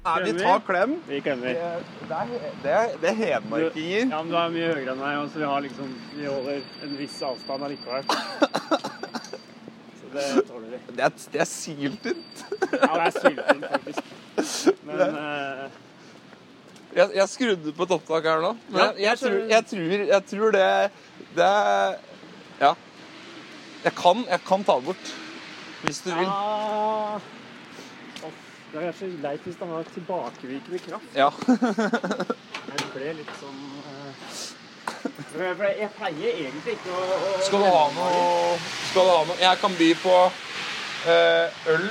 Er vi tar klem? Vi klemmer. Det er, det er, det er hedmarkinger. Ja, men du er mye høyere enn meg, så vi har liksom Vi holder en viss avstand allikevel. Så det tåler vi. Det er, det er syltynt. Ja, det er syltynt, faktisk. Men eh, Jeg, jeg skrudde på et opptak her nå. Men jeg, jeg, tror, jeg, tror, tror det Det Ja. Jeg kan, jeg kan ta det bort. Hvis du vil. Ja. Det er kanskje leit hvis det har tilbakevirkende kraft. Ja. Jeg ble litt sånn uh, jeg, pleier egentlig ikke å, å Skal du ha noe Skal du ha noe Jeg kan by på uh, øl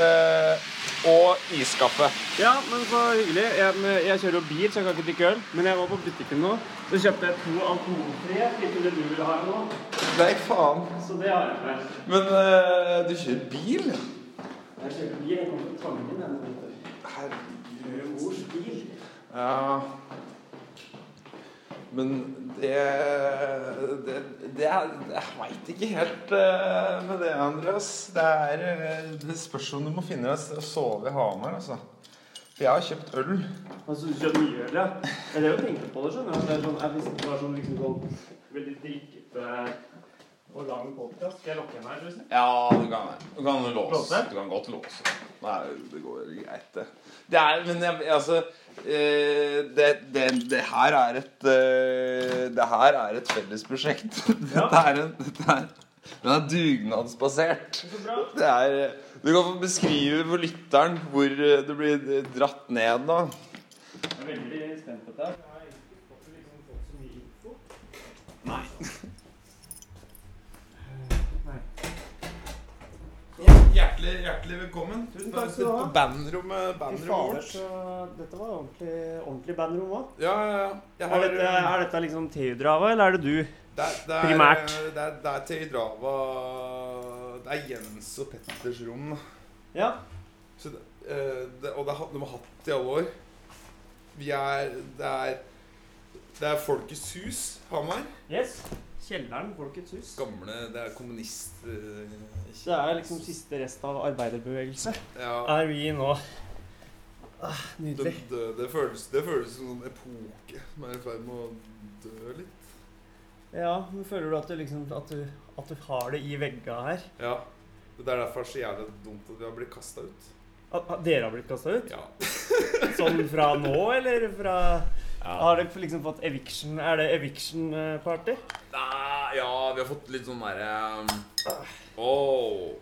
uh, og iskaffe. Ja, men så hyggelig. Jeg, jeg kjører jo bil, så jeg kan ikke drikke øl. Men jeg var på butikken nå, så kjøpte jeg to alkoholfrie. Ikke det du vil ha nå. Nei, faen. Så det har jeg. Men du kjører bil? Jeg kjører bil. Jeg kommer Tangen denne vinteren. Herregud. Mors bil. Ja Men det Det, det er Jeg veit ikke helt eh, med det, Andreas. Det er eh, Det spørs om du må finne deg et sted å sove i Hamar, altså. For jeg har kjøpt øl. Altså, du kjøper mye øl, ja. Er det å tenkte på det, skjønner du. Det er sånn, jeg visste det var sånn liksom sånn veldig drikkete og lang podkast. Skal jeg lokke henne her, tror du? Ja, du kan, du kan låse. Låse? Du kan godt låse. Nei, det går greit, det. Det er Men jeg, altså eh, det, det, det her er et eh, Det her er et fellesprosjekt. Ja. Dette er en dette er, Den er dugnadsbasert. Det er eh, Du kan få beskrive for lytteren hvor du blir dratt ned nå. Jeg er veldig spent på dette. Jeg har egentlig fått, liksom, fått så mye info. Nei. Nei. Hjertelig, hjertelig velkommen. Tusen takk skal du ha. Bandrommet, fader, vårt. dette var ordentlig, ordentlig bandrom òg. Ja, ja, ja. Er, dette- er dette liksom Theodrava, eller er det du? Det er, det er, Primært. Det er, det er Teidrava Det er Jens og Petters rom. Ja. Så det, eh, det, og det har de har hatt i alle år. Vi er Det er, det er Folkets hus, Hamar. Yes. Kjelleren, Folkets hus. Gamle Det er kommunist... eh, Det er liksom siste rest av arbeiderbevegelse. ja, Er vi nå ah, Nydelig. det, det, føles, det føles som en epoke som er i ferd med å dø litt. Ja, men føler du at du liksom at du, at du har det i vegga her? Ja. Det er derfor så jævlig dumt at vi har blitt kasta ut. At, at dere har blitt kasta ut? Ja. Sånn fra nå, eller fra. Har dere liksom fått eviction? Er det eviction-party? Nei, ja, vi har fått litt sånn derre um, oh.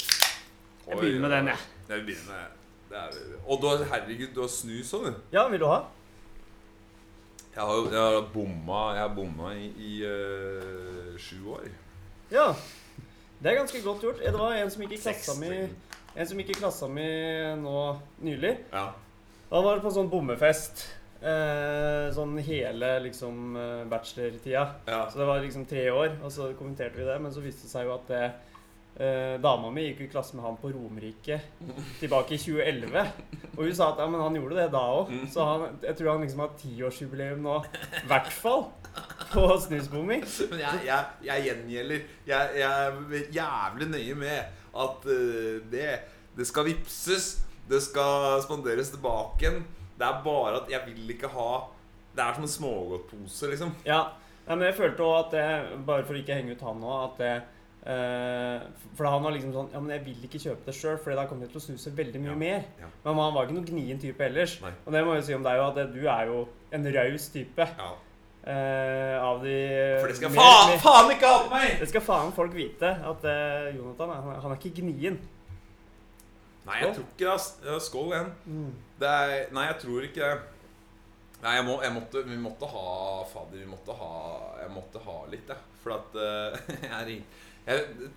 Jeg begynner med den, jeg. Ja, vi begynner med det. Er, og du har, herregud, du har snus òg, du. Ja, vil du ha? Jeg har jo jeg har bomma, jeg har bomma i, i uh, sju år. Ja. Det er ganske godt gjort. Det var en som gikk i klassa mi. En som gikk i klassa mi nå nylig. Ja. Han var på sånn bommefest. Eh, sånn hele liksom eh, bachelortida. ja. Så det var liksom tre år, og så kommenterte vi det. Men så viste det seg jo at det, eh, dama mi gikk i klasse med han på Romerike tilbake i 2011. Og hun sa at ja, men han gjorde det da òg. Mm. Så han, jeg tror han liksom har tiårsjubileum nå. I hvert fall. På snusbomming. Men jeg, jeg, jeg gjengjelder jeg, jeg er jævlig nøye med at uh, det, det skal vipses, det skal spanderes tilbake igjen. Det er bare at jeg vil ikke ha Det er som en smågodtpose, liksom. Ja, Nei, men jeg følte òg at det, bare for å ikke henge ut han nå, at det eh, For han var liksom sånn Ja, men jeg vil ikke kjøpe det sjøl, for da kommer jeg til å snuse veldig mye Ja, mer. ja. Men han var ikke noen gnien type ellers. Nei. Og det må jeg si om deg òg, at du er jo en raus type. Ja. eh, av de For det skal mer- faen, mer- faen ikke ha på meg! Det skal faen folk vite, at eh, Jonathan han er, han er ikke gnien. Nei, jeg tror ikke det. Skål igjen. Det er, nei, jeg tror ikke. Nei, jeg, må, jeg måtte, vi måtte ha Fader, vi måtte ha Jeg måtte ha litt, jeg. For at uh, jeg, jeg,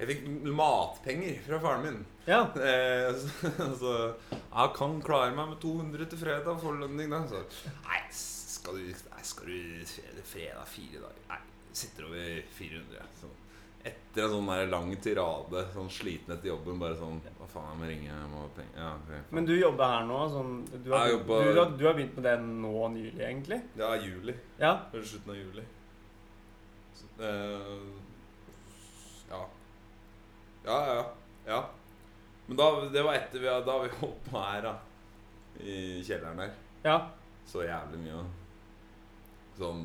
jeg fikk matpenger fra faren min. Ja. Eh, så, så Jeg kan klare meg med 200 til fredag forlønning, da. Så Nei, skal du, nei, skal du fredag, fredag fire dager Nei, sitter over 400. Så etter en sånn lang tirade, sånn sliten etter jobben, bare sånn Hva faen, jeg må ringe, jeg må Ja. Men du jobber her nå? Sånn, du, har, jobber- du, har, du har begynt med det nå nylig, egentlig? Det er juli. Ja. Eller slutten av juli. Så, eh, ja. Ja, ja, ja. Men da, det var etter vi har, da har vi holdt på her, da. i kjelleren her. Ja. Så jævlig mye. Sånn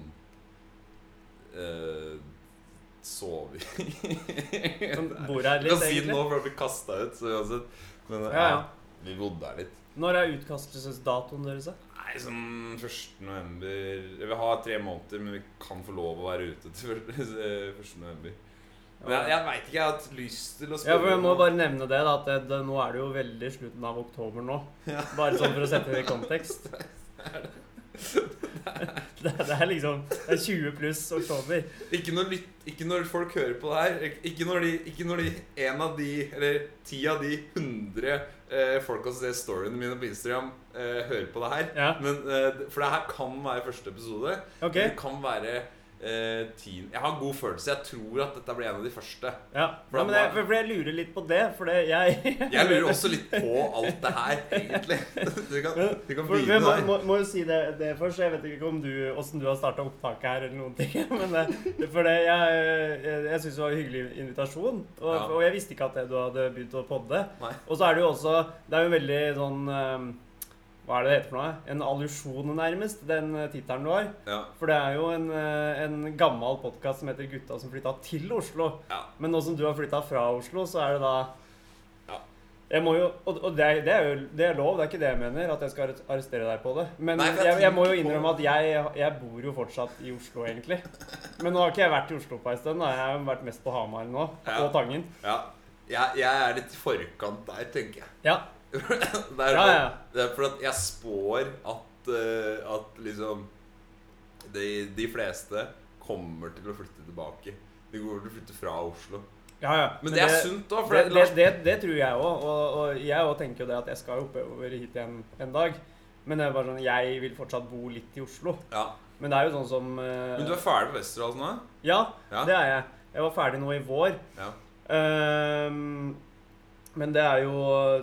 eh, Sove i Som bor her litt Vi kan si det nå for å bli kasta ut, så uansett. Men Ja, ja. vi bodde her litt. Når er utkastelsesdatoen deres? da? Nei, sånn 1. november Vi har tre måneder, men vi kan få lov å være ute til 1. november. Men jeg, jeg veit ikke, jeg har hatt lyst til å Ja, for Jeg må bare nevne det, da, at det, det, nå er det jo veldig slutten av oktober nå. Bare sånn for å sette det i kontekst. Det, det er liksom Det er 20 pluss oktober. Ikke når, ikke når folk hører på det her. Ikke når de, ikke når de en av de, eller ti av de hundre eh, folka som ser storyene mine på Instagram, eh, hører på det her. Ja, Men, eh, for det her kan være første episode. ok. Det kan være eh, teen. Jeg har god følelse. Jeg tror at dette blir en av de første. Ja, ja men jeg, for, jeg lurer litt på det, for det jeg Jeg lurer også litt på alt det her, egentlig. Du kan, du kan begynne der. må, må jo si det, det først. Jeg vet ikke om du, hvordan du har starta opptaket her, eller noen ting. Men det, for det, jeg, jeg, jeg syns det var en hyggelig invitasjon. Og, Ja. og jeg visste ikke at det, du hadde begynt å podde. Nei. Og så er det jo også Det er jo veldig sånn eh, Hva er det det heter for noe? En allusjon, nærmest, den eh, tittelen du har. Ja, For det er jo en, eh, en gammel podkast som heter 'Gutta som flytta til Oslo'. ja. Men nå som du har flytta fra Oslo, så er det da Ja. Jeg må jo, Og, og det, er, det er jo det er lov, det er ikke det jeg mener, at jeg skal arrestere deg på det. Men Nei, jeg jeg, må jo innrømme at jeg, jeg bor jo fortsatt i Oslo, egentlig. Men nå har ikke jeg vært i Oslo på en stund. Jeg har vært mest på Hamar nå, og Tangen. ja. Jeg, jeg er litt i forkant der, tenker jeg. Ja, Det er, ja, ja. det er for at jeg spår at, uh, at liksom de, de fleste kommer til å flytte tilbake. De kommer til å flytte fra Oslo. ja, ja. Men, det er sunt da. Det, det, det, det, det tror jeg òg. Og, og jeg òg tenker jo det at jeg skal oppover hit igjen en dag. Men det er bare sånn, jeg vil fortsatt bo litt i Oslo. ja. Men det er jo sånn som uh, Men du er ferdig på Westerdals nå? Ja, Ja. det er jeg. Jeg var ferdig nå i vår. Ja. Ehm, men det er jo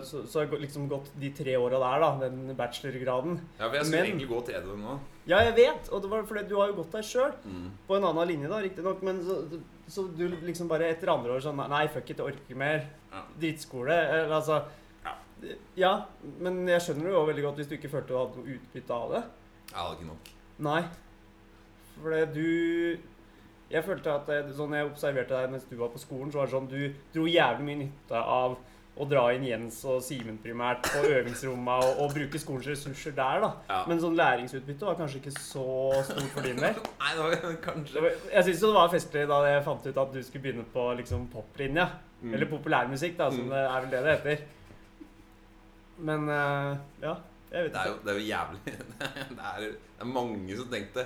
Så, så har jeg liksom gått de tre åra der, da. Den bachelorgraden. ja, for jeg skulle Men- egentlig gå til EDU nå. Ja, jeg vet! Og det var fordi du har jo gått der sjøl. Mm. På en annen linje, da, riktignok. Men så, så du liksom bare etter andre år sånn Nei, fuck it, jeg orker mer. Ja. Drittskole. Eller altså Ja. Ja, men jeg skjønner det jo veldig godt hvis du ikke følte du hadde noe utbytte av det. Jeg hadde ikke nok. Nei. For du Jeg følte at det, sånn jeg observerte deg mens du var på skolen, så var det sånn du dro jævlig mye nytte av å dra inn Jens og Simen primært på øvingsrommet og, og bruke skolens ressurser der, da. Ja. Men sånn læringsutbytte var kanskje ikke så stort for din del. Nei, det var kanskje var- Jeg syns jo det var festlig da jeg fant ut at du skulle begynne på liksom poplinja. Mm. Eller populærmusikk, da, som Mm. det er vel det det heter. Men uh, ja, jeg vet Det er jo, ikke. det er jo jævlig det er, det er mange som tenkte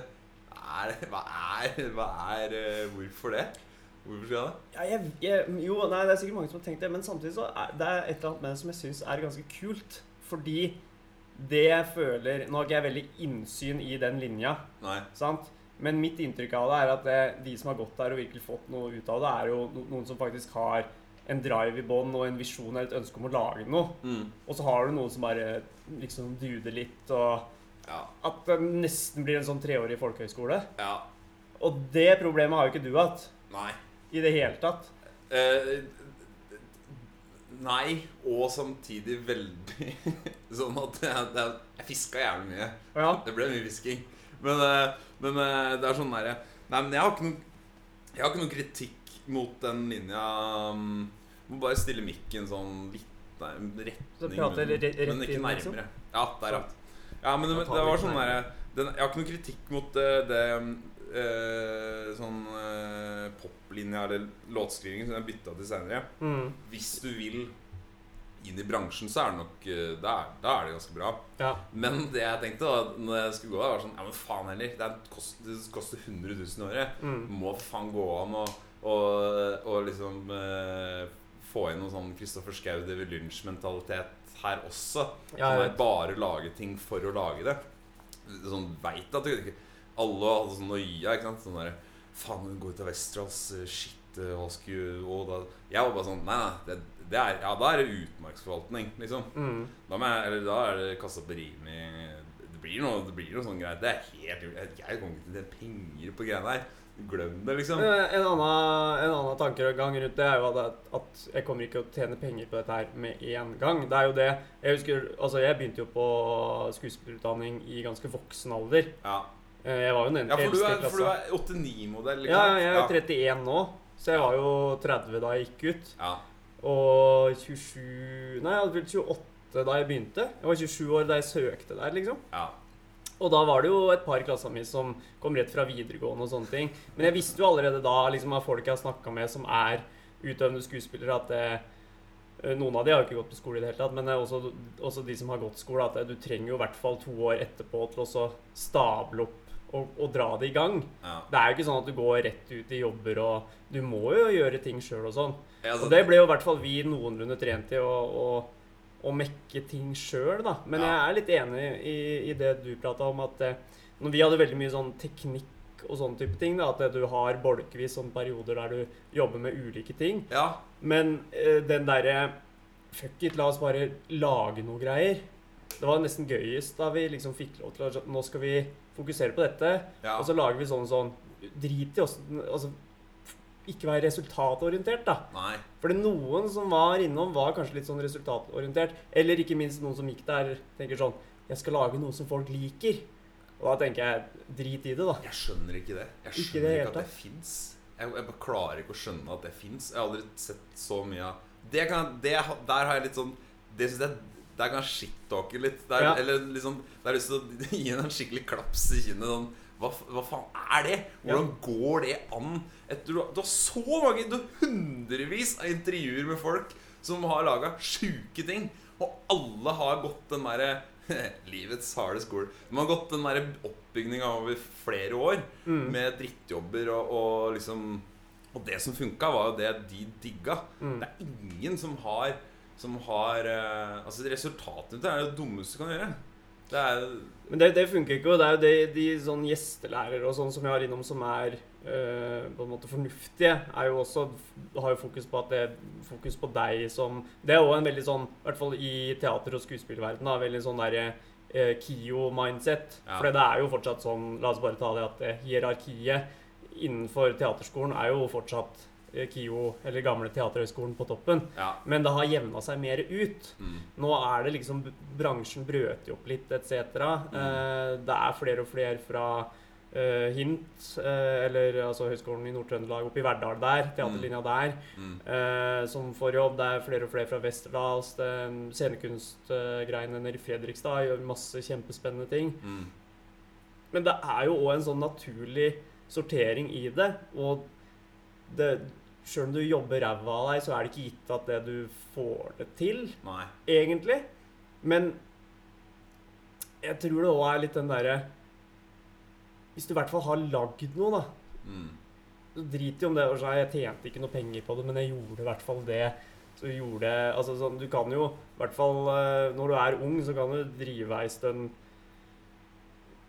er, Hva er, hva er eh, Hvorfor det? Hvorfor skal jeg det? Ja, jeg, jeg, jo, nei, det er sikkert mange som har tenkt det, men samtidig så er det er et eller annet med det som jeg syns er ganske kult. Fordi det jeg føler Nå har ikke jeg veldig innsyn i den linja, Nei. sant? Men mitt inntrykk av det er at det, de som har gått der og virkelig fått noe ut av det, er jo noen som faktisk har en drive i bånn og en visjon eller et ønske om å lage noe. Mm. Og så har du noen som bare liksom duder litt, og Ja. at det nesten blir en sånn treårig folkehøyskole. ja. Og det problemet har jo ikke du hatt Nei. I det hele tatt. Eh, nei, og samtidig veldig sånn at jeg, er- jeg fiska jævlig mye. Ja, Det ble mye fisking. Men, eh, men eh, det er sånn derre Nei, men jeg har ikke noe Jeg har ikke noe kritikk mot den linja Jeg Må bare stille mikken sånn litt nei, retning munnen, rett- rett Men ikke liksom? nærmere. Ja, der, ja. Ja, men det, det var sånn derre Jeg har ikke noe kritikk mot det, det eh, sånn eh, poplinja eller låtskriving som jeg bytta til seinere. mm. Hvis du vil inn i bransjen, så er det nok eh, da er, da er det ganske bra. ja. Men det jeg tenkte da Når jeg skulle gå der, var sånn Ja, men faen heller. Det, kost, det koster 100 000 i året. Mm. Må faen gå an å og, og liksom eh, få inn noe sånn Kristoffer Schou David Lynch-mentalitet her også. Ja, bare lage ting for å lage det. Sånn veit at du ikke Alle hadde sånn noia, ikke sant. Sånn derre Faen, hun går ut av Westerås. eh, Shit, eh, hva skulle og da Jeg var bare sånn Nei, nei. Det, det er, ja, da er det utmarksforvaltning, liksom. Mm. Da, jeg, eller da er det kassa på Rimi Det blir noe, det blir noe sånn greier. Det er helt Jeg, jeg kommer ikke til å tjene penger på greiene der. glem det, liksom. Eh, En annen, en annen tankegang rundt det er jo at, at jeg kommer ikke å tjene penger på dette her med en gang. Det er jo det Jeg husker, altså jeg begynte jo på skuespillerutdanning i ganske voksen alder. Ja, Jeg var jo den ja eldste i er, for du er 89-modell, Ja, jeg er 31 nå, så jeg var jo 30 da jeg gikk ut. Ja. Og 27 Nei, jeg hadde fylt 28 da jeg begynte. Jeg var 27 år da jeg søkte der, liksom. ja. Og da var det jo et par i klassa mi som kom rett fra videregående og sånne ting. Men jeg visste jo allerede da liksom av folk jeg har snakka med som er utøvende skuespillere, at det, eh, noen av de har jo ikke gått på skole i det hele tatt, men er også, også de som har gått skole, at du trenger jo i hvert fall to år etterpå til å stable opp og, og dra det i gang. ja. Det er jo ikke sånn at du går rett ut i jobber og Du må jo gjøre ting sjøl og sånn. Ja, altså, Og det ble jo i hvert fall vi noenlunde trent til å, å, å mekke ting sjøl, da. Men Ja. jeg er litt enig i, i det du prata om, at eh, når vi hadde veldig mye sånn teknikk og sånne type ting, da, at du har bolkevis sånne perioder der du jobber med ulike ting. ja. Men eh, den derre Fuck it, la oss bare lage noe greier. Det var nesten gøyest da vi liksom fikk lov til å Nå skal vi fokusere på dette. ja. Og så lager vi sånn sånn Drit i oss Altså ikke være resultatorientert, da. Nei. For noen som var innom, var kanskje litt sånn resultatorientert. Eller ikke minst noen som gikk der tenker sånn Jeg skal lage noe som folk liker. Og da tenker jeg drit i det, da. Jeg skjønner ikke det. Jeg Ikke skjønner det ikke, at det fins. Jeg, jeg bare klarer ikke å skjønne at det fins. Jeg har aldri sett så mye av det kan, det, Der har jeg litt sånn Det syns jeg Der kan jeg shit-talke litt. Der, Ja. Eller liksom Det har lyst til å gi henne en skikkelig klaps i kinnet. Sånn, hva, hva faen er det? Hvordan går det an? Etter, du, du har så mange Du har hundrevis av intervjuer med folk som har laga sjuke ting. Og alle har gått den derre Livets harde skole. De har gått den derre oppbygninga over flere år Mm. med drittjobber og, og liksom Og det som funka, var jo det de digga. Mm. Det er ingen som har Som har uh, Altså resultatene er det dummeste du kan gjøre. Det er Men det, det funker ikke, og det er jo det, de sånn gjestelærere og sånn som jeg har innom, som er uh, på en måte fornuftige, er jo også har jo fokus på at det fokus på deg som Det er òg en veldig sånn, i hvert fall i teater- og skuespillverdenen, veldig sånn derre uh, KIO-mindset. Ja. For det er jo fortsatt sånn La oss bare ta det at hierarkiet innenfor teaterskolen er jo fortsatt KIO, eller gamle Teaterhøgskolen, på toppen. Ja. Men det har jevna seg mer ut. Mm. Nå er det liksom Bransjen brøter opp litt, etc. Eh, det er flere og flere fra eh, Hint, eh, eller altså Høgskolen i Nord-Trøndelag, oppe i Verdal der, teaterlinja der, Mm. eh, som får jobb. Det er flere og flere fra Westerdals. er Scenekunstgreiene nede i Fredrikstad gjør masse kjempespennende ting. Mm. Men det er jo òg en sånn naturlig sortering i det. Og det Sjøl om du jobber ræva av deg, så er det ikke gitt at det du får det til Nei. egentlig. Men jeg tror det òg er litt den derre Hvis du i hvert fall har lagd noe, da. Mm. Så drit i om det og så, Jeg tjente ikke noe penger på det, men jeg gjorde i hvert fall det. Så gjorde altså sånn, Du kan jo, i hvert fall eh, når du er ung, så kan du drive ei stund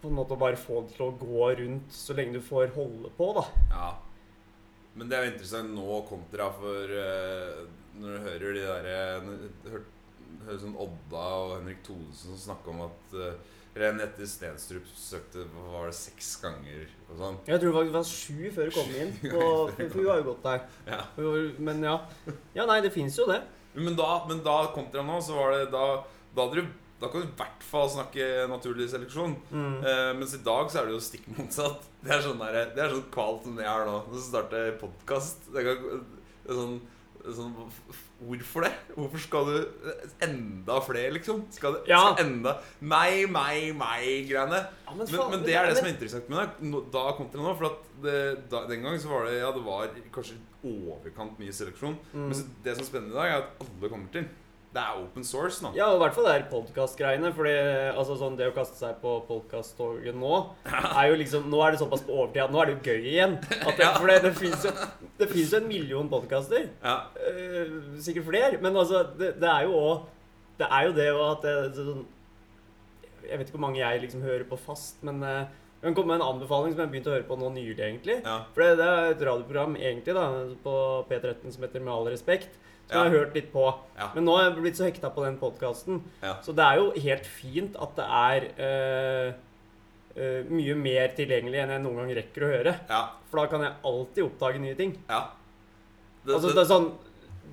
på en måte bare få det til å gå rundt så lenge du får holde på, da. Ja. Men det er jo interessant nå kontra for uh, Når du hører de derre Hører hører sånn Odda og Henrik Thodesen som snakke om at uh, Renette Stenstrup søkte var det, seks ganger og sånn. Jeg tror det var sju før hun kom inn. På, for hun har jo gått der. Ja. Men ja. Ja, nei, det fins jo det. Men da, men da kontra nå, så var det da Da, hadde du, da kan du i hvert fall snakke naturlig seleksjon. Mm. Eh, mens i dag så er det jo stikk motsatt. Det er sånn, der, det er sånn kvalt som det er nå. Når du starter podkast. Sånn, sånn Hvorfor det? Hvorfor skal du Enda flere, liksom? Skal det Ja. skal enda Meg, meg, meg-greiene. Ja, Men, men, men det er det som er interessant med det. Da Da kontra nå. For at det, da, den gang så var det Ja, det var kanskje overkant mye seleksjon. Mm. Men det som er spennende i dag, er at alle kommer til. Det er open source nå. Ja, og i hvert fall det er podkast-greiene. For altså, sånn, det å kaste seg på podkast-toget nå er jo liksom Nå er det såpass på overtid at nå er det jo gøy igjen. At det, Ja. For det, det fins jo, jo en million podkaster. Ja. sikkert flere. Men altså, det, det er jo òg Det er jo det òg at det, sånn Jeg vet ikke hvor mange jeg liksom hører på fast, men uh, kan komme med en anbefaling som jeg har begynt å høre på nå nylig, egentlig. ja. For det, det er et radioprogram egentlig da, på P13 som heter Med all respekt. Som jeg har hørt litt på. Men nå har jeg blitt så hekta på den podkasten. Så det er jo helt fint at det er eh, Uh, mye mer tilgjengelig enn jeg noen gang rekker å høre. Ja. For da kan jeg alltid oppdage nye ting. ja. Det, Altså, det, er sånn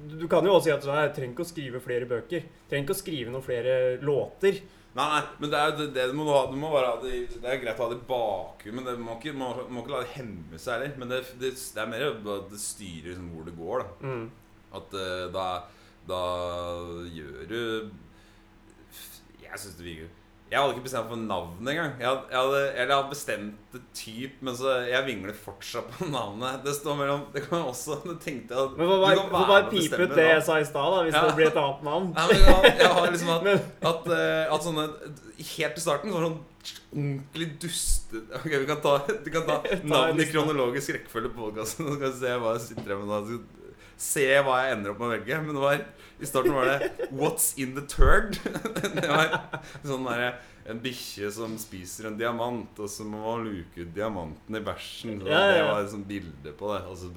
Du kan jo også si at sånn, jeg trenger ikke å skrive flere bøker. Trenger ikke å skrive noen flere låter. Nei, nei, men det er det, det du må ha. Du må bare ha det, det er greit å ha det i bakgrunnen, men det må ikke, må, må ikke la det hemme seg heller. Men det, det, det er mer at det styrer liksom hvor det går, da. Mm. At uh, da, da gjør du Jeg syns det virker Jeg hadde ikke bestemt for navnet engang. Jeg hadde, jeg hadde, eller jeg hadde bestemt det typ, men så jeg vingler fortsatt på navnet. Det står mellom Det kan også Det tenkte jeg at Men få bare, bare pipe ut det jeg sa i stad, hvis Ja. det blir et annet navn. Nei, men jeg, jeg har liksom at, Men, at, uh, at sånne Helt til starten så var det sånn ordentlig duste Ok, vi kan ta, vi kan ta Ta navn i kronologisk rekkefølge på podkasten. Så skal vi se hva jeg sitter her med nå. Se hva jeg ender opp med å velge. Men det var, i starten var det 'What's in the turd'? Det var sånn derre en bikkje som spiser en diamant, og så må man luke ut diamanten i bæsjen. Ja, ja, Det var et sånt bilde på det. Og så,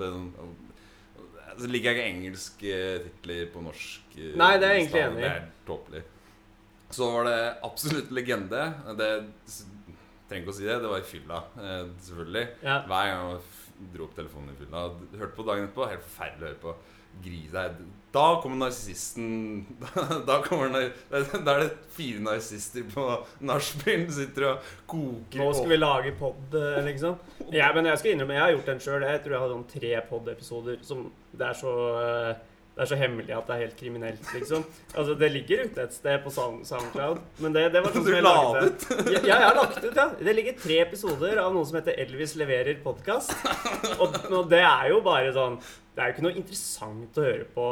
så liker jeg ikke engelske titler på norsk. eh, Nei, det er jeg egentlig enig i. Det er tåpelig. Så var det absolutt legende. Det trenger ikke å si det. Det var i fylla, eh, selvfølgelig. ja. Hver gang jeg dro opp telefonen i fylla, hørte på dagen etterpå. Helt forferdelig å høre på. Grise deg. Da kommer narsissisten Da kommer nar- Da er det fire narsister på nachspiel sitter og koker. Nå skal vi lage pod, liksom. Ja, men jeg skal innrømme, jeg har gjort den sjøl. Jeg tror jeg hadde sånn tre pod-episoder som det er så eh, det er så hemmelig at det er helt kriminelt, liksom. Altså, Det ligger ute et sted på Soundcloud. Men det, det var sånn som jeg la lagde det? Ja, jeg har lagt ut, ja. Det ligger tre episoder av noe som heter Elvis leverer podkast. Og, og det er jo bare sånn Det er jo ikke noe interessant å høre på.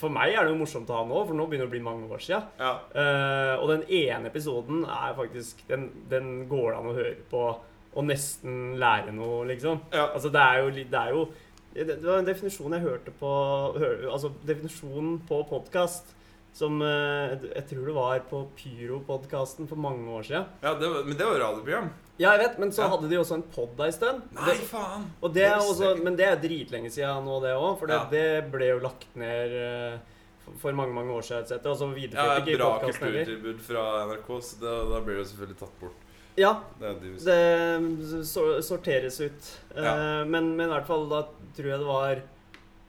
For meg er det jo morsomt å ha nå, for nå begynner det å bli mange år sia. Ja. Uh, og den ene episoden er faktisk Den, den går det an å høre på og nesten lære noe, liksom. Ja. Altså, det er jo Det er jo det, var en definisjon jeg hørte på hør, Altså definisjonen på podkast som eh, jeg tror det var på Pyro-podkasten for mange år siden. ja det var, men det var radioprogram. Ja, jeg vet, men så Ja. hadde de også en pod ei stund. Nei, Det- faen! det Det også, men det er dritlenge siden nå, det òg. For det, Ja. det ble jo lagt ned eh, for, mange mange år siden. Et og så videreførte ja, ikke bra podkasten heller. kulturtilbud fra NRK, så da, blir det selvfølgelig tatt bort. Ja, Det det sorteres ut. Eh, Ja. men, men i hvert fall da tror jeg det var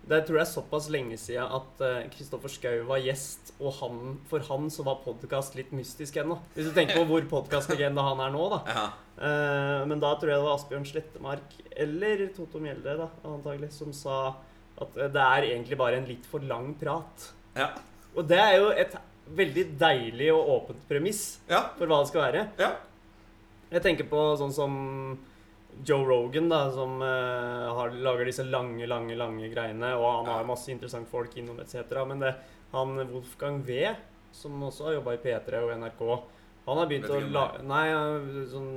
Det tror jeg er såpass lenge siden at Kristoffer Schou var gjest, og han, for han så var podkast litt mystisk ennå. Hvis du tenker på hvor podkastlegende han er nå, da. Ja. Uh, men da tror jeg det var Asbjørn Slettemark eller Toto Mjelde da, antagelig, som sa at eh, det er egentlig bare en litt for lang prat. Ja. Og det er jo et veldig deilig og åpent premiss ja. for hva det skal være. Ja. Jeg tenker på sånn som Joe Rogan, da, som uh, har, lager disse lange, lange lange greiene. Og han har masse interessante folk innom etc. Men det, han Wolfgang V, som også har jobba i P3 og NRK, han har begynt å lage. Nei, sånn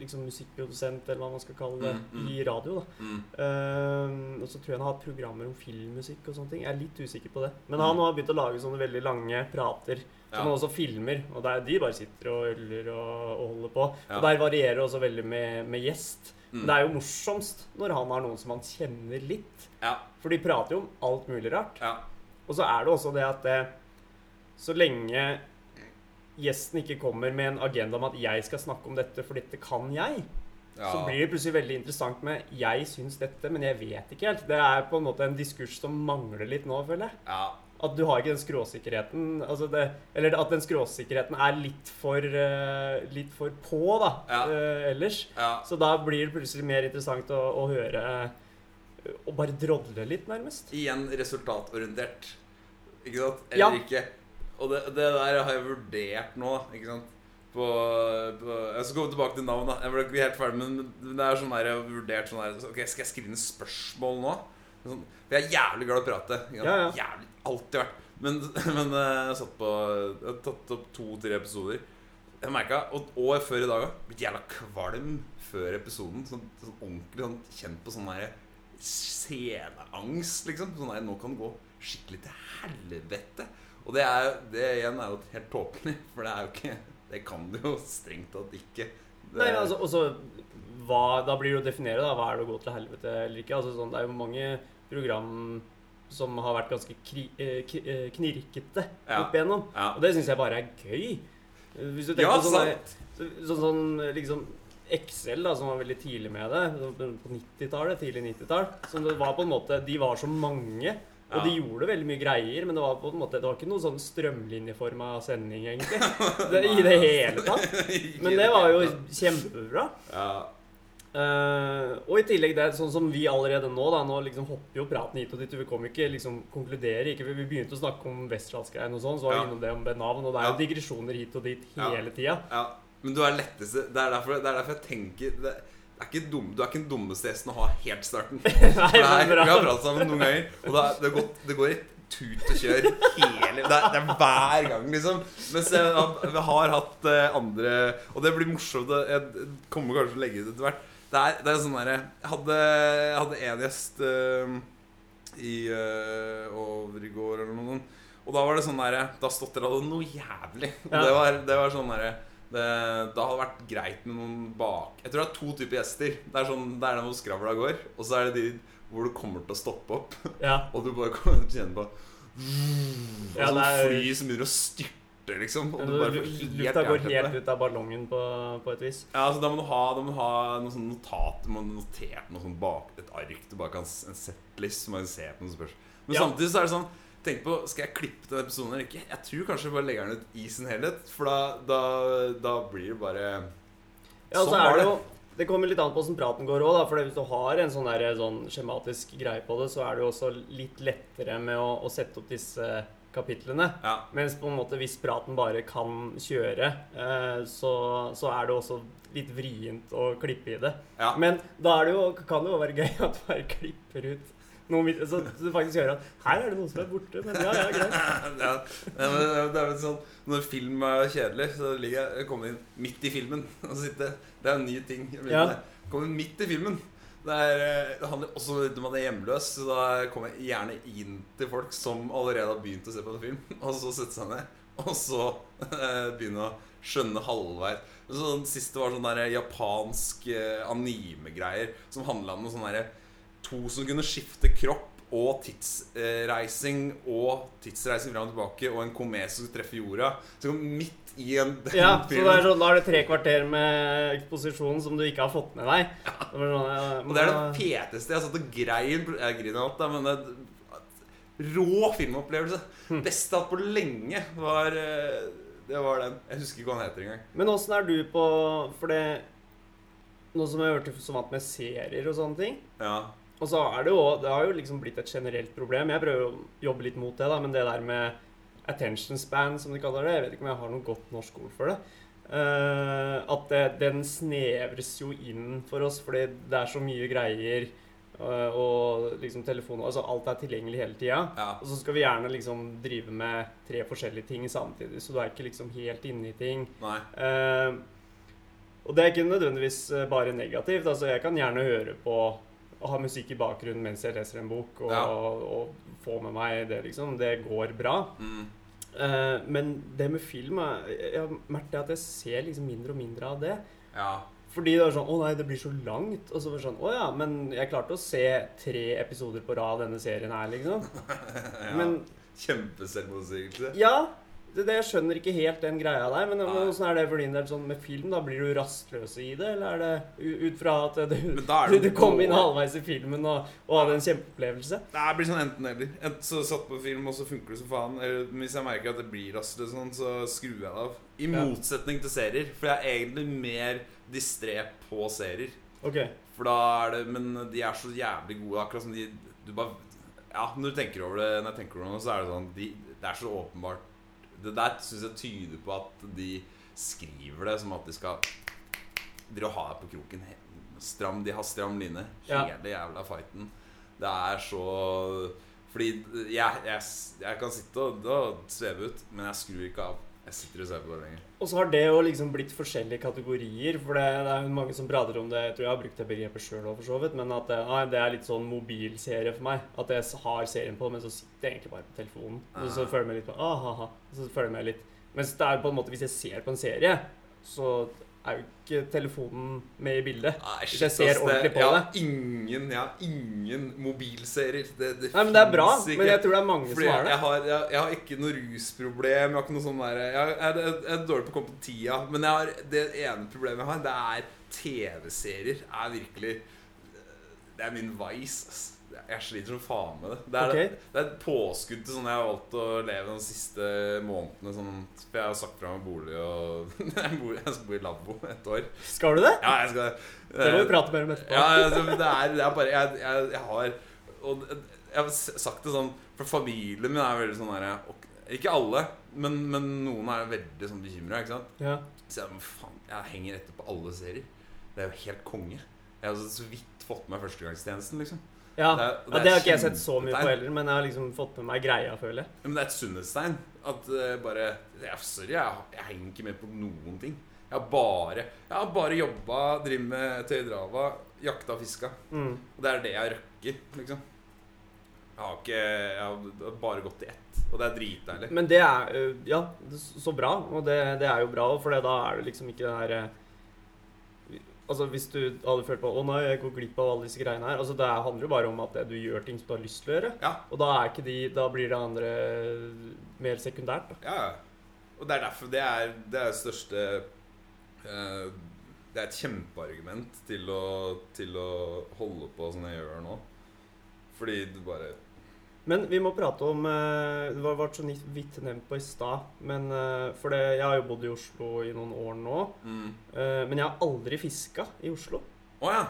liksom musikkprodusent, eller hva man skal kalle det, Mm, mm. i radio. da. Mm. Eh, og så tror jeg han har hatt programmer om filmmusikk og sånne ting. Jeg er litt usikker på det. Men Mm. han har begynt å lage sånne veldig lange prater som han også filmer. Og der de bare sitter og øller og, og holder på. Og der varierer også veldig med, med gjest. Mm. Det er jo morsomst når han har noen som han kjenner litt. Ja. For de prater jo om alt mulig rart. Ja. Og så er det også det at det, så lenge gjesten ikke kommer med en agenda om at 'jeg skal snakke om dette, for dette kan jeg', ja. så blir det plutselig veldig interessant med 'jeg syns dette, men jeg vet ikke helt'. Det er på en måte en diskurs som mangler litt nå, føler jeg. ja. At du har ikke den skråsikkerheten altså det, Eller at den skråsikkerheten er litt for, uh, litt for på, da, Ja. uh, ellers. ja. Så da blir det plutselig mer interessant å, å høre uh, Og bare drodle litt, nærmest. Igjen resultatorientert. Ikke sant? Eller Ja. ikke. Og det, det der har jeg vurdert nå, ikke sant. På, på Jeg skal komme tilbake til navn, da. Jeg ble ikke helt ferdig, men det er sånn der, jeg har vurdert sånn der Ok, skal jeg skrive inn spørsmål nå? Sånn, for jeg er jævlig glad i å prate. Jævlig, Alltid vært. Men, men eh, jeg satt på Jeg har tatt opp to-tre episoder. Jeg merka Og år før i dag òg. Blitt jævla kvalm før episoden. Sånn, sånn ordentlig sånn, kjent på sånn der sceneangst, liksom. Sånn der, Nå kan det gå skikkelig til helvete. Og det, er, det igjen er jo helt tåpelig, for det er jo ikke Det kan du jo strengt tatt ikke. Det, Nei, altså, også, hva, Da blir det å definere da, hva er det å gå til helvete eller ikke. Altså, sånn, det er jo mange program som har vært ganske kri, eh, eh, knirkete Ja. opp igjennom. ja. Og det syns jeg bare er gøy. Hvis du tenker Ja, på sånn, så, sånn, sånn liksom Excel, da, som var veldig tidlig med det, på 90-tallet, tidlig 90-tall, som det var på en måte De var så mange. Og de gjorde veldig mye greier, men det var på en måte Det var ikke noe sånn strømlinjeforma sending, egentlig. Det, I det hele tatt. Men det var jo kjempebra. Ja. Eh, og i tillegg det, er sånn som vi allerede nå, da, nå liksom hopper jo praten hit og dit, vi kommer ikke liksom konkludere, ikke, vi begynte å snakke om Westerdalsgreiene og sånn, så var vi Ja. innom det om Benavn. og det er jo Ja. digresjoner hit og dit Ja. hele tida. ja. Men du er letteste Det er derfor, det er derfor jeg tenker det, det er dum, Du er ikke den dummeste gjesten å ha helt starten. Nei, men vi har pratet sammen noen ganger, og det, det, går, det går i tut og kjør hele det er, det er hver gang, liksom. Mens jeg, vi har hatt eh, andre Og det blir morsomt. Jeg kommer kanskje til å legge ut etter hvert. Det er, det er sånn derre Jeg hadde, jeg hadde en gjest uh, i uh, over i går eller noe. Og da var det sånn derre Da stotra det noe jævlig. Ja. Det, var, det var sånn derre det, det hadde vært greit med noen bak Jeg tror det er to typer gjester. Det er sånn, det er den hvor skravla går, og så er det de hvor du kommer til å stoppe opp, Ja. og du bare kommer til å kjenne på Og Ja, sånn det er- fly som begynner å styrte, liksom. Og du bare helt Lufta går helt ut av ballongen på, på et vis. Ja, altså Da må du ha, da må ha noen sånne notater. Du må ha notert noe sånn bak et ark du bare kan En settlist som man ser på noen spørsmål. Men Ja. samtidig så er det sånn Tenk på, Skal jeg klippe den episoden eller ikke? Jeg tror kanskje jeg bare legger den ut i sin helhet. For da, da, da blir det bare Ja, Sånn var det det. jo det kommer litt an på hvordan praten går òg, for hvis du har en sånn, der, sånn skjematisk greie på det, så er det jo også litt lettere med å, å sette opp disse kapitlene. Ja. Mens på en måte hvis praten bare kan kjøre, eh, så, så er det også litt vrient å klippe i det. ja. Men da det jo, kan det jo være gøy at du bare klipper ut noe midt, så du faktisk hører at her er det noen som er borte, men ja, ja, greit. ja, det er vel sånn Når film er kjedelig, så ligger jeg jeg kommer inn midt i filmen. Og sitter, det er en ny ting. Ja. Kommer inn midt i filmen. Det, er, eh, det handler også om at jeg er hjemløs, så da kommer jeg gjerne inn til folk som allerede har begynt å se på en film, og så sette seg ned, og så eh, begynne å skjønne halvveis. Sånn, siste var sånn der japansk eh, anime-greier som handla om noe sånn derre to som kunne skifte kropp og tidsreising og tidsreising fram og tilbake og en komet som treffer jorda. Så midt i en Ja, så det er sånn, da er det tre kvarter med eksposisjon som du ikke har fått med deg. Det sånn, ja, Og det er det feteste. Jeg satt og grein Jeg griner alt, da, men det, Rå filmopplevelse. Hm. Beste jeg har hatt på lenge, var eh, Det var den. Jeg husker ikke hva den heter engang. Men åssen er du på For det Nå som jeg har hørt så vant med serier og sånne ting Ja. Og så er det jo Det har jo liksom blitt et generelt problem. Jeg prøver å jobbe litt mot det, da, men det der med attention span, som de kaller det Jeg vet ikke om jeg har noe godt norsk ord for det. Uh, at det, den snevres jo inn for oss fordi det er så mye greier. Uh, og liksom telefon Altså alt er tilgjengelig hele tida. ja. Og så skal vi gjerne liksom drive med tre forskjellige ting samtidig, så du er ikke liksom helt inne i ting. Eh, og det er ikke nødvendigvis bare negativt. Altså, jeg kan gjerne høre på og ha musikk i bakgrunnen mens jeg leser en bok, og, Ja. og, og få med meg det, liksom. Det går bra. Mm. Uh, men det med film er, Jeg har merket at jeg ser liksom mindre og mindre av det. Ja. Fordi det er sånn Å nei, det blir så langt. Og så var det sånn Å ja, men jeg klarte å se tre episoder på rad denne serien her, liksom. ja. Men Kjempeselvmotsigelse. ja, det, det, jeg skjønner ikke helt den greia der. Men åssen er det for din del sånn med film? da Blir du rastløs i det, eller er det ut fra at du, du, du kom inn halvveis i filmen og, og hadde en kjempeopplevelse? Det blir sånn enten-eller. Enten så satt på film, og så funker det som faen. Eller hvis jeg merker at det blir rastløs, sånn, så skrur jeg det av. I motsetning til serier. For jeg er egentlig mer distré på serier. Okay. For da er det Men de er så jævlig gode. Akkurat som de Du bare Ja, når du tenker over det Når jeg tenker over det så er det sånn de, Det er så åpenbart Det der syns jeg tyder på at de skriver det som at de skal Dere ha deg på kroken. Stram, de har stram line. Ja. Hele jævla fighten. Det er så Fordi jeg, jeg, jeg kan sitte og, og sveve ut, men jeg skrur ikke av. Jeg sitter og ser på det lenger. Og så har det jo liksom blitt forskjellige kategorier. For det, det er jo mange som prater om det. Jeg tror jeg har brukt det begrepet sjøl òg, for så vidt. Men at det, nei, det er litt sånn mobilserie for meg. At jeg har serien på, men så sitter jeg egentlig bare på telefonen. Og så føler følger jeg med litt på ah, ha, ha. Så følger jeg med litt Mens det er på en måte hvis jeg ser på en serie, så er jo ikke telefonen med i bildet. Nei, Hvis jeg ser ordentlig på jeg har. Ingen, jeg har ingen mobilserier. Det, det Nei, men det er bra. ikke. Men jeg tror det er mange Fordi som har det. jeg, har, jeg, jeg har ikke noe rusproblem. Jeg har ikke noe sånn der, jeg, jeg, jeg, jeg er dårlig på å komme på tida. Men jeg har, det ene problemet jeg har, det er TV-serier. er virkelig Det er min vice. ass. Jeg sliter som faen med det. Det er, okay. det er et påskudd til sånn jeg har valgt å leve de siste månedene. Sånn, for jeg har sagt fra meg bolig og jeg, bor, jeg skal bo i lavvo et år. Skal du det? Ja, jeg skal Det må vi prate mer om etterpå. ja, altså, det, er, det er bare Jeg, jeg, jeg har Og jeg har sagt det sånn For familien min er veldig sånn der ok, Ikke alle, men, men noen er veldig sånn bekymra. Ikke sant? Ja. Så jeg, faen, jeg henger etter på alle serier. Det er jo helt konge. Jeg har så- vidt fått med førstegangstjenesten, liksom. Ja. Det er- det er det har ikke jeg sett så mye på heller, men jeg har liksom fått med meg greia, føler jeg. Men det er et sunnhetstegn. At uh, bare jeg, Sorry, jeg, jeg henger ikke med på noen ting. Jeg har bare Jeg har bare jobba, driver med tøydrava, jakta og fiska. Mm. Og det er det jeg røkker, liksom. Jeg har ikke Jeg har bare gått i ett. Og det er dritdeilig. Men det er Ja, det- så bra. Og det, det er jo bra, for da er det liksom ikke det her ø, Altså Hvis du hadde følt på Å nei, jeg går glipp av alle disse greiene her Altså Det handler jo bare om at du gjør ting som du har lyst til å gjøre. Ja. Og da er ikke de Da blir det andre mer sekundært. da ja. Og det er derfor det er det er største uh, Det er et kjempeargument til å, til å holde på som jeg gjør nå. Fordi du bare Men vi må prate om du Det var ble så vidt nevnt på i stad. Men For det, jeg har jo bodd i Oslo i noen år nå. mm. Men jeg har aldri fiska i Oslo. Oh, ja.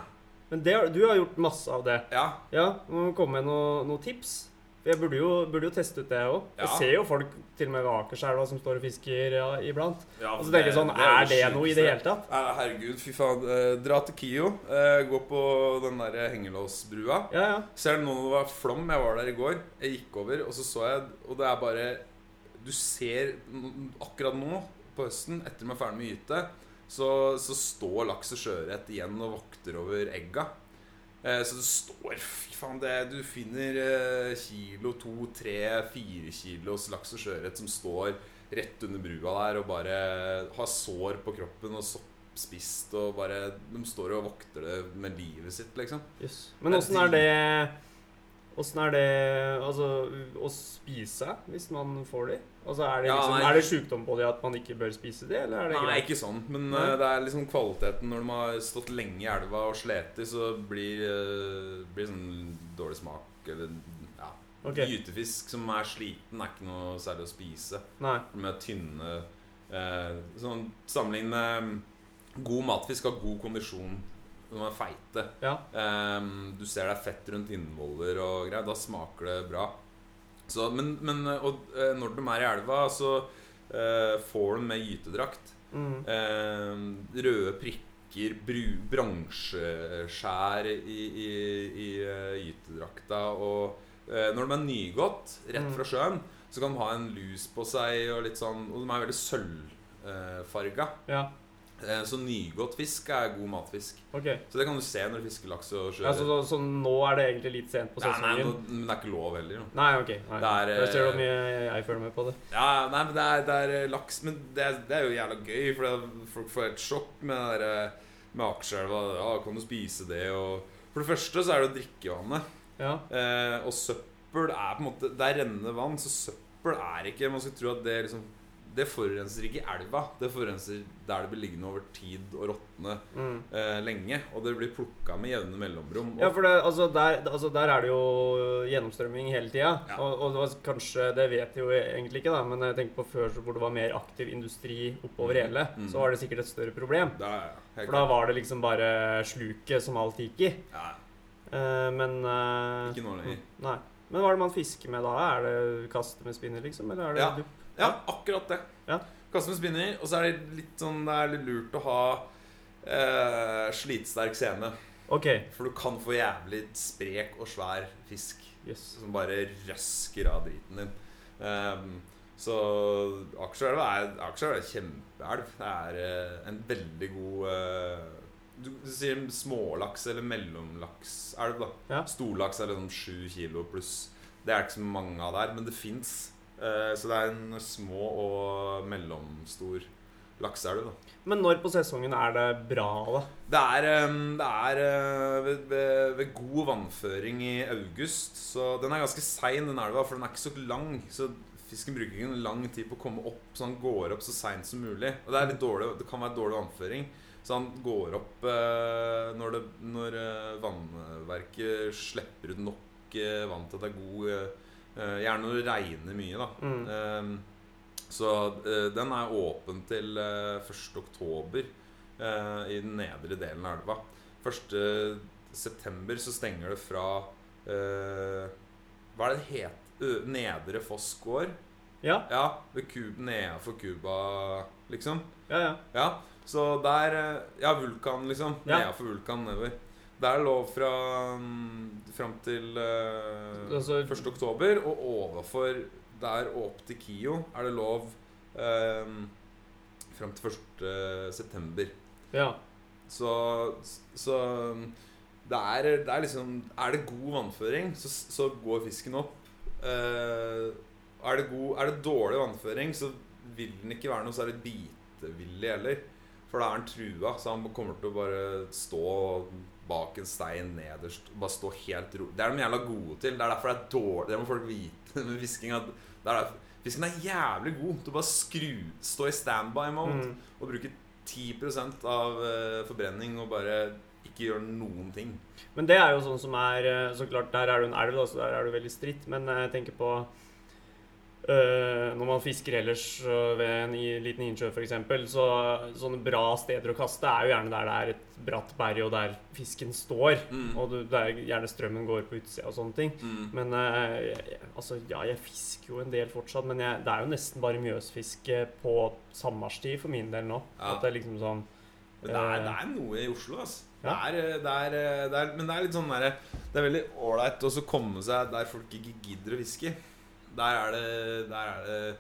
Men det, du har gjort masse av det. Ja. Ja, må du komme med noen noe tips? Jeg burde jo, burde jo teste ut det òg. Jeg Ja. ser jo folk til og med ved Akerselva som står og fisker ja, iblant. ja Og så tenker jeg sånn, er det noe i det hele tatt? Ja, herregud, fy faen. Eh, dra til Kio. Eh, gå på den der hengelåsbrua. Ja, ja. Ser du nå det var flom? Jeg var der i går. Jeg gikk over, og så så jeg Og det er bare Du ser akkurat nå på høsten, etter at man er ferdig med gyte, så, så står laks og sjøørret igjen og vokter over egga. Eh, så det står faen, det, du finner eh, kilo, to, tre, fire kilos laks og sjøørret som står rett under brua der og bare har sår på kroppen og soppspist og bare De står og vokter det med livet sitt, liksom. Yes. Men åssen er det Åssen er det altså, å spise hvis man får de? Altså, er det, liksom, ja, er det sjukdom på det at man ikke bør spise det? eller er det Nei, greit? ikke sånn. Men Nei. eh, det er liksom kvaliteten når de har stått lenge i elva og sleter, så blir uh, blir sånn dårlig smak eller ja. Okay. Gytefisk som er sliten, er ikke noe særlig å spise. Nei. Er tynne eh, Sånn Sammenligne eh, god matfisk har god kondisjon. De er feite. Ja. Eh, du ser det er fett rundt innvoller og greier. Da smaker det bra. Så, men, men og, eh, når de er i elva, så uh, får de med gytedrakt. Mm. Uh, røde prikker, bru, bransjeskjær i, i, i uh, gytedrakta. Og når de er nygått, rett Mm. fra sjøen, så kan de ha en lus på seg, og litt sånn Og de er veldig sølvfarga. Ja. Eh, så nygått fisk er god matfisk. Ok. Så det kan du se når du fisker laks og sjøørret. Ja, så, så, så nå er det egentlig litt sent på Nei, nei, nå- men det er ikke lov heller. nå. Nei, ok. Nei. Det er, jeg ser eh, hvor mye jeg følger med på det. Ja, nei, men det er, det er eh, laks Men det er, det er jo jævla gøy, for folk får et sjokk med det der, eh, med Akerselva. Ja, kan du spise det? Og for det første så er det drikkevannet. Ja. Eh, og søppel er på en måte Det er rennende vann, så søppel er ikke Man skal tro at det liksom Det forurenser ikke elva. Det forurenser der det blir liggende over tid og råtne Mm. eh, lenge. Og det blir plukka med jevne mellomrom. Ja, for det, altså, der, altså, der er det jo gjennomstrømming hele tida. Ja. Og, og det var kanskje Det vet jeg jo egentlig ikke, da, men jeg tenker på før så hvor det var mer aktiv industri oppover Mhm. hele, mm. så var det sikkert et større problem. Da ja, For da var det liksom bare sluket som alt gikk i. ja, Eh, men eh, Ikke nå lenger. Nei. Men hva er det man fisker med da? Er det kaste med spinner, liksom? Eller er det Ja. dupp? Ja, akkurat det. Ja. Kaste med spinner, og så er det litt sånn Det er litt lurt å ha eh, slitsterk sene. Ok. For du kan få jævlig sprek og svær fisk yes. som bare røsker av driten din. Um, så Akerselva er, Akerselva er kjempeelv. Det er eh, en veldig god eh, du, du sier smålaks eller mellomlakselv. da Ja. Storlaks er liksom sju kilo pluss. Det er ikke så mange av der, men det fins. Så det er en små og mellomstor lakseelv. Men når på sesongen er det bra, da? Det er, eh, det er eh, ved, ved, ved god vannføring i august. Så den er ganske sein, den elva, for den er ikke så lang. Så fisken bruker ikke en lang tid på å komme opp, så han går opp så seint som mulig. Og det, er litt dårlig, det kan være dårlig vannføring. Så han går opp eh, når, det, når eh, vannverket slipper ut nok eh, vann til at det er god eh, eh, Gjerne når det regner mye, da. Mm. Ehm, så eh, den er åpen til uh, 1. oktober eh, i den nedre delen av elva. 1. september så stenger det fra eh, Hva er det det het? Nedre Foss gård? Ja, Ja, ved Kub, nedenfor Cuba, liksom. ja, ja. Ja, så der eh, Ja, Vulkan, liksom. Ja. Nedenfor Vulkan nedover. Der lov fra mm, fram til uh, Altså- 1. oktober, og overfor der og opp til Kio er det lov um, fram til 1. september. ja. Så, så det, er, det er liksom Er det god vannføring, så, så går fisken opp. Uh, er, det god, er det dårlig vannføring, så vil den ikke være noe særlig bitevillig heller. For da er han trua, så han kommer til å bare stå bak en stein nederst. Bare stå helt ro. Det er de jævla gode til. Det er derfor det er dårlig Det må folk vite med fisking. Er fisken er jævlig god til å bare skru Stå i standby-mode Mm. og bruke 10% av eh, forbrenning og bare ikke gjøre noen ting. Men det er jo sånn som er eh, Så klart, der er du en elv, så der er du veldig stritt. Men eh, jeg tenker på når man fisker ellers øh, ved en liten innsjø f.eks., så sånne bra steder å kaste er jo gjerne der det er et bratt berg, og der fisken står. Mm. Og du, der gjerne strømmen går på utsida og sånne ting. Mm. Men eh, altså, ja, jeg fisker jo en del fortsatt, men jeg, det er jo nesten bare mjøsfiske på sommerstid for min del nå. Ja. At det er liksom sånn det er, eh, det er noe i Oslo, altså. Ja. Det, er, det, er, det er, men det er litt sånn derre Det er veldig ålreit å så komme seg der folk ikke gidder å fiske. Der er det, der er det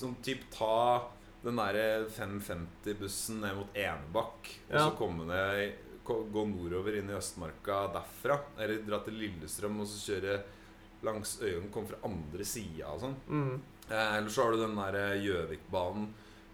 sånn typ ta den derre 550-bussen ned mot Enebakk, og Ja. så komme ned Gå nordover inn i Østmarka derfra. Eller dra til Lillestrøm og så kjøre langs Øyen, komme fra andre sida og sånn. mm, Eh, eller så har du den der eh, Gjøvikbanen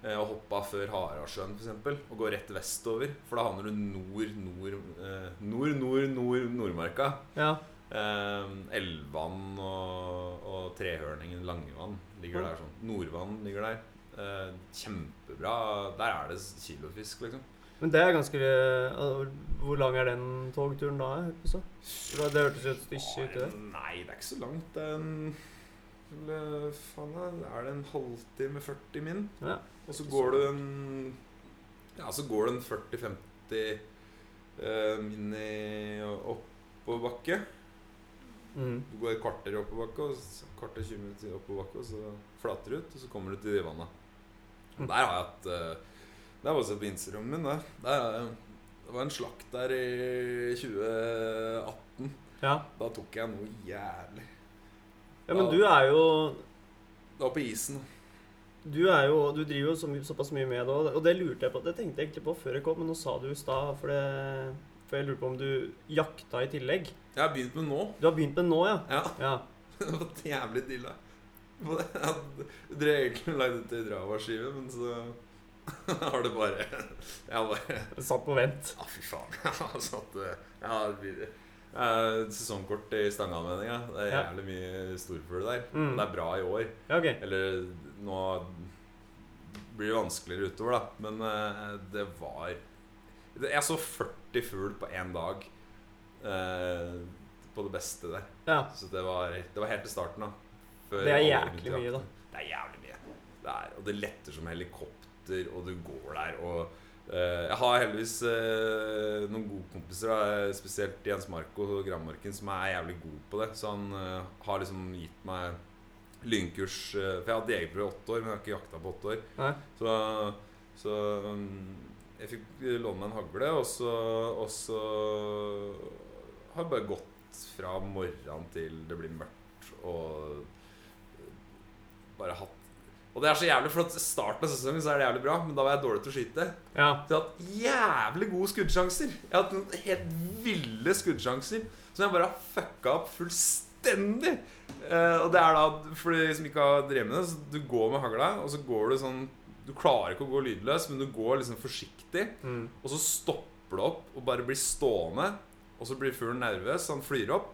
eh, og hoppa før Harasjøen f.eks. Og gå rett vestover. For da havner du nord, nord, eh, nord, nord, nord Nordmarka. Ja. Eh, Elvann og, og Trehørningen Langevann ligger der sånn. Nordvann ligger der. Eh, kjempebra. Der er det kilofisk, liksom. Men det er ganske eh, Hvor lang er den togturen da? jeg så? Det hørtes jo et stykke ut. Nei, det er ikke så langt. Det er en faen, er det en halvtime, 40 min? Ja. Og så går du en Ja, så går du en 40-50 uh, min i oppoverbakke. Mm. Du går et kvarter oppoverbakke, og kvarter 20 minutter oppoverbakke, og så flater du ut, og så kommer du til vanna. Og der har jeg hatt eh, Det var også på Instagrammen min. Der. Der det var en slakt der i 2018. Ja. Da tok jeg noe jævlig. ja, men du er jo Det var på isen. Du er jo, du driver jo så mye, såpass mye med det, og det lurte jeg på. Det tenkte jeg egentlig på før jeg kom, men nå sa du i stad, for, for jeg lurte på om du jakta i tillegg. Jeg har begynt med nå. Du har begynt med nå, ja? Ja, Ja. det var jævlig dilla. Dere egentlig og det til Drava-skive, men så har det bare Jeg har bare Satt på vent. Ja, fy faen. Jeg har satt eh, Jeg har sesongkort i Stangeallmenninga. Det er jævlig mye storfugl der. Mm. Det er bra i år. Ja, okay. Eller nå blir det vanskeligere utover, da. Men eh, det var Jeg så 40 fugl på én dag. Eh, på det beste der. Ja. Så det var, det var helt til starten, da. Før Det er jæklig mye, da. Det er jævlig mye. Det er, og det letter som helikopter, og du går der og eh, Jeg har heldigvis eh, noen gode kompiser, da, spesielt Jens Marco Grammarken som er jævlig god på det. Så han eh, har liksom gitt meg lynkurs eh, For jeg hatt jegerprøve i åtte år, men jeg har ikke jakta på åtte år. Nei. Så, så um, jeg fikk låne meg en hagle, og så, og så har bare gått fra morgenen til det blir mørkt, og bare hatt Og det er så jævlig, for at starten av sesongen så er det jævlig bra, men da var jeg dårlig til å skyte. Ja. Så jeg har hatt jævlig gode skuddsjanser. Jeg har hatt helt ville skuddsjanser som jeg bare har fucka opp fullstendig. Eh, og det er da for de som ikke har drevet med det, så du går med hagla, og så går du sånn Du klarer ikke å gå lydløs, men du går liksom forsiktig. Mm. Og så stopper du opp og bare blir stående. Og så blir fuglen nervøs, han flyr opp.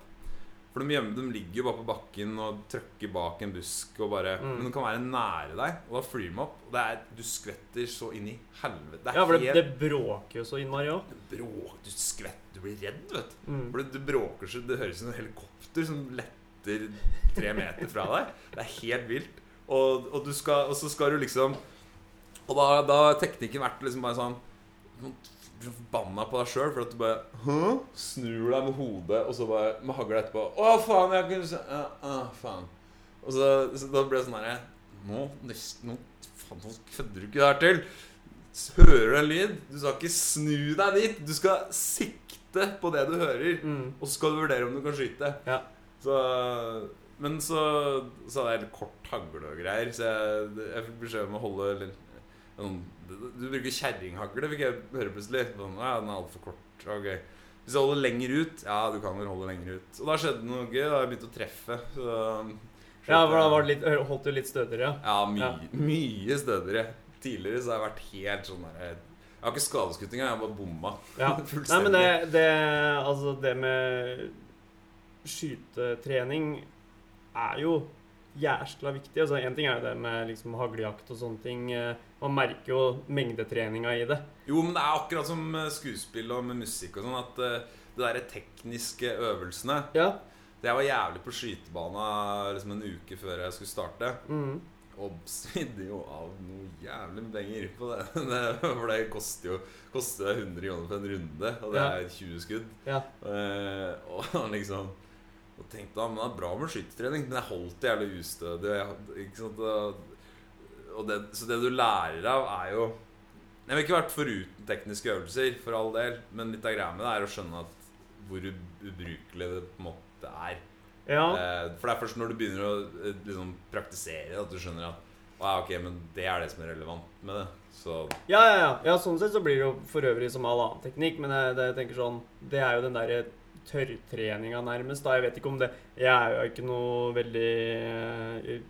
For de, gjemmer, de ligger jo bare på bakken og trøkker bak en busk. Bare, Mm. Men de kan være nære deg, og da flyr de opp. Og det er, du skvetter så inn i helvete. Det Ja, for det, det bråker jo så innmari òg. Du skvetter, du blir redd, vet du. Mm. For det, det bråker så Det høres ut som et helikopter som letter tre meter fra deg. Det er helt vilt. Og, og, du skal, og så skal du liksom Og da har teknikken vært liksom bare sånn sånn Forbanna på deg sjøl for at du bare Hæ? Snur deg med hodet, og så bare med hagla etterpå. Å, faen, jeg kunne se ja, ja, faen. Og så, så da ble det sånn herre Nå, nå, faen, nå kødder du ikke det her til. Hører du en lyd? Du skal ikke snu deg dit. Du skal sikte på det du hører. Mm. Og så skal du vurdere om du kan skyte. Ja. Så, men så, så hadde jeg litt kort hagle og greier, så jeg, jeg fikk beskjed om å holde sånn, Du bruker kjerringhagle, fikk jeg høre plutselig. Sånn, ja, den er altfor kort. Ok. Hvis jeg holder lenger ut Ja, du kan vel holde lenger ut. Og da skjedde det noe gøy. Da jeg begynt å treffe. Så, Ja, for da var det litt, holdt du litt stødigere, ja. my, Ja. mye stødigere. Tidligere så har jeg vært helt sånn der Jeg har ikke skadeskutt engang, jeg har bare bomma. ja. Nei, men det, det Altså, det med skytetrening er jo jæskla viktig. Altså, ting er det med liksom haglejakt og sånne ting. eh, Man merker jo mengdetreninga i det. Jo, men det er akkurat som skuespill og med musikk og sånn, at eh, det derre tekniske øvelsene Ja. Det Jeg var jævlig på skytebana liksom en uke før jeg skulle starte. Mm. Og svidde jo av noe jævlig penger på det. det for det koster jo koster 100 kroner for en runde, og det er 20 skudd. Ja. Eh, og liksom Og tenkte da, men det er bra med skyttertrening, men jeg holdt jævlig ustødig. Ikke sant? Og, det, så det du lærer av, er jo Jeg vil ikke vært foruten tekniske øvelser, for all del, men litt av greia med det er å skjønne at hvor ubrukelig det på en måte er. Ja. Eh, for det er først når du begynner å eh, liksom, praktisere at du skjønner at ja, ok, men det er det som er relevant med det. Så Ja, ja, ja. ja, sånn sett så blir det jo for øvrig som all annen teknikk, men jeg, det, jeg tenker sånn Det er jo den derre tørrtreninga nærmest, da. Jeg vet ikke om det Jeg er jo ikke noe veldig eh,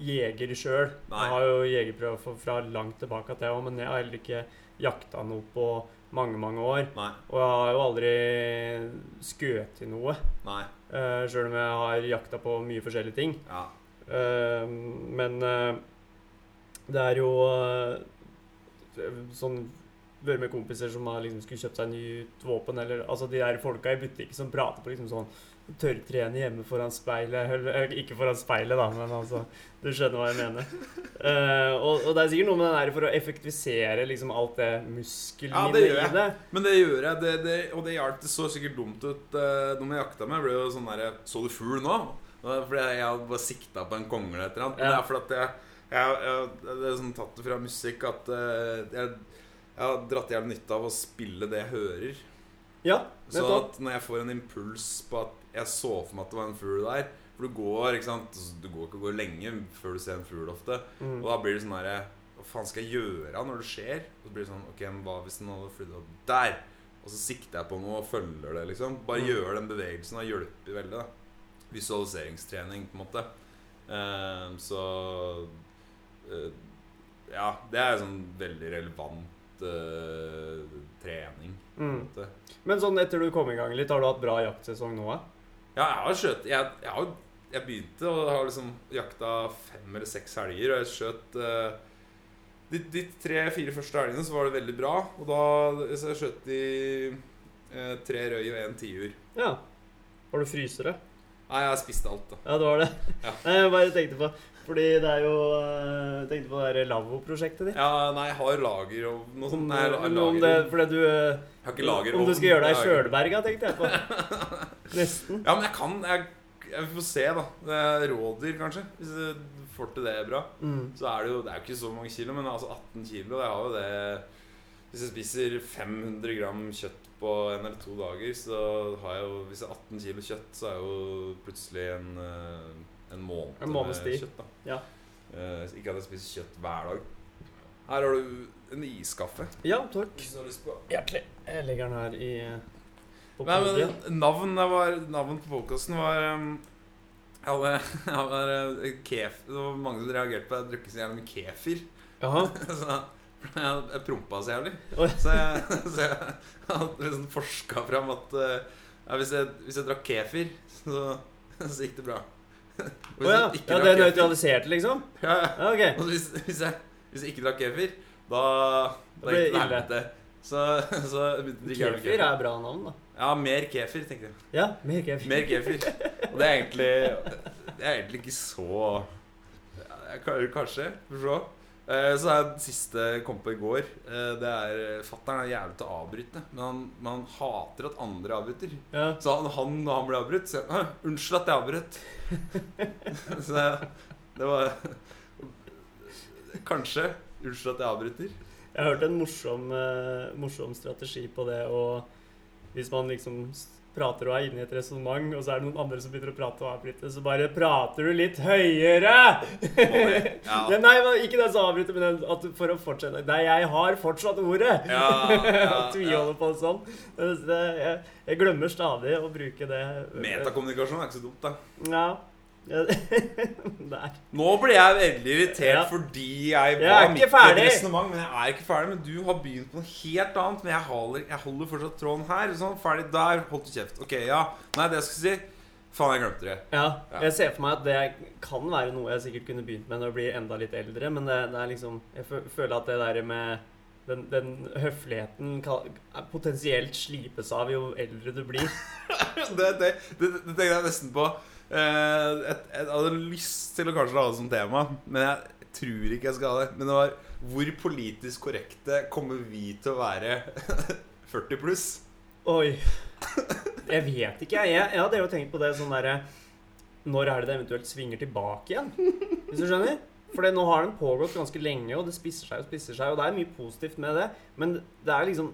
jeger sjøl. Jeg har jo jegerprøve fra, langt tilbake til jeg òg, men jeg har heller ikke jakta noe på mange, mange år. nei. Og jeg har jo aldri skutt i noe, Nei. uh, sjøl om jeg har jakta på mye forskjellige ting. Ja. Uh, men uh, det er jo uh, sånn Vært med kompiser som har liksom skulle kjøpt seg nytt våpen, eller altså de der folka i butikken som prater på liksom sånn Tørrtrene hjemme foran speilet eller, Ikke foran speilet, da, men altså Du skjønner hva jeg mener. Uh, og, og det er sikkert noe med den der for å effektivisere liksom alt det Ja, muskelminnet gjør i det. Men det gjør jeg, det, det, og det hjalp. Det så sikkert dumt ut uh, når jeg jakta meg. Jeg ble jo sånn der, Så du fugl nå? Fordi jeg hadde bare sikta på en kongle eller et eller annet. Ja. det er fordi at jeg, jeg, jeg Det er sånn tatt det fra musikk at uh, jeg, jeg har dratt jævlig nytte av å spille det jeg hører. Ja, Så at når jeg får en impuls på at jeg så for meg at det var en fugl der For du går ikke sant Du går ikke går lenge før du ser en fugl ofte. Mm. Og da blir det sånn herre Hva faen skal jeg gjøre når det skjer? Og så blir det sånn Ok, men hva hvis den hadde flydd opp der? Og så sikter jeg på noe og følger det, liksom. Bare Mm. gjør den bevegelsen Det hjelper veldig. da Visualiseringstrening, på en måte. Eh, så uh, Ja, det er sånn veldig relevant eh, trening. Mm. Men sånn etter du kom i gang litt, har du hatt bra jaktsesong nå? Ja, jeg har skjøt Jeg, jeg, har, jeg begynte og har liksom jakta fem eller seks helger, og jeg skjøt uh, de, de tre-fire første helgene så var det veldig bra. Og da så jeg skjøt de uh, tre røy og én tiur. Ja. Har du frysere? Nei, jeg spiste alt, da. Ja, det var det. Ja. Jeg bare tenkte på Fordi det er jo eh, Jeg tenkte på det der lavvo-prosjektet ditt. Ja, nei, jeg har lager og noe sånt. Nei, lager. om, det, fordi du eh, jeg har ikke lager Om du skal gjøre deg Sjølberga, tenkte jeg på. Nesten. Ja, men jeg kan jeg, jeg får se, da. Det rådyr, kanskje. Hvis du får til det bra. Mm. Så er det jo Det er jo ikke så mange kilo, men altså 18 kilo Jeg har jo det Hvis jeg spiser 500 gram kjøtt på en eller to dager, så har jeg jo Hvis jeg har 18 kilo kjøtt, så er jo plutselig en, eh, en måned En måneds med kjøtt. da Ja. Uh, ikke at jeg spiser kjøtt hver dag. Her har du en iskaffe. Ja, takk. Hvis du har lyst på Hjertelig. Jeg legger den her i eh, på Nei, men navn, det var, navn på podkasten var um, hadde eh, kef, Det var mange som reagerte på at jeg drukket så jævlig med kefir. Så jeg, jeg prompa så jævlig. Så jeg, så jeg hadde liksom forska fram at ja, hvis, jeg, hvis jeg drakk kefir, så, så gikk det bra. Å ja. ja. Det nøytraliserte, liksom? Ja, ja. Ja, ok. Og hvis, hvis, jeg, hvis jeg ikke drakk kefir, da, Da gikk det helvete. Så, så Kefir er bra navn, da. Ja, mer kefir, tenkte jeg. Ja, mer kefir. Mer kefir. Og det er egentlig Det er egentlig ikke så Kanskje. Får se. Eh, Så er det siste jeg kom på i går. eh, Det er Fattern er jævlig til å avbryte, men han, men han hater at andre avbryter. Ja. Så han, han når han ble avbrutt, sier han 'Unnskyld at jeg avbrøt'. Så det, det var Kanskje. Unnskyld at jeg avbryter. Jeg har hørt en morsom, eh, morsom strategi på det og Hvis man liksom prater og er inne i et resonnement, og så er det noen andre som begynner å prate og avbryte, så bare prater du litt høyere! Ja. Ja, nei, ikke den som avbryter, men den at for å fortsette Nei, jeg har fortsatt ordet! Ja, ja, Tviholder vi på. Det, sånn. jeg, jeg glemmer stadig å bruke det. Metakommunikasjon er ikke så dumt, da. Ja. Nå ble jeg veldig irritert Ja. fordi jeg Jeg var ikke midt i et resonnement. Men jeg er ikke ferdig. Men du har begynt på noe helt annet. Men jeg holder, jeg holder fortsatt tråden her. Sånn, ferdig der. Holdt kjeft. Ok, ja. Nei, det jeg skulle si Faen, jeg glemte det. Ja, Ja. jeg ser for meg at det kan være noe jeg sikkert kunne begynt med når jeg blir enda litt eldre, men det, det er liksom Jeg føler at det der med den, den høfligheten kan, potensielt slipes av jo eldre du blir. det, det, det, det tenker jeg nesten på. Eh, jeg hadde lyst til å kanskje ha det som tema, men jeg tror ikke jeg skal ha det. Men det var hvor politisk korrekte kommer vi til å være 40 pluss? Oi. Jeg vet ikke, jeg. Jeg, hadde jo tenkt på det sånn derre Når er det det eventuelt svinger tilbake igjen? Hvis du skjønner? For nå har den pågått ganske lenge, og det spisser seg og spisser seg, og det er mye positivt med det, men det er liksom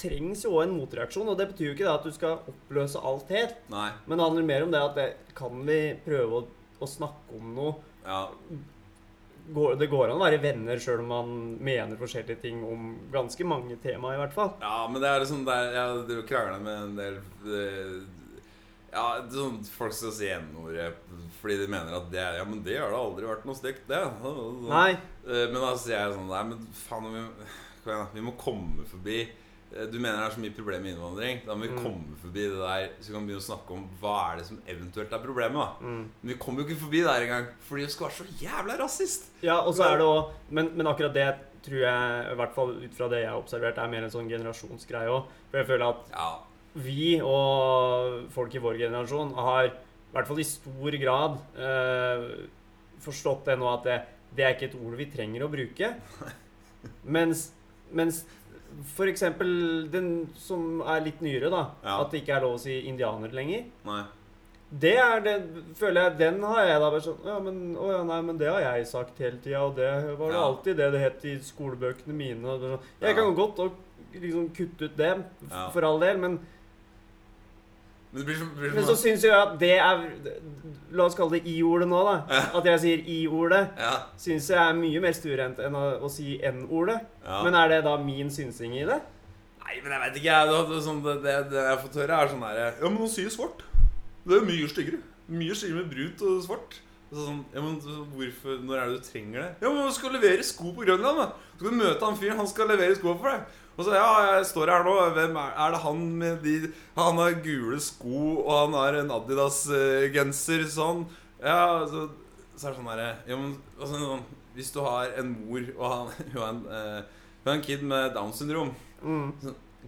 trengs jo òg en motreaksjon, og det betyr jo ikke det at du skal oppløse alt helt, Nei. men det handler mer om det at det, kan vi prøve å, å snakke om noe Ja. går, Det går an å være venner sjøl om man mener forskjellige ting om ganske mange tema, i hvert fall. Ja, men det er liksom der Jeg driver krangler med en del det, Ja, er sånn folk skal si N-ordet fordi de mener at det er Ja, men det har da aldri vært noe stygt, det. Nei. Eh, Men da sier jeg sånn Nei, men faen, vi, vi må komme forbi eh, Du mener det er så mye problem med innvandring. Da må vi Mm. komme forbi det der, så vi kan begynne å snakke om hva er det som eventuelt er problemet. Mm. Men vi kommer jo ikke forbi det der engang, fordi vi skal være så jævla rasist. Ja, og så er det også, men, men akkurat det tror jeg, i hvert fall ut fra det jeg har observert, er mer en sånn generasjonsgreie òg. For jeg føler at Ja, vi og folk i vår generasjon har i hvert fall i stor grad eh, forstått det nå at det, det er ikke et ord vi trenger å bruke. Mens, mens for eksempel den som er litt nyere, da. Ja. At det ikke er lov å si indianer lenger. nei. Det er det, føler jeg, Den har jeg da bare sånn Ja, men, å ja, nei, men det har jeg sagt hele tida, og det var det Ja. alltid det det het i skolebøkene mine. Sånn. jeg kan godt og, liksom kutte ut det, for all del, men, Men det blir så, blir men så, syns jo jeg at det er La oss kalle det i-ordet nå, da. Ja. At jeg sier i-ordet, Ja. syns jeg er mye mer stuerent enn å, å si n-ordet. ja. Men er det da min synsing i det? Nei, men jeg vet ikke. Jeg, det, det, sånn, det, det, det jeg har fått høre, er sånn her Ja, men han sier svart. Det er mye styggere. Mye styggere med brunt og svart. Så sånn, ja, men hvorfor, Når er det du trenger det? Ja, men Du skal levere sko på Grønland. da Du skal møte han fyren, han skal levere sko for deg. Og så ja, jeg står her nå. Hvem er, er det han med de Han har gule sko, og han har en Adidas-genser sånn. Ja, så, så er det sånn herre ja, altså, sånn, Hvis du har en mor, og han, hun er en, eh, er en kid med Downs syndrom Mm.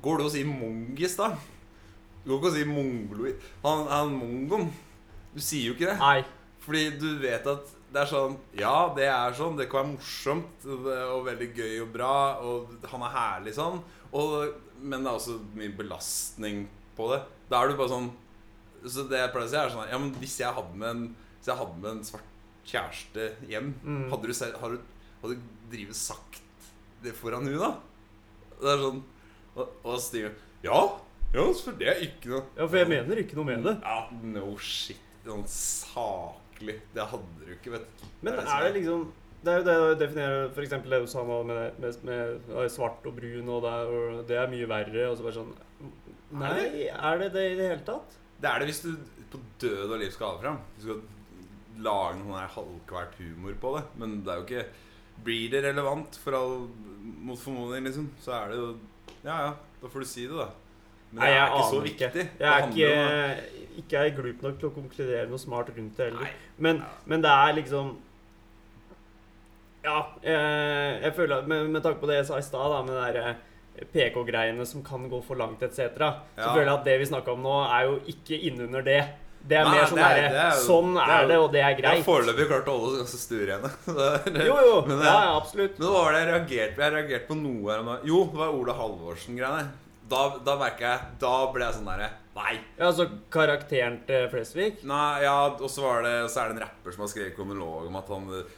Går det å si mongis, da? Du går ikke å si mongoloid. Han, han mongoen. Du sier jo ikke det. Nei. Fordi du vet at det er sånn Ja, det er sånn. Det kan være morsomt og veldig gøy og bra, og han er herlig sånn. Og, men det er også mye belastning på det. Da er du bare sånn Så det jeg pleier å si, er sånn Ja, men hvis jeg hadde med en Hvis jeg hadde med en svart kjæreste hjem, Mm. hadde du, hadde, hadde du drivet sagt det foran hun da? Det er sånn Og, og Steve Ja, ja, for det er ikke noe Ja, for jeg mener ikke noe med det. ja, no shit. Sånn saklig. Det hadde du ikke, vet du. Men Det er det er det er- liksom Det er jo det å definere f.eks. det du sa nå med, med, med svart og brun, og det er, og det er mye verre. Og så bare sånn Nei, er det det i det hele tatt? Det er det hvis du på død og liv skal ha det fram. Du skal lage noe halvkvært humor på det. Men det er jo ikke Blir det relevant for all mot formodning, liksom, så er det jo Ja ja, da får du si det, da. Men Nei, det jeg er ikke så viktig. ikke. Jeg er ikke, ikke er glup nok til å konkludere noe smart rundt det heller. Men, men det er liksom Ja, jeg, jeg føler at med, med tanke på det jeg sa i stad, med det derre PK-greiene som kan gå for langt etc., så føler jeg at det vi snakka om nå, er jo ikke innunder det. Det er Nei, mer sånn det er- det er Sånn det er er det, og det er greit. Jeg har foreløpig klart å holde oss ganske stuerene. Jo, jo. Men det- Ja, ja, absolutt. Men hva var det jeg reagerte på? Jeg reagerte på noe her. Jo, det var Ola Halvorsen-greiene. Da, da merker jeg Da ble jeg sånn derre Nei. Ja, altså karakteren til Flesvig Nei, ja, og så var det Så er det en rapper som har skrevet monolog om at han uh,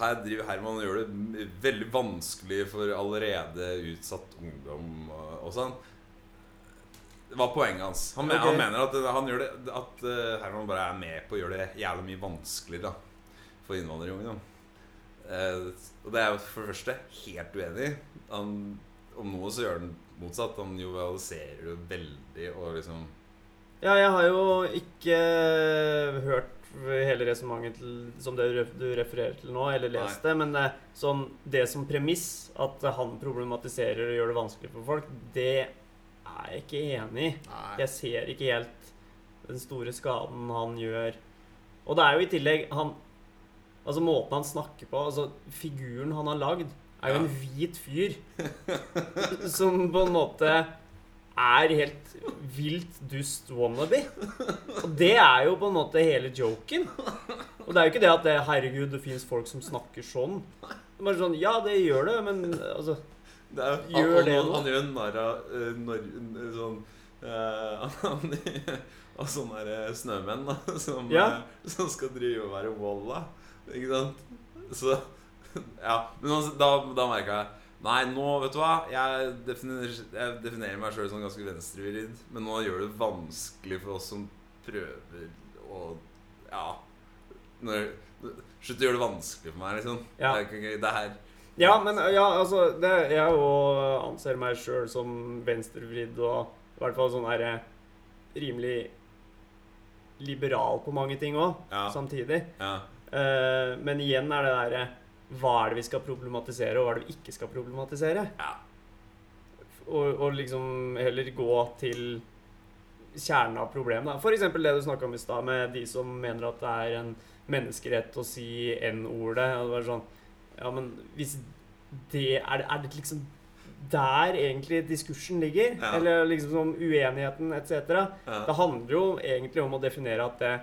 Her driver Herman og gjør det veldig vanskelig for allerede utsatt ungdom og, og sånn. Det var poenget hans. Han, okay. Han mener at, han gjør det, at uh, Herman bare er med på å gjøre det jævlig mye vanskeligere da, for innvandrerungdom. Uh, og det er jo for det første helt uenig i. Om noe så gjør han motsatt. Han jovialiserer jo veldig og liksom Ja, jeg har jo ikke hørt hele resonnementet som det du refererer til nå, eller lest det, men det, sånn, det som premiss, at han problematiserer og gjør det vanskelig for folk, det er jeg ikke enig i. Jeg ser ikke helt den store skaden han gjør. Og det er jo i tillegg han Altså måten han snakker på Altså figuren han har lagd, er jo en hvit fyr som på en måte er helt vilt dust wannabe. Og det er jo på en måte hele joken. Og det er jo ikke det at det, herregud, det fins folk som snakker sånn. Det er bare sånn Ja, det gjør det, men altså Det er, Gjør han, det noe? han gjør narr av eh, når- sånn uh, Av sånne snømenn da, som, Ja. uh, som skal drive og være walla. Ikke sant? Så Ja. Men da, da merka jeg Nei, nå, vet du hva Jeg definerer, jeg definerer meg sjøl som ganske venstrevridd, men nå gjør det vanskelig for oss som prøver å Ja. Når, slutt å gjøre det vanskelig for meg, liksom. Ja. Det, er det her Ja, men ja, altså det, Jeg jo anser meg sjøl som venstrevridd og i hvert fall sånn herre rimelig liberal på mange ting òg, Ja. samtidig. Ja. Uh, men igjen er det derre Hva er det vi skal problematisere, og hva er det vi ikke skal problematisere? Ja. Og, og liksom heller gå til kjernen av problemet. F.eks. Det du snakka om i stad, med de som mener at det er en menneskerett å si N-ordet. og det var sånn, Ja, men hvis det er, er det liksom der egentlig diskursen ligger? Ja. Eller liksom om uenigheten etc.? Ja. Det handler jo egentlig om å definere at det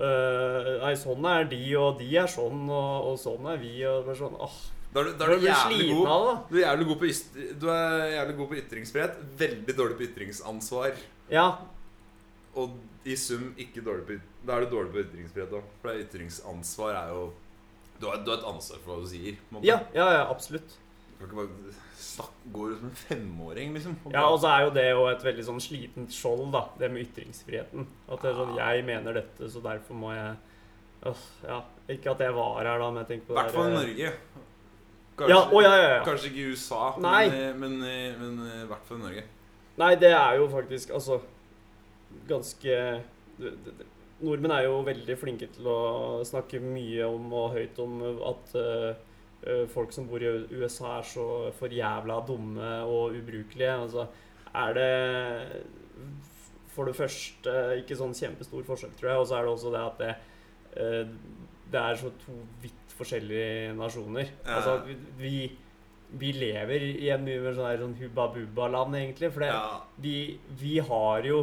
øh, Nei, sånn er de, og de er sånn, og, og sånn er vi, og er sånn Åh, Da er du, da er du jævlig god av da. Du er jævlig god på, du er jævlig god på ytringsfrihet, veldig dårlig på ytringsansvar. Ja, Og i sum ikke dårlig på Da er du dårlig på ytringsfrihet òg. For ytringsansvar er jo du har, du har et ansvar for hva du sier. ja, ja, ja absolutt. Kan ikke bare gå ut som en femåring, liksom. og Ja, og så er jo det jo et veldig sånn slitent skjold, da. Det med ytringsfriheten. At det er sånn Jeg mener dette, så derfor må jeg øh, ja. Ikke at jeg var her, da, men jeg tenker på I hvert fall i Norge. Norge. Ja, å, ja, ja, ja. Kanskje ikke i USA, Nei. men, men, men i hvert fall i Norge. Nei, det er jo faktisk altså ganske det- det- det- Nordmenn er jo veldig flinke til å snakke mye om og høyt om at eh, eh, folk som bor i USA er så for jævla dumme og ubrukelige. Altså, er det for det første ikke sånn kjempestor forskjell, tror jeg, og så er det også det at det, eh, det er så to vidt forskjellige nasjoner. Ja. Altså, vi, vi lever i en mye mer sånn, sånn hubba-bubba-land, egentlig. For det, Ja, vi, vi har jo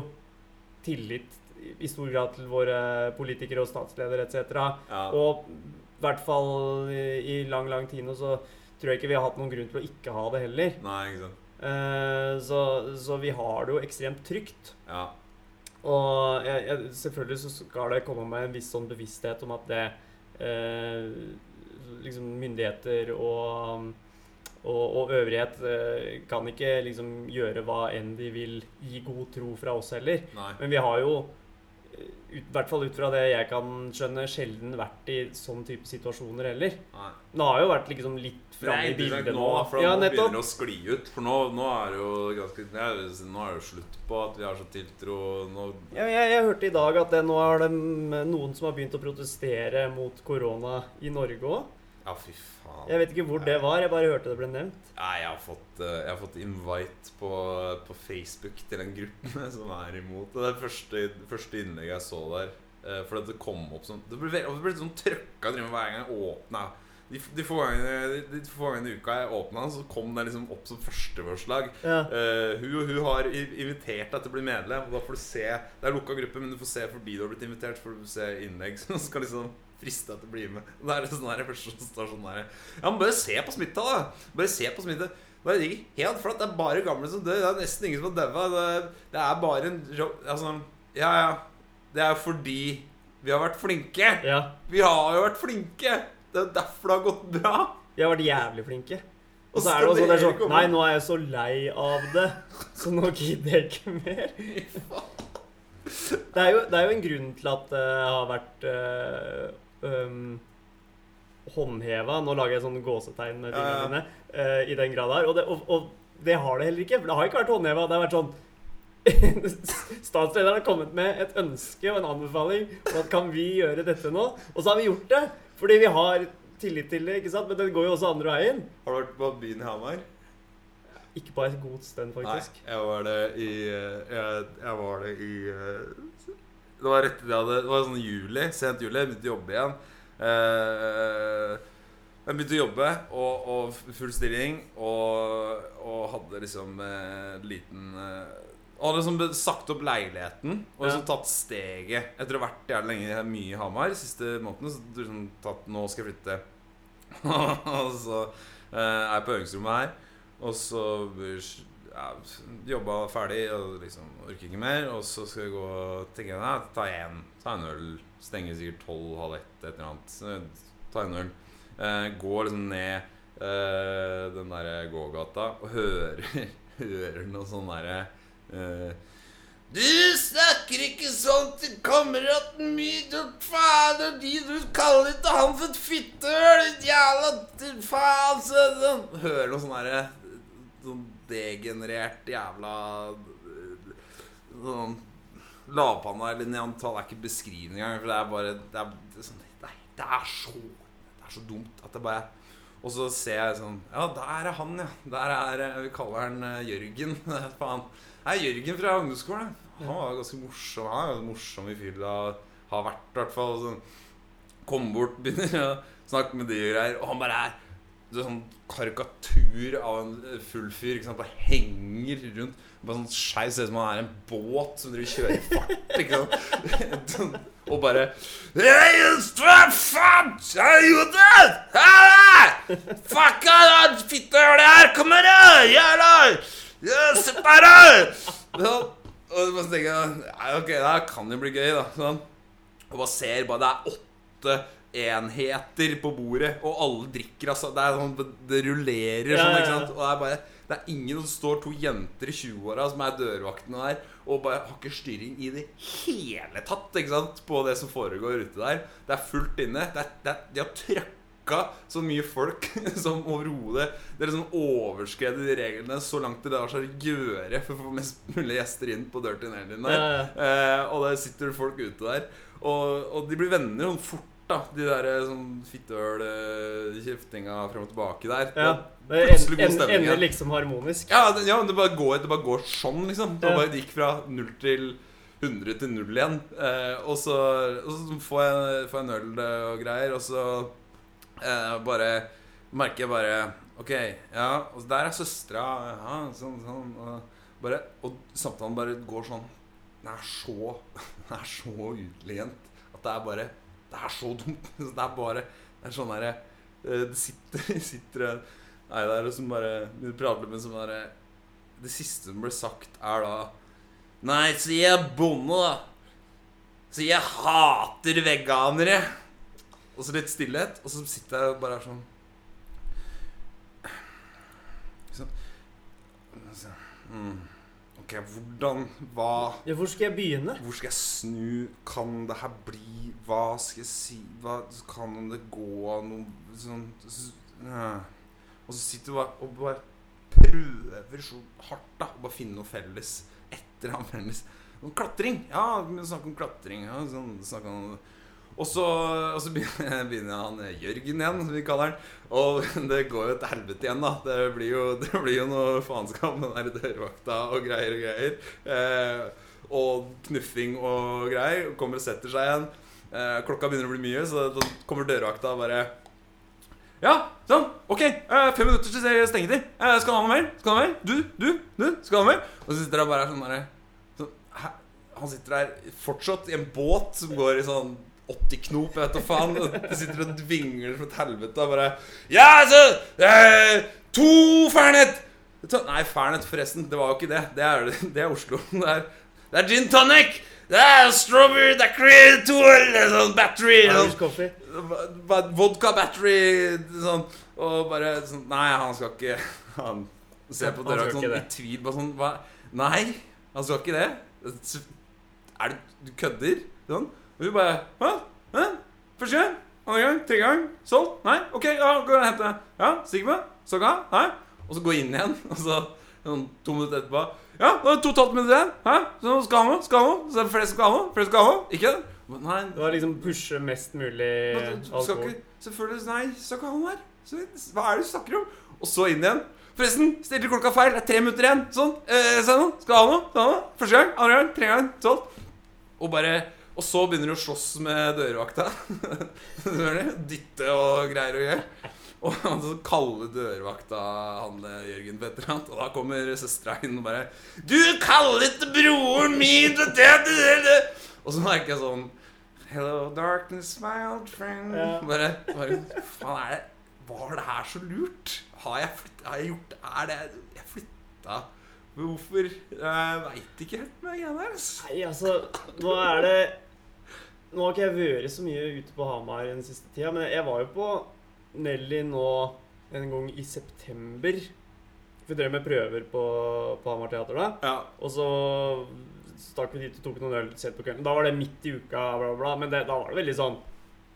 tillit i stor grad til våre politikere og statsledere etc. ja. Og i hvert fall i, i lang, lang tid nå så tror jeg ikke vi har hatt noen grunn til å ikke ha det heller. Nei, ikke sant. Eh, så, så vi har det jo ekstremt trygt. Ja. Og jeg, jeg, selvfølgelig så skal det komme med en viss sånn bevissthet om at det eh, liksom myndigheter og, og, og øvrighet eh, kan ikke liksom gjøre hva enn de vil i god tro fra oss heller. Nei. Men vi har jo i hvert fall ut fra det jeg kan skjønne, sjelden vært i sånn type situasjoner heller. Nei. Den har jo vært liksom litt framme i bildet nå, for Ja, nå begynner det å skli ut. For nå, nå er det jo ganske Nå er det jo slutt på at vi har så tiltro nå, Ja, jeg, jeg hørte i dag at det, nå er det noen som har begynt å protestere mot korona i Norge òg. Ja, fy faen. Jeg vet ikke hvor det var, jeg bare hørte det ble nevnt. Nei, jeg har fått, eh, jeg har fått invite på, på Facebook til en gruppe som er imot. Det er første, første innlegget jeg så der. eh, For det kom opp sånn Det ble, det ble sånn trøkka hver gang jeg åpna. De, de få gangene de, de få gangene i uka jeg åpna, så kom det liksom opp som førsteforslag. Ja. Uh, hun og hun har invitert deg til å bli medlem. Og da får du se Det er lukka gruppe, men du får se fordi du har blitt invitert. Får du se innlegg som skal liksom friste deg til å bli med. Og Da er det sånn her første står sånn her Ja, men bare se på smitta, da! Bare se på smitta. Det er helt flatt. Det er bare gamle som dør. Det er nesten ingen som har daua. Det, det er bare en jo- Altså, ja, ja. Det er fordi vi har vært flinke. ja. Vi har jo vært flinke. Det er derfor det har gått bra. Vi har vært jævlig flinke. Og så er det også det er sånn Nei, nå er jeg så lei av det, så nå gidder jeg ikke mer. Det er jo, det er jo en grunn til at det har vært uh, um, håndheva Nå lager jeg sånne gåsetegn med Ja, ja. mine. uh, I den grad her. Og det, og, og det har det heller ikke. For det har ikke vært håndheva. Det har vært sånn Statslederen har kommet med et ønske og en anbefaling om at kan vi gjøre dette nå? Og så har vi gjort det. Fordi vi har tillit til det. ikke sant? Men det går jo også andre veien. Har du vært på byen i Hamar? Ikke på et godt sted, faktisk. Nei, jeg var det i eh, Jeg, jeg var det i eh, Det var rett det, hadde Det var sånn juli, sent juli. Jeg begynte å jobbe igjen. Eh, jeg begynte å jobbe og, og full stilling og, og hadde liksom eh, liten eh, hadde liksom sagt opp leiligheten og liksom Ja. tatt steget etter å ha vært jævlig lenge mye i Hamar siste måneden. Så liksom tatt Nå skal jeg flytte. og så eh, er jeg på øvingsrommet her. Og så ja, jobba ferdig og liksom orker ikke mer. Og så skal jeg gå og tenke nei, ta en, ta en øl. Stenger sikkert tolv, halv ett, et eller annet. Ta en øl. Eh, går liksom ned eh, den derre gågata og hører, hører noe sånn derre eh, du snakker ikke sånn til kameraten min, du og de du kaller ikke han for et fittehøl, jævla faen. Hører noe sånn derre Sånn degenerert jævla Sånn lavpanna eller neantal er ikke beskrivende engang, for det er bare Det er, det er, sånn, nei, det er så Det er så dumt at det bare Og så ser jeg sånn Ja, der er han, ja. Der er eh, Vi kaller han eh, Jørgen. Faen. Det er Jørgen fra ungdomsskolen. Han var ganske morsom. Han er ganske morsom i fylla. Har vært, i hvert fall. Sånn, Kom bort, begynner å snakke med de greier. Og han bare er det er sånn karikatur av en eh, full fyr. Ikke sant? Bare henger rundt. Bare sånn skeiv. Ser ut som han er en båt som driver kjører i fart. Ikke sant? Sånn, og bare gjorde det! Det her! Kom her! Jævla! Sett deg her. Og så tenker jeg Ok, det her kan jo bli gøy, da. Sånn. Og bare ser bare Det er åtte enheter på bordet, og alle drikker, altså. Det er sånn Det rullerer Ja, sånn, ikke sant. Og det er bare Det er ingen som står to jenter i 20-åra som er dørvaktene der, og bare har ikke styring i det hele tatt ikke sant på det som foregår ute der. Det er fullt inne. Det er, det er, de har trøkka så mye folk som overhodet Det er liksom overskredet de reglene så langt det lar seg gjøre for å få mest mulig gjester inn på Dirty Nailin der. Ja, ja. Eh, og der sitter folk ute der. Og, og de blir venner sånn fort, da. De der eh, sånn fittøl-kjeftinga frem og tilbake der. Ja. Det en, stemning. ender liksom harmonisk. Ja, det, ja, det bare går, det bare går sånn, liksom. Det Ja. bare gikk fra null til 100 til null igjen. Eh, og, så, og så får jeg, får jeg en øl eh, og greier, og så eh, bare merker jeg bare Ok, ja, og der er søstera. Ja, sånn, sånn. Og, bare, og samtalen bare går sånn Den er så Den er så utlent at det er bare Det er så dumt. Det er bare Det er sånn derre eh, Det sitter, sitter Nei, det er som bare Vi prater med som bare Det siste som ble sagt, er da Nei, så jeg er bonde, da. Så jeg hater veganere. Og så litt stillhet, og så sitter jeg bare her sånn sånn. Så- mm. Ok, hvordan Hva Ja, hvor skal jeg begynne? Hvor skal jeg snu? Kan det her bli Hva skal jeg si Hva Kan det gå noe sånn ja. Og så sitter du bare og bare prøver så hardt da å bare finne noe felles. Etter annet felles Klatring! Ja, vi snakker om klatring. Ja, sånn, snakke om og så, og så begynner, han eh, Jørgen igjen, som vi kaller han. Og det går jo til helvete igjen, da. Det blir jo, det blir jo noe faenskap med den der dørvakta og greier og greier. Eh, og knuffing og greier. Og kommer og setter seg igjen. Eh, klokka begynner å bli mye, så da kommer dørvakta og bare Ja, sånn. Ok, eh, fem minutter til stengetid. Eh, skal du ha noe mer? Skal du ha mer? Du, du, du, skal du ha mer? Og så sitter han bare sånn derre så. Han sitter der fortsatt i en båt som går i sånn 80 knop, jeg vet da faen. De sitter og dvingler som et helvete og bare Ja, altså! Eh, to Fernet! Nei, Fernet, forresten. Det var jo ikke det. Det er, det er Oslo. Det er, det er gin tonic! Det er strawberry daiquiri, to tool, sånn battery sånn, Vodka battery sånn, Og bare sånn Nei, han skal ikke Han ser på dere sånn, i tvil på sånn hva? Nei, han skal ikke det. Er det Du kødder? Sånn. Og hun bare Hæ? Hæ? Første gang? Andre gang? Tredje gang? Solgt? Nei? Ok, ja, gå og hente. Ja, det? Skal ikke? Nei? Og så gå inn igjen, og så sånn, to minutter etterpå Ja, det var to og et halvt minutter igjen. Hæ? Så skal han nå? Skal han nå? Så er det flere som skal ha nå? Flere som skal ha nå? Ikke det? Nei, Det var liksom pushe mest mulig alkohol. selvfølgelig Nei, så kan han her. Så, hva er det du snakker om? Og så inn igjen. Forresten, stilte klokka feil. Det er tre minutter igjen. Sånn. Eh, se nå. Skal ha noe? Skal ha noe? Første gang, andre gang, tredje gang. Sånn. Og bare Og så begynner du å slåss med dørvakta. Dytte og greier og gjøre. Og så kaller dørvakta han eh, Jørgen på et eller annet. Og da kommer søstera inn og bare 'Du kaller ikke broren min det, det, det, det. Og så merker jeg sånn Hello, darkness, my old friend. Ja. Bare, bare Faen, er det Var det her så lurt? Har jeg, flytt, har jeg gjort Er det Jeg flytta Hvorfor? Jeg veit ikke helt med greiene der. Nei, altså, nå er det Nå har ikke jeg vært så mye ute på Hamar den siste tida, men jeg var jo på Nelly nå en gang i september. Vi drev med prøver på, på Hamar Teater da. Ja. Og så stakk vi dit og tok noen øl sent på kvelden. Da var det midt i uka, bla, bla. Men det, da var det veldig sånn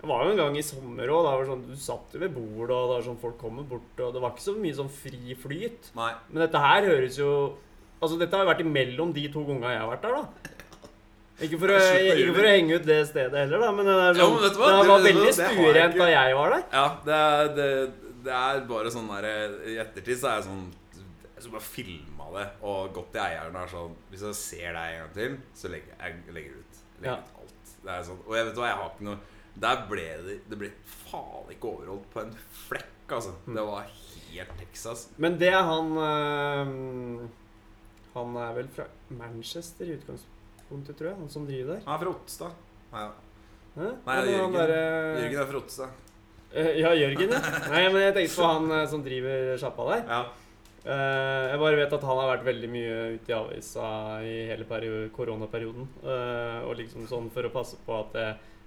Det var jo en gang i sommer òg. Sånn, du satt jo ved bordet, og det var sånn folk kommer bort, og det var ikke så mye sånn fri flyt. Nei. Men dette her høres jo Altså, dette har jo vært imellom de to gangene jeg har vært der, da. Ikke for, å, ikke for å henge ut det stedet heller, da, men det, er Ja, sånn, men du hva? det var veldig stuerent da jeg var der. Ja, det er, det, det er bare sånn der I ettertid så er jeg sånn Jeg skulle bare filma det og gått til eieren og er sånn Hvis jeg ser deg en gang til, så legger jeg legger ut. Legger Ja. ut alt. Det er sånn, og jeg vet hva, jeg har ikke noe Der ble det Det ble faen ikke overholdt på en flekk, altså. Mm. Det var helt Texas. Men det er han øh, Han er vel fra Manchester i utgangspunktet, tror jeg. Han som driver der. Han er fra Otstad. Nei, Hæ? Nei, men Jørgen. derre- Jørgen er fra Otstad. Eh, Ja, Jørgen, ja. Nei, men jeg tenkte på han eh, som driver sjappa der. Ja. Eh, jeg bare vet at han har vært veldig mye ute i avisa i hele perio- koronaperioden. Eh, og liksom sånn for å passe på at det,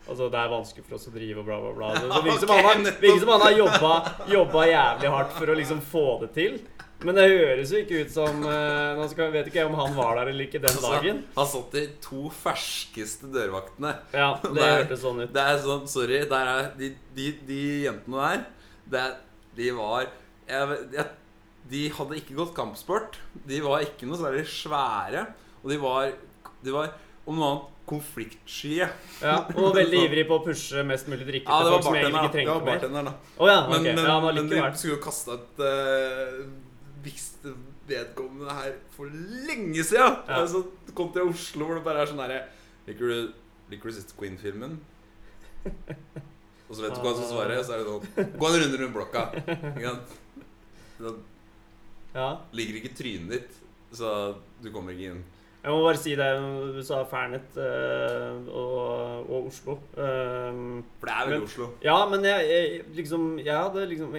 altså det er vanskelig for oss å drive og bla, bla, bla. Det, virker som han har, virker som han har jobba, jobba jævlig hardt for å liksom få det til. Men det høres jo ikke ut som uh, Nå skal, vet ikke jeg om han var der eller ikke den Altså, dagen. Han satt de to ferskeste dørvaktene. Ja, det Nei. hørtes sånn ut. Det er sånn, sorry er, de, de, de jentene der det, er- De var jeg, jeg, De hadde ikke gått kampsport De var ikke noe særlig svære Og de var, de var om noe annet konfliktsky Ja, og veldig ivrig på å pushe mest mulig drikke ja, til folk som egentlig bartenderen ikke da. Det var bartenderen da Å ja, Men, ok. men, ja, men de skulle jo kaste et uh, Visste vedkommende her For lenge siden Ja. Altså, kom til Oslo hvor det bare er sånn her Liker du, liker du siste Queen-filmen? Og så vet du hva han skal svare Så er det sånn Gå en runde rundt blokka Ikke sant? Ja. ligger ikke trynet ditt Så du kommer ikke inn Jeg må bare si det. Du sa Fernet uh, og, og Oslo. Um, For det er vel Men- Oslo ja, men jeg, jeg liksom Jeg hadde liksom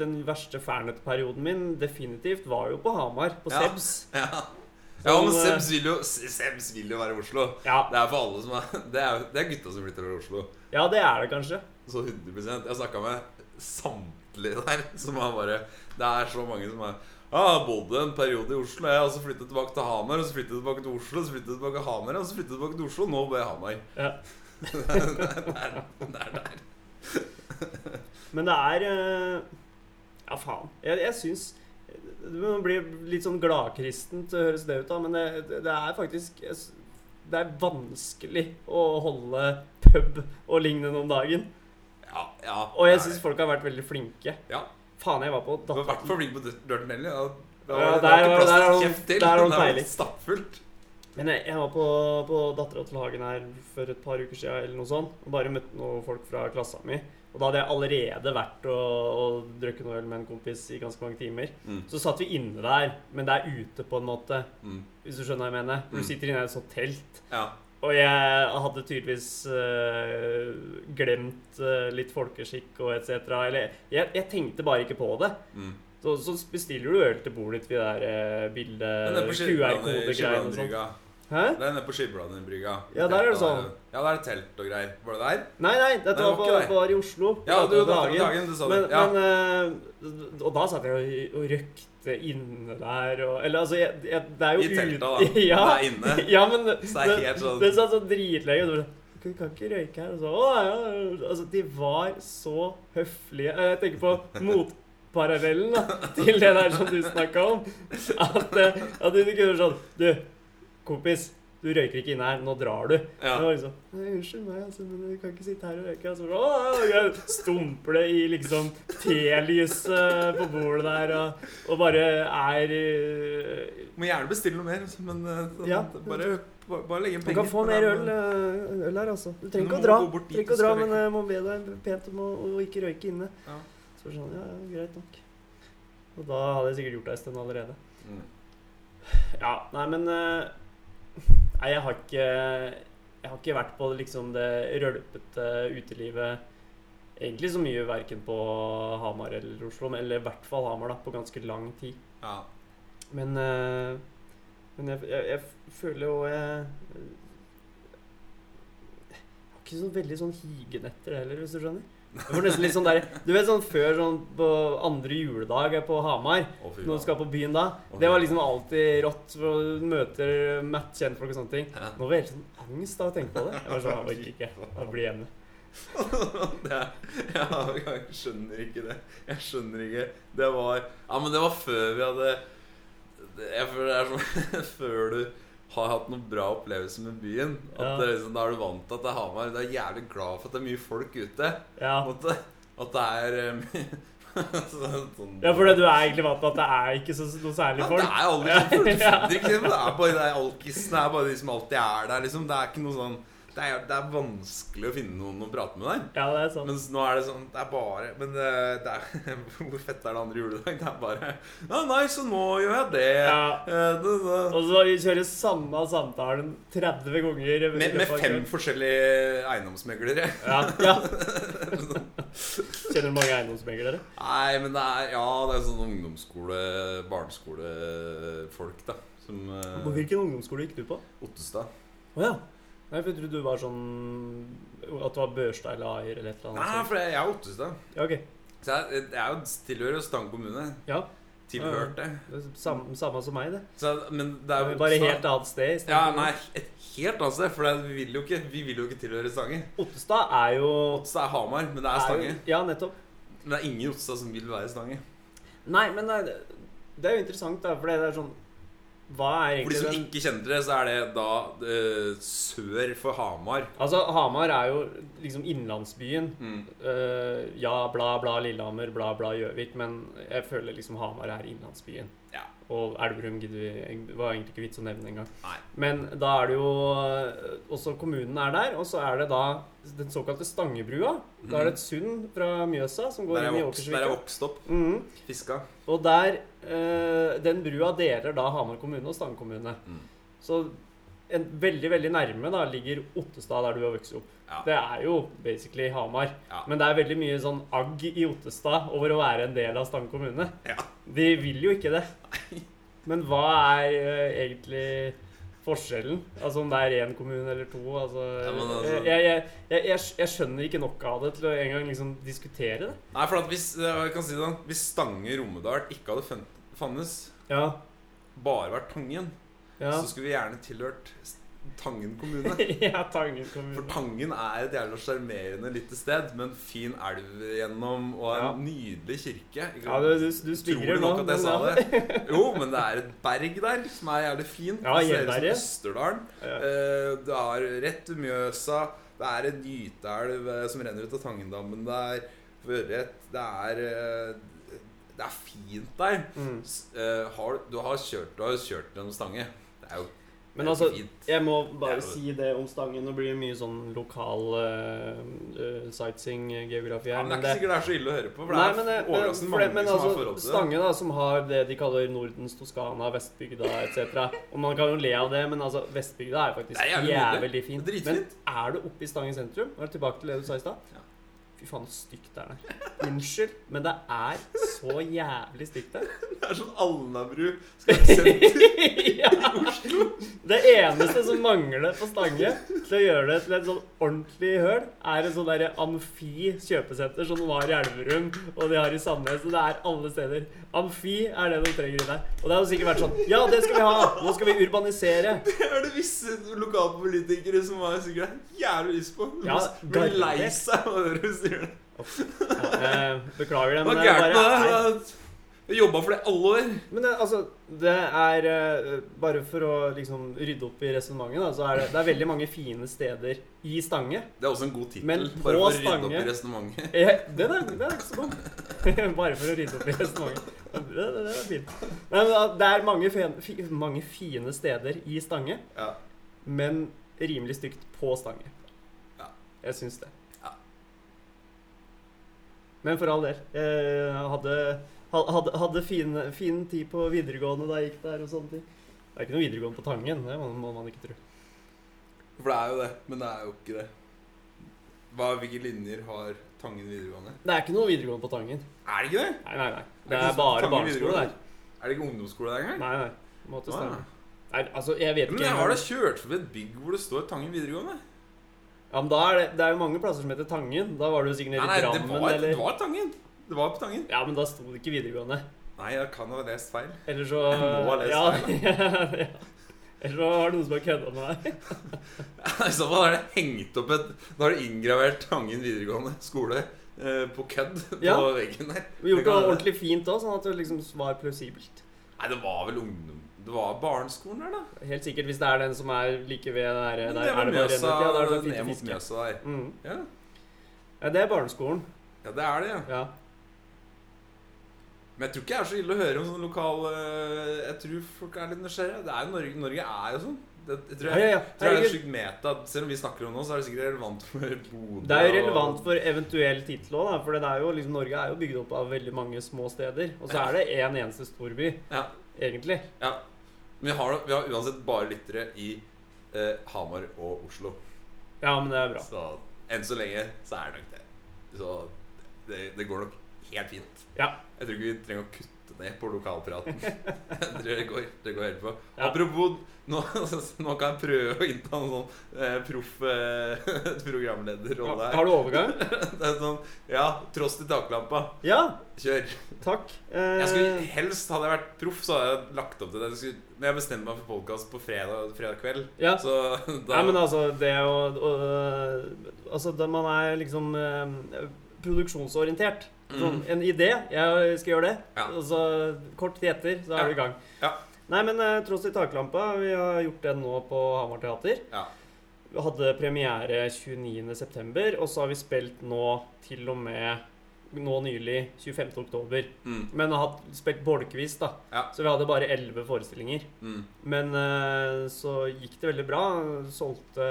Den verste Fernet-perioden min definitivt var jo på Hamar. På Ja. Sebs. Ja, ja men eh, Sebs vil, jo, Sebs vil jo være Oslo Ja, Det er for alle som er Det er, det er gutta som flytter til Oslo ja, det er det kanskje. Så 100 Jeg snakka med samtlige der som er bare Det er så mange som er Ja, jeg bodde en periode i Oslo, jeg, og så flyttet tilbake til Hamar. Og så flyttet tilbake til Oslo, og så flyttet tilbake til Hamar, og så flyttet tilbake til Oslo. og Nå bor jeg i Hamar. Ja. det er er der. Men det er eh, Ja, faen. Jeg, jeg syns Man blir litt sånn gladkristent, høres det ut da, men det, det er faktisk Det er vanskelig å holde pub og lignende om dagen. Ja, ja. Og jeg syns folk har vært veldig flinke. Ja. Faen, jeg var på Du har vært for flink på Dirty Nelly. Ja, Ja, var, det der ikke plass til kjeft til. der Det var stappfullt. Men jeg, jeg var på, på Dattera til Hagen her for et par uker siden, eller noe sånt, og bare møtte noen folk fra klassa mi. Og da hadde jeg allerede vært og, og drukket noe øl med en kompis i ganske mange timer. Mm. Så satt vi inne der, men det er ute på en måte, Mm. hvis du skjønner hva jeg mener. Du Mm. sitter inne i et sånt telt. Ja. Og jeg hadde tydeligvis uh, glemt uh, litt folkeskikk og etc. Eller jeg, jeg tenkte bare ikke på det. Mm. Så, så bestiller du øl til bordet ditt ved det der uh, bildet, QR-kodegreiene og sånn. Hæ? Det er nede på Skibladebrygga. Ja, der er det sånn. Ja, der er det telt og greier. Var det der? Nei, nei, dette Nei, det var, på, var i Oslo. Ja, du, var til da, Hagen. dagen, du sa det. Men, Ja. men øh, Og da satt jeg og, røkte inne der og Eller altså, jeg, jeg, det er jo I teltet, da. Ja, Det er inne. ja, men Så det er helt sånn Det satt så dritlenge. og sånn, Du kan ikke røyke her. Og så, å, ja. Altså, de var så høflige. Jeg tenker på motparallellen da, til det der som du snakka om. At, eh, at du kunne sånn Du, kompis. Du røyker ikke inne her. Nå drar du. Ja. Det var liksom Unnskyld meg, altså, men du kan ikke sitte her og røyke. Altså, å, jeg stumper det i liksom telyset på bordet der og, og bare er uh, Må gjerne bestille noe mer, altså, men eh, sånn, Ja. bare, bare, bare legge inn Du kan få mer øl, eh, øl her, altså. Du trenger ikke å dra, trenger ikke å dra men jeg må be deg pent om å, ikke røyke inne. Ja. Så sånn, ja, greit nok. Og da hadde jeg sikkert gjort det en stund allerede. Mm. Ja, nei, men eh, Nei, jeg har ikke Jeg har ikke vært på liksom det rølpete utelivet egentlig så mye verken på Hamar eller Oslo, eller i hvert fall Hamar, da, på ganske lang tid. Ja. Men, eh, men jeg, jeg, jeg føler jo jeg, jeg har ikke så veldig sånn higen etter det heller, hvis du skjønner. Jeg var nesten litt sånn der Du vet sånn før sånn på andre juledag på Hamar, oh, når du skal på byen da, Å, det var liksom alltid rått. For du møter matt kjentfolk og sånne ting. Ja. Nå var jeg helt sånn angst av å tenke på det. Jeg var sånn, jeg orker ikke. Jeg blir hjemme. det ja, jeg skjønner ikke det. Jeg skjønner ikke Det var Ja, men det var før vi hadde Jeg føler det er sånn Før du har hatt noen bra opplevelser med byen. At Ja. det, liksom, Da er du vant til at det er Hamar. Du er jævlig glad for at det er mye folk ute. Ja. At det, at det er eh, sånn, ja, for du er egentlig vant til at det er ikke så, noe særlig ja, folk. Det er sånn folk. Du Ja. det. Det er bare det er alkisene. Det er bare de som alltid er der. Liksom. Det er ikke noe sånn det er, det er vanskelig å finne noen å prate med der. Ja, det er sant. Mens nå er det sånn Det er bare Men det, det er, hvor fett er det andre juledag? Det er bare Ja, nei, så nå gjør jeg det. Ja. Eh, det. Og så kjører samme samtalen 30 ganger. Med, med fem forskjellige eiendomsmeglere. Ja, ja. Kjenner du mange eiendomsmeglere? Nei, men det er Ja, det er sånn ungdomsskole, barneskolefolk, da. Som eh, På hvilken ungdomsskole gikk du på? Ottestad. Oh, ja. Nei, for jeg trodde du var sånn At du var Børstad eller Ayer eller et eller annet. Nei, for jeg er Ottestad. Ja, ok. Så jeg, jeg er tilhører jo Stang kommune. Ja, Tilhørte. er samme, samme som meg, det. Så, men det er jo Bare Ottestad. helt annet sted. i Ja, nei, et helt annet sted. For vi, vil jo ikke, vi vil jo ikke tilhøre Stange. Ottestad er jo Ottestad er Hamar, men det er er Stange. jo- Ja, nettopp. Men det er ingen i Ottestad som vil være Stange. Nei, men det er, det er jo interessant, da, for det er sånn Hva er For de som den ikke kjenner det, så er det da uh, sør for Hamar. Altså, Hamar er jo liksom innlandsbyen. Mm. Uh, ja, bla, bla Lillehammer, bla, bla Gjøvik, men jeg føler liksom Hamar er innlandsbyen. Ja. Og Elverum var egentlig ikke vits å nevne engang. Men da er det jo Også kommunen er der, og så er det da den såkalte Stangebrua. Da er det et sund fra Mjøsa som går inn i Åkersvika. der er jeg Åkersvika. vokst opp. Mm. Fiska. Og der eh, Den brua deler da Hamar kommune og Stange kommune. Mm. Så en, veldig, veldig nærme da ligger Ottestad, der du har vokst opp. Ja. Det er jo basically Hamar. Ja. Men det er veldig mye sånn agg i Ottestad over å være en del av Stange kommune. Ja. De vil jo ikke det. Men hva er uh, egentlig forskjellen? Altså om det er én kommune eller to? Altså, altså- jeg, jeg, jeg, jeg, skjønner ikke nok av det til å engang liksom diskutere det. Nei, for at hvis, jeg kan si det sånn, hvis Stange Romedal ikke hadde fun- fannes, Ja. bare vært Tangen, Ja. så skulle vi gjerne tilhørt Tangen kommune. ja, Tangen kommune. For. Tangen er et jævla sjarmerende lite sted med en fin elv gjennom og en Ja. nydelig kirke. Ja, du, du, du spiller du nok at jeg sa det. Jo, men det er et berg der som er jævlig fint. Ja, det ser ut som Østerdalen. Ja. Eh, Det har rett ved Mjøsa. Det er en gyteelv eh, som renner ut av Tangendammen der. Det er eh, Det er fint der. Mm. Har, du har kjørt Du har kjørt gjennom Stange. Det er jo Men er altså, jeg må er bare si det om Stangen. Nå blir det mye sånn lokal uh, sightseeing-geografi Ja, her. men det er ikke sikkert det er så ille å høre på. For det Nei, er det- overraskende det, mange men som har altså, forhold til det. Stange, da, som har det de kaller Nordens Toskana, Vestbygda etc. Og man kan jo le av det, men altså, Vestbygda er faktisk Det er jævlig jævlig, fint. Det er Men er du oppe i Stangen sentrum? Er du tilbake til det du sa i stad? Ja. Fy faen, så stygt det er der. Unnskyld, men det er så jævlig stygt der. Det er sånn Alnabru skal være senter ja. i Oslo. Det eneste som mangler på Stange til å gjøre det til et sånn ordentlig høl, er et sånn derre Amfi kjøpesenter som har i Elverum og de har i Sandnes. Og det er alle steder. Amfi er det de trenger i der. Og det har jo sikkert vært sånn Ja, det skal vi ha! Nå skal vi urbanisere. Det er det visse lokalpolitikere som har sikkert jævlig lyst på. Ja, blir lei seg av å høre det. Ja, eh, beklager det, Hva men er gærent med det? Jeg jobba for det alle år. Men det, altså, det er eh, Bare for å liksom rydde opp i resonnementet, så er det, det er veldig mange fine steder i Stange. Det er også en god tittel. Bare på for å rydde opp i resonnementet. Eh, det, det, er så. Bare for å rydde opp i resonnementet. Det, det, det er fint. Men det er mange, fi, mange fine steder i Stange, Ja. men rimelig stygt på Stange. Ja. Jeg syns det. Men for all del. Jeg hadde, hadde, hadde fin, fin tid på videregående da jeg gikk der og sånne ting. Det er ikke noe videregående på Tangen, det må, må man ikke tro. For det er jo det, men det er jo ikke det. Hva, hvilke linjer har Tangen videregående? Det er ikke noe videregående på Tangen. Er det ikke det? Nei, nei, nei. Det Det er er bare barneskole der. Er det ikke ungdomsskole der engang? Nei, nei. Måtte Ah. Nei, altså, jeg vet Men ikke. jeg har da kjørt forbi et bygg hvor det står Tangen videregående. Ja, men da er det, det er jo mange plasser som heter Tangen. Da var du sikkert nede i i det Drammen, var, eller det var Tangen. Det var på Tangen. Ja, men da sto det ikke videregående. Nei, jeg kan ha lest feil. Eller så Jeg må ha lest ja, feil, ja. Eller så har noen som har kødda med deg. I så fall er det hengt opp et Da har du inngravert Tangen videregående skole eh, på kødd på Ja. veggen der. Vi gjorde Det det ordentlig fint òg, sånn at det liksom var plausibelt. Nei, det var vel ungdom Det var barneskolen der, da. Helt sikkert hvis det er den som er like ved der, der det er var det Mjøsa, ja, der er det ned mot. Mjøsa der. Mm. Ja. Ja, det er barneskolen. ja, det er det, ja. Ja. Men jeg tror ikke det er så ille å høre om sånne lokal eh, Jeg tror folk er litt nysgjerrige. Det er jo Norge, Norge er jo sånn. Det, jeg tror Ja, jeg, ja, ja. tror jeg er sykt meta. Selv om vi snakker om det så er det sikkert relevant for Bodø. Det er jo relevant for eventuell tittel òg, for det er jo liksom, Norge er jo bygd opp av veldig mange små steder. Og så Ja. er det én eneste storby, Ja, egentlig. ja. Men vi har, vi har uansett bare lyttere i eh, Hamar og Oslo. Ja, men det er bra. Så enn så lenge så er det nok det. Så det, det går nok helt fint. Ja. Jeg tror ikke vi trenger å kutte ned på lokalpraten. Det går, det går helt på. Ja. Apropos, nå, nå kan jeg prøve å innta en sånn eh, proff eh, programlederrolle her. Har du overgang? Det er sånn Ja, tross til taklampa. Ja, Kjør. takk. Eh, Jeg skulle Helst hadde jeg vært proff, så hadde jeg lagt opp til det. Jeg skulle, men jeg bestemte meg for podkast på fredag, fredag kveld. ja. Så da Nei, men altså, det å, å Altså, man er liksom eh, produksjonsorientert. Sånn, Mm. en idé, jeg skal gjøre det. Ja. Og så kort tid etter, så er Ja. du i gang. Ja. Nei, men eh, tross i taklampa, vi har gjort den nå på Hamar Teater. Ja. Vi hadde premiere 29.9., og så har vi spilt nå til og med nå nylig 25.10. Mm. Men har hatt, spilt bolkevis, da. Ja. Så vi hadde bare 11 forestillinger. Mm. Men eh, så gikk det veldig bra. Solgte,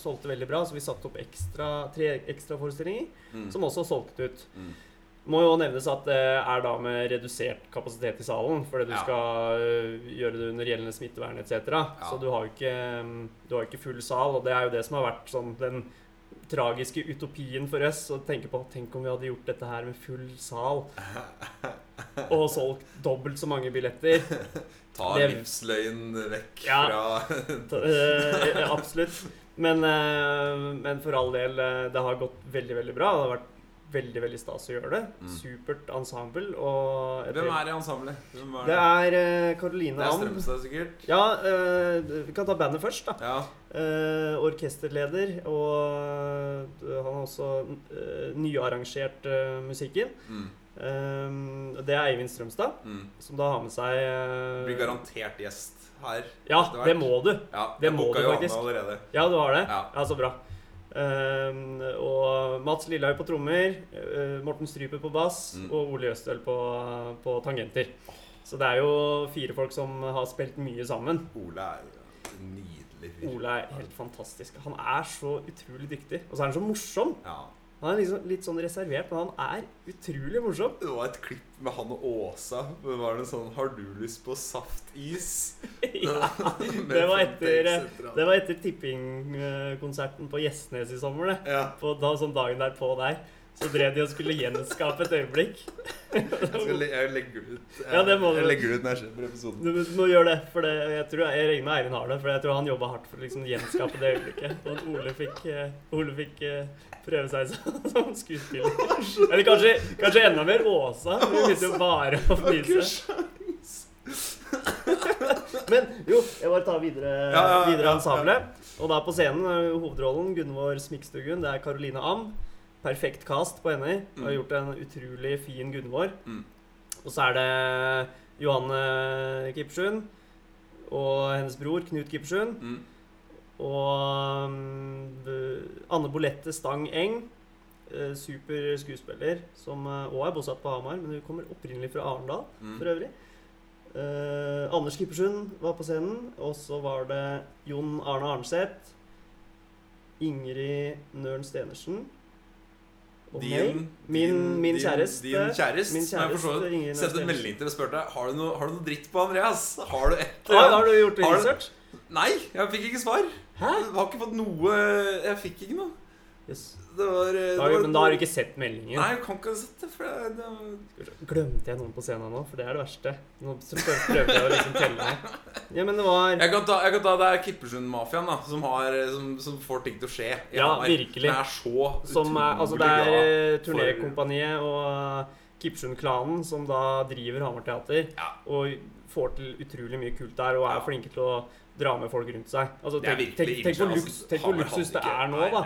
solgte veldig bra, så vi satte opp ekstra, tre ekstra forestillinger, Mm. som også solgte ut. Mm. Må jo nevnes at det er da med redusert kapasitet i salen, fordi du Ja. skal øh, gjøre det under gjeldende smittevern etc. Ja. Så du har jo ikke, du har ikke full sal, og det er jo det som har vært sånn den tragiske utopien for oss. Å tenke på Tenk om vi hadde gjort dette her med full sal og solgt dobbelt så mange billetter. Ta Det- livsløgn vekk Ja. fra Eh, absolutt. Men, eh, men for all del, eh, det har gått veldig, veldig bra. Det har vært veldig veldig stas å gjøre det. Mm. Supert ensemble. Og Hvem er i ensemblet? Er Det er eh, Caroline Det er Strømstad, sikkert? Ja, uh, vi kan ta bandet først, da. Ja. Uh, orkesterleder, og han har også nyarrangert musikken. Mm. Det er Eivind Strømstad, Mm. som da har med seg Blir garantert gjest her. Ja, det må du. Ja, Det må du Johanne faktisk. allerede. Ja, du har det? Ja. Ja, så bra. Eh, og Mats Lillehaug på trommer, eh, Morten Stryper på bass Mm. og Ole Jøstøl på, på tangenter. Så det er jo fire folk som har spilt mye sammen. Ole er jo nydelig fyr. Ole er helt fantastisk. Han er så utrolig dyktig. Og så er han så morsom. Ja. Han er liksom litt sånn reservert, men han er utrolig morsom. Det var et klipp med han og Åsa. Det var det sånn 'Har du lyst på saftis?' ja, det var etter, etter det var etter tippingkonserten på Gjesnes i sommer, det. Ja. På, da, sånn dagen derpå der. Så drev de og skulle gjenskape et øyeblikk. Jeg, skal jeg legger det ut. Jeg, Ja, det må du. jeg legger det ut når jeg på episoden. Du må gjøre det, for det, jeg tror jeg regner med Eirin har det. For jeg tror han jobba hardt for å liksom gjenskape det øyeblikket. Og at Ole fikk, eh, Ole fikk eh, prøve seg som, skuespiller. Eller kanskje, kanskje enda mer Åsa. Hun begynte jo bare å fnise. Men jo, jeg bare tar videre, Ja, ja, ja, videre ensemblet. Og da på scenen er hovedrollen Gunvor Smikstugun, Det er Caroline Am. Perfekt cast på henne. Har og gjort en utrolig fin Gunvor. Mm. Og så er det Johanne Kippersund og hennes bror Knut Kippersund. Mm. Og um, Anne Bolette Stang Eng. eh, Super skuespiller som òg er bosatt på Hamar, men hun kommer opprinnelig fra Arendal Mm. for øvrig. Eh, Anders Kippersund var på scenen, og så var det Jon Arne Arnseth. Ingrid Nøren Stenersen. Din, Min- din, min kjæreste- Din kjæreste. Min jeg kjæreste Nøren sendte en melding til og spurte har du noe, har du noe dritt på Andreas. Har du et Ah, har du gjort research? Nei, jeg fikk ikke svar. Hæ? Jeg har ikke fått noe Jeg fikk ikke noe. Yes. Det var, det Da, var men da har du ikke sett meldingen. Nei, jeg kan ikke ha sett det. For det, det. Glemte jeg noen på scenen nå? For det er det verste. Nå prøver prøvde jeg å liksom telle her. Ja, men det var jeg, kan ta, jeg kan ta Det er Kippersund-mafiaen da som, har- som, som får ting til å skje. Ja, Hamar. virkelig. Det er så Som er, altså det er eh, Turnékompaniet og Kippersund-klanen som da driver Hamarteater. Ja. Og får til utrolig mye kult der og er Ja. flinke til å dra med folk rundt seg. Altså, tenk, tenk, tenk, på luks, altså. tenk hvor luksus det er nå, da.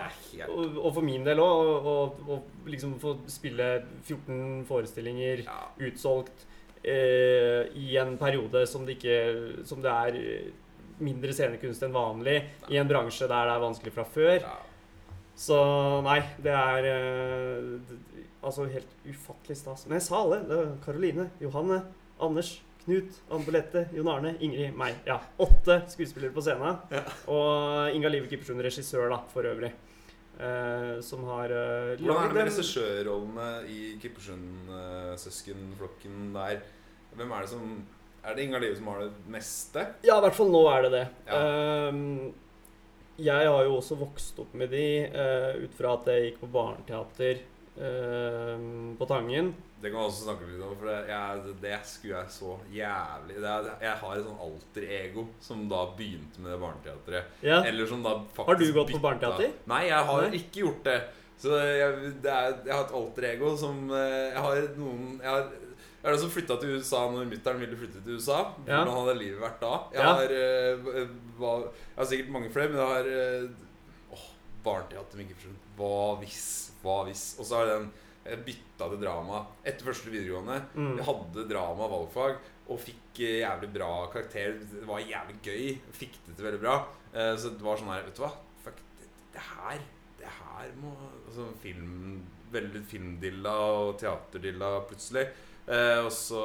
Og, og for min del òg. Og liksom få spille 14 forestillinger Ja. utsolgt eh, i en periode som det ikke Som det er eh, mindre scenekunst enn vanlig, i en bransje der det er vanskelig fra før. Ja. Så nei, det er eh, altså helt ufattelig stas. Men jeg sa alle. Karoline, Johanne, Anders, Knut, Anne Jon Arne, Ingrid, meg. Ja, Åtte skuespillere på scenen. Ja. Og Inga Live Kippersund, regissør, da, for øvrig. Uh, som har uh, Hvordan er det med regissørrollene i Kippersund-søskenflokken der? Hvem er det som Er det Inga Live som har det meste? Ja, i hvert fall nå er det det. Ja. Ehm, jeg har jo også vokst opp med de eh, ut fra at jeg gikk på barneteater ehm, på Tangen. Det kan vi også snakke litt om, for det, jeg, det skulle jeg så jævlig det Jeg har et sånn alter ego som da begynte med det barneteatret. Ja. Eller som da faktisk Har du gått på barneteater? Nei, jeg har Nei? ikke gjort det. Så jeg, det er, jeg har et alter ego som eh, Jeg har noen Jeg har jeg er den som flytta til USA når mutter'n ville flytte til USA. Ja. Hvordan hadde livet vært da? Jeg, Ja. har, eh, jeg har sikkert mange flere, men jeg har Åh, Barneteater med Kippersund. Hva hvis? Hva hvis? Og så har den jeg bytta til drama etter første videregående. Mm. Jeg hadde drama valgfag og fikk jævlig bra karakter. Det var jævlig gøy. Fikk det til veldig bra. Eh, så det var sånn her Vet du hva? Fuck, det, det her Det her må altså, film, Veldig filmdilla og teaterdilla plutselig. Eh, og så,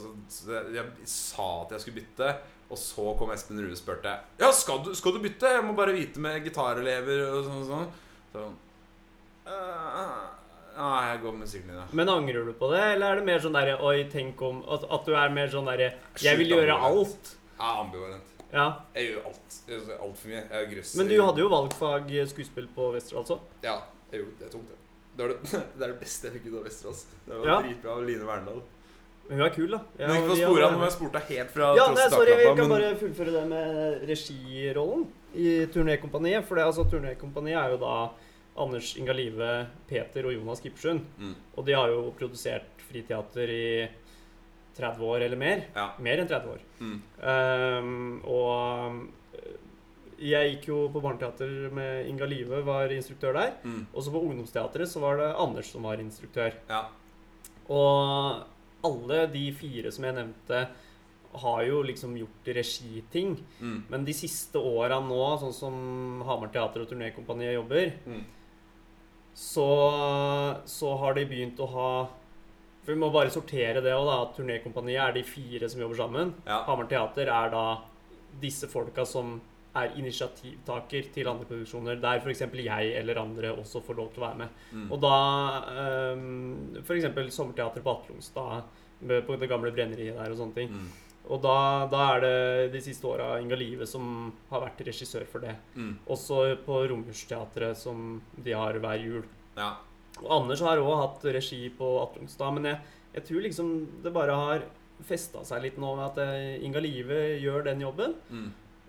så, så jeg, jeg sa at jeg skulle bytte, og så kom Espen Rue og spurte Ja, skal du, skal du bytte? Jeg må bare vite med gitarelever og sånn. sånn. Så, «Øh, Nei, jeg går med musikklinja. Men angrer du på det, eller er det mer sånn derre Oi, tenk om At, at du er mer sånn derre Jeg vil gjøre alt. Ja, ambivalent. Ja. Jeg gjør alt. Jeg gjør altfor mye. Jeg grøsser. Men du hadde jo valgfag skuespill på Vester, altså? Ja, jeg gjorde det. Jeg tok det. Det, det, det er det beste jeg fikk ut av Vesterålen. Det var Ja. dritbra av Line Verndal. Men hun er kul, da. Ja, Men ikke for sporet, spore av, men jeg spurte helt fra Ja, nei, sorry, vi kan men- bare fullføre det med regirollen i Turnékompaniet. For det, altså, Turnékompaniet er jo da Anders Inga Live, Peter og Jonas Kipsund. Mm. Og de har jo produsert friteater i 30 år eller mer. Ja. Mer enn 30 år. Mm. Um, og eh, jeg gikk jo på barneteater med Inga Live, var instruktør der. Mm. Og så på ungdomsteatret så var det Anders som var instruktør. Ja. Og alle de fire som jeg nevnte, har jo liksom gjort regiting. Mm. Men de siste åra nå, sånn som Hamar Teater og Turnékompaniet jobber, Mm. så, så har de begynt å ha For vi må bare sortere det òg. At Turnékompaniet er de fire som jobber sammen. Ja. Hamar Teater er da disse folka som er initiativtaker til andre produksjoner, der f.eks. jeg eller andre også får lov til å være med. Mm. Og da um, f.eks. Sommerteater på Atlungstad, på det gamle brenneriet der og sånne ting. Mm. Og da, da er det de siste åra Inga Live som har vært regissør for det. Mm. Også på Romjulsteatret, som de har hver jul. Ja. Og Anders har òg hatt regi på Atlungstad, men jeg, jeg tror liksom det bare har festa seg litt nå med at eh, Inga Live gjør den jobben. Mm.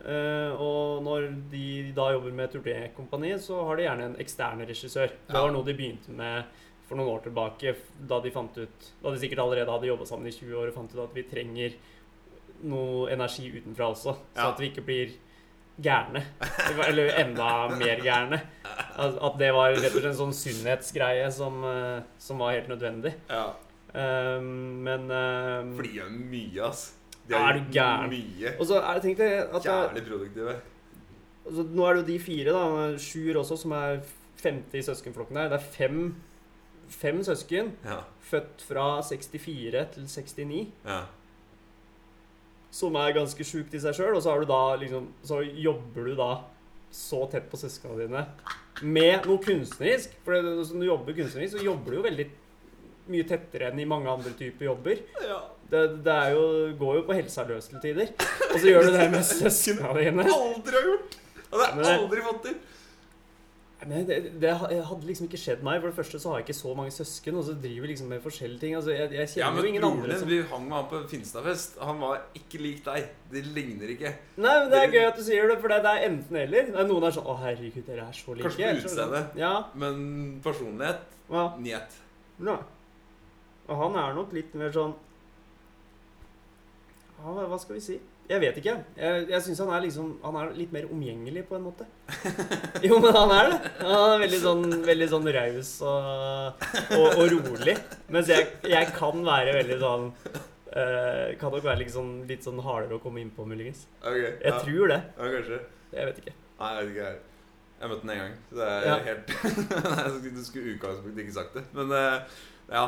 Eh, og når de da jobber med turnékompani, så har de gjerne en ekstern regissør. Det var noe de begynte med for noen år tilbake, da de fant ut Da de sikkert allerede hadde jobba sammen i 20 år og fant ut at vi trenger noe energi utenfra også, så Ja. at vi ikke blir gærne. Eller enda mer gærne. At det var rett og slett en sånn sunnhetsgreie som, eh, som var helt nødvendig. ja. Um, men um, For de gjør mye, ass. De Er du gæren? mye. Og så er det tenkt det at Jævlig produktive. altså, Nå er det jo de fire, da. Sjur også, som er femte i søskenflokken her. Det er fem, fem søsken. Ja. Født fra 64 til 69. ja. Som er ganske sjukt i seg sjøl. Og så, har du da, liksom, så jobber du da så tett på søsknene dine med noe kunstnerisk. For når du jobber kunstnerisk, så jobber du jo veldig mye tettere enn i mange andre typer jobber. ja. Det, det er jo, går jo på helsa løs til tider. Og så gjør du det med søsknene dine. Aldri har gjort! Og det har aldri fått til. Men det, det hadde liksom ikke skjedd meg. For det første så har jeg ikke så mange søsken, og så driver liksom med forskjellige ting. Altså, jeg, jeg Ja, kjenner men jo ingen andre din, som vi hang med han på Finstadfest. Han var ikke lik deg. Det ligner ikke. Nei, men det er gøy at du sier det, for det, er enten-eller. Er Noen er sånn 'Å, herregud, dere er så like'. Kanskje på utseendet. Ja. Men personlighet ja. njet. ja. Og han er nok litt mer sånn ja, Hva skal vi si? Jeg vet ikke. Jeg, jeg syns han liksom Han er litt mer omgjengelig på en måte. Jo, men han er det. Han er veldig sånn, veldig sånn raus og, og, og rolig. Mens jeg, jeg kan være veldig sånn uh, Kan nok være sånn, litt sånn hardere å komme inn på, muligens. Ok, Jeg ja. tror det. ja, kanskje. Jeg vet ikke. Nei, jeg vet ikke. Jeg, jeg møtte den en gang. Så det er Ja. helt Du skulle i utgangspunktet ikke sagt det. Men uh, ja.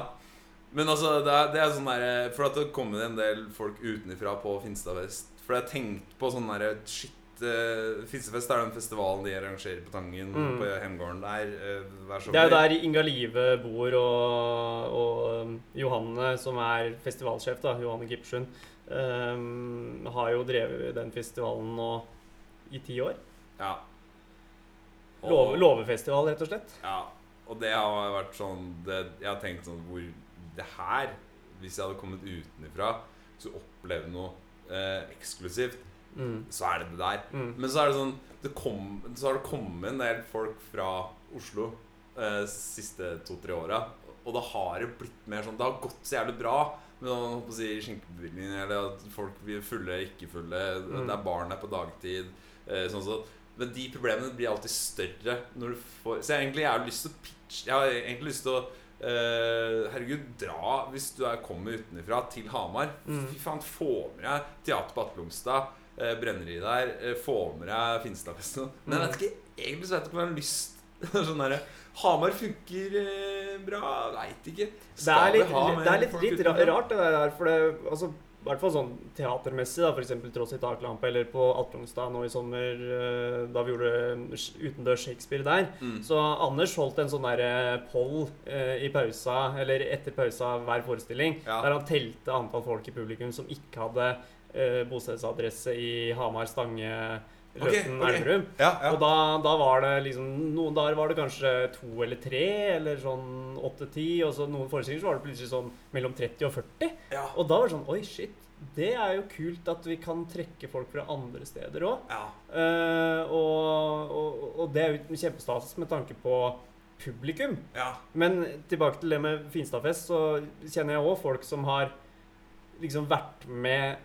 Men altså, det er, det er sånn der For at det kommer en del folk utenfra på Finstadfest. For jeg tenkte på sånn derre Shit. Uh, Finstadfest er den festivalen de arrangerer på Tangen, Mm. på hjemgården der Uh. Det er jo der Inga Live bor, og, og um, Johanne, som er festivalsjef, da, Johanne Gipsund, um, har jo drevet den festivalen nå i ti år. Ja. Og- låvefestival, rett og slett. Ja, og det har vært sånn det, Jeg har tenkt sånn hvor Det her Hvis jeg hadde kommet utenfra Så opplevde noe eh, eksklusivt Mm. Så er det det der Mm. Men så er det sånn det kom, Så har det kommet en del folk fra Oslo eh, Siste to-tre åra Og da har det blitt mer sånn Det har gått så jævlig bra på å si, skinkebevillingen Eller at folk blir fulle, ikke fulle Mm. Det er barn der på dagtid eh, Sånn så men de problemene blir alltid større når du får Så jeg egentlig jeg har lyst til å pitche Jeg har egentlig lyst til å eh, Herregud, dra hvis du er, kommer utenfra til Hamar. Mm. Fy faen, få med deg Teater på Atlungstad, uh, brenneri der. eh, få med deg Finstadfesten. Men jeg vet ikke, egentlig så vet jeg ikke om jeg har lyst Sånn der, Hamar funker eh, bra, veit ikke. Det er litt, vi ha mer det er litt, litt ra- rart, det der. For det, altså, hvert fall sånn teatermessig, da, f.eks. Tross i taklampe eller på Atlungstad nå i sommer, eh, da vi gjorde utendørs Shakespeare der. Mm. Så Anders holdt en sånn derre poll eh, i pausa, eller etter pausa hver forestilling, Ja. der han telte antall folk i publikum som ikke hadde eh, bostedsadresse i Hamar, Stange, Ok, okay, ok. Elverum. Ja, ja. Og da, da var det liksom Noen dager var det kanskje to eller tre, eller sånn åtte-ti. Og så noen forestillinger så var det plutselig sånn mellom 30 og 40. ja. Og da var det sånn Oi, shit. Det er jo kult at vi kan trekke folk fra andre steder òg. ja. og, og, og det er jo kjempestas med tanke på publikum. ja. Men tilbake til det med Finstadfest, så kjenner jeg òg folk som har liksom vært med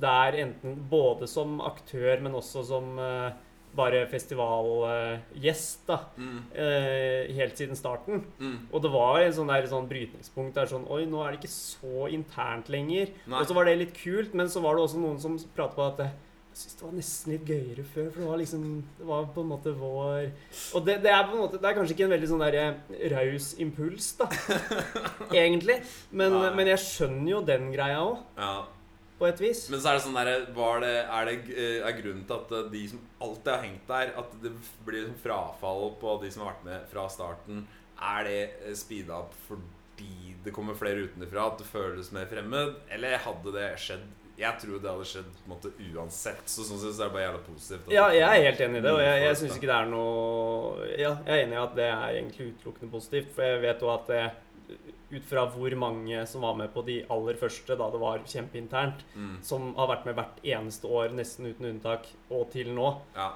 der enten både som aktør, men også som uh, bare festivalgjest, da. Mm, Uh, helt siden starten. mm. Og det var en sånn, der, sånn brytningspunkt der sånn Oi, nå er det ikke så internt lenger. Nei. Og så var det litt kult, men så var det også noen som pratet på at jeg syns det var nesten litt gøyere før, for det var liksom Det var på en måte vår Og det, det er måte Det er kanskje ikke en veldig sånn der eh, raus impuls, da. Egentlig. Men, men jeg skjønner jo den greia òg, ja. På et vis. Men så er det sånn der, det, er det eh, er grunnen til at eh, de som alltid har hengt der, at det blir liksom frafall på de som har vært med fra starten, er det eh, speeda opp fordi det kommer flere utenfra, at det føles mer fremmed? Eller hadde det skjedd Jeg tror det hadde skjedd på en måte uansett. Så sånn sett så er det bare jævla positivt. Ja, jeg er helt enig i det, og jeg, jeg syns ikke det er noe Ja, jeg er enig i at det er egentlig utelukkende positivt, for jeg vet jo at det ut fra hvor mange som var med på de aller første da det var kjempeinternt, Mm, som har vært med hvert eneste år, nesten uten unntak, og til nå. ja.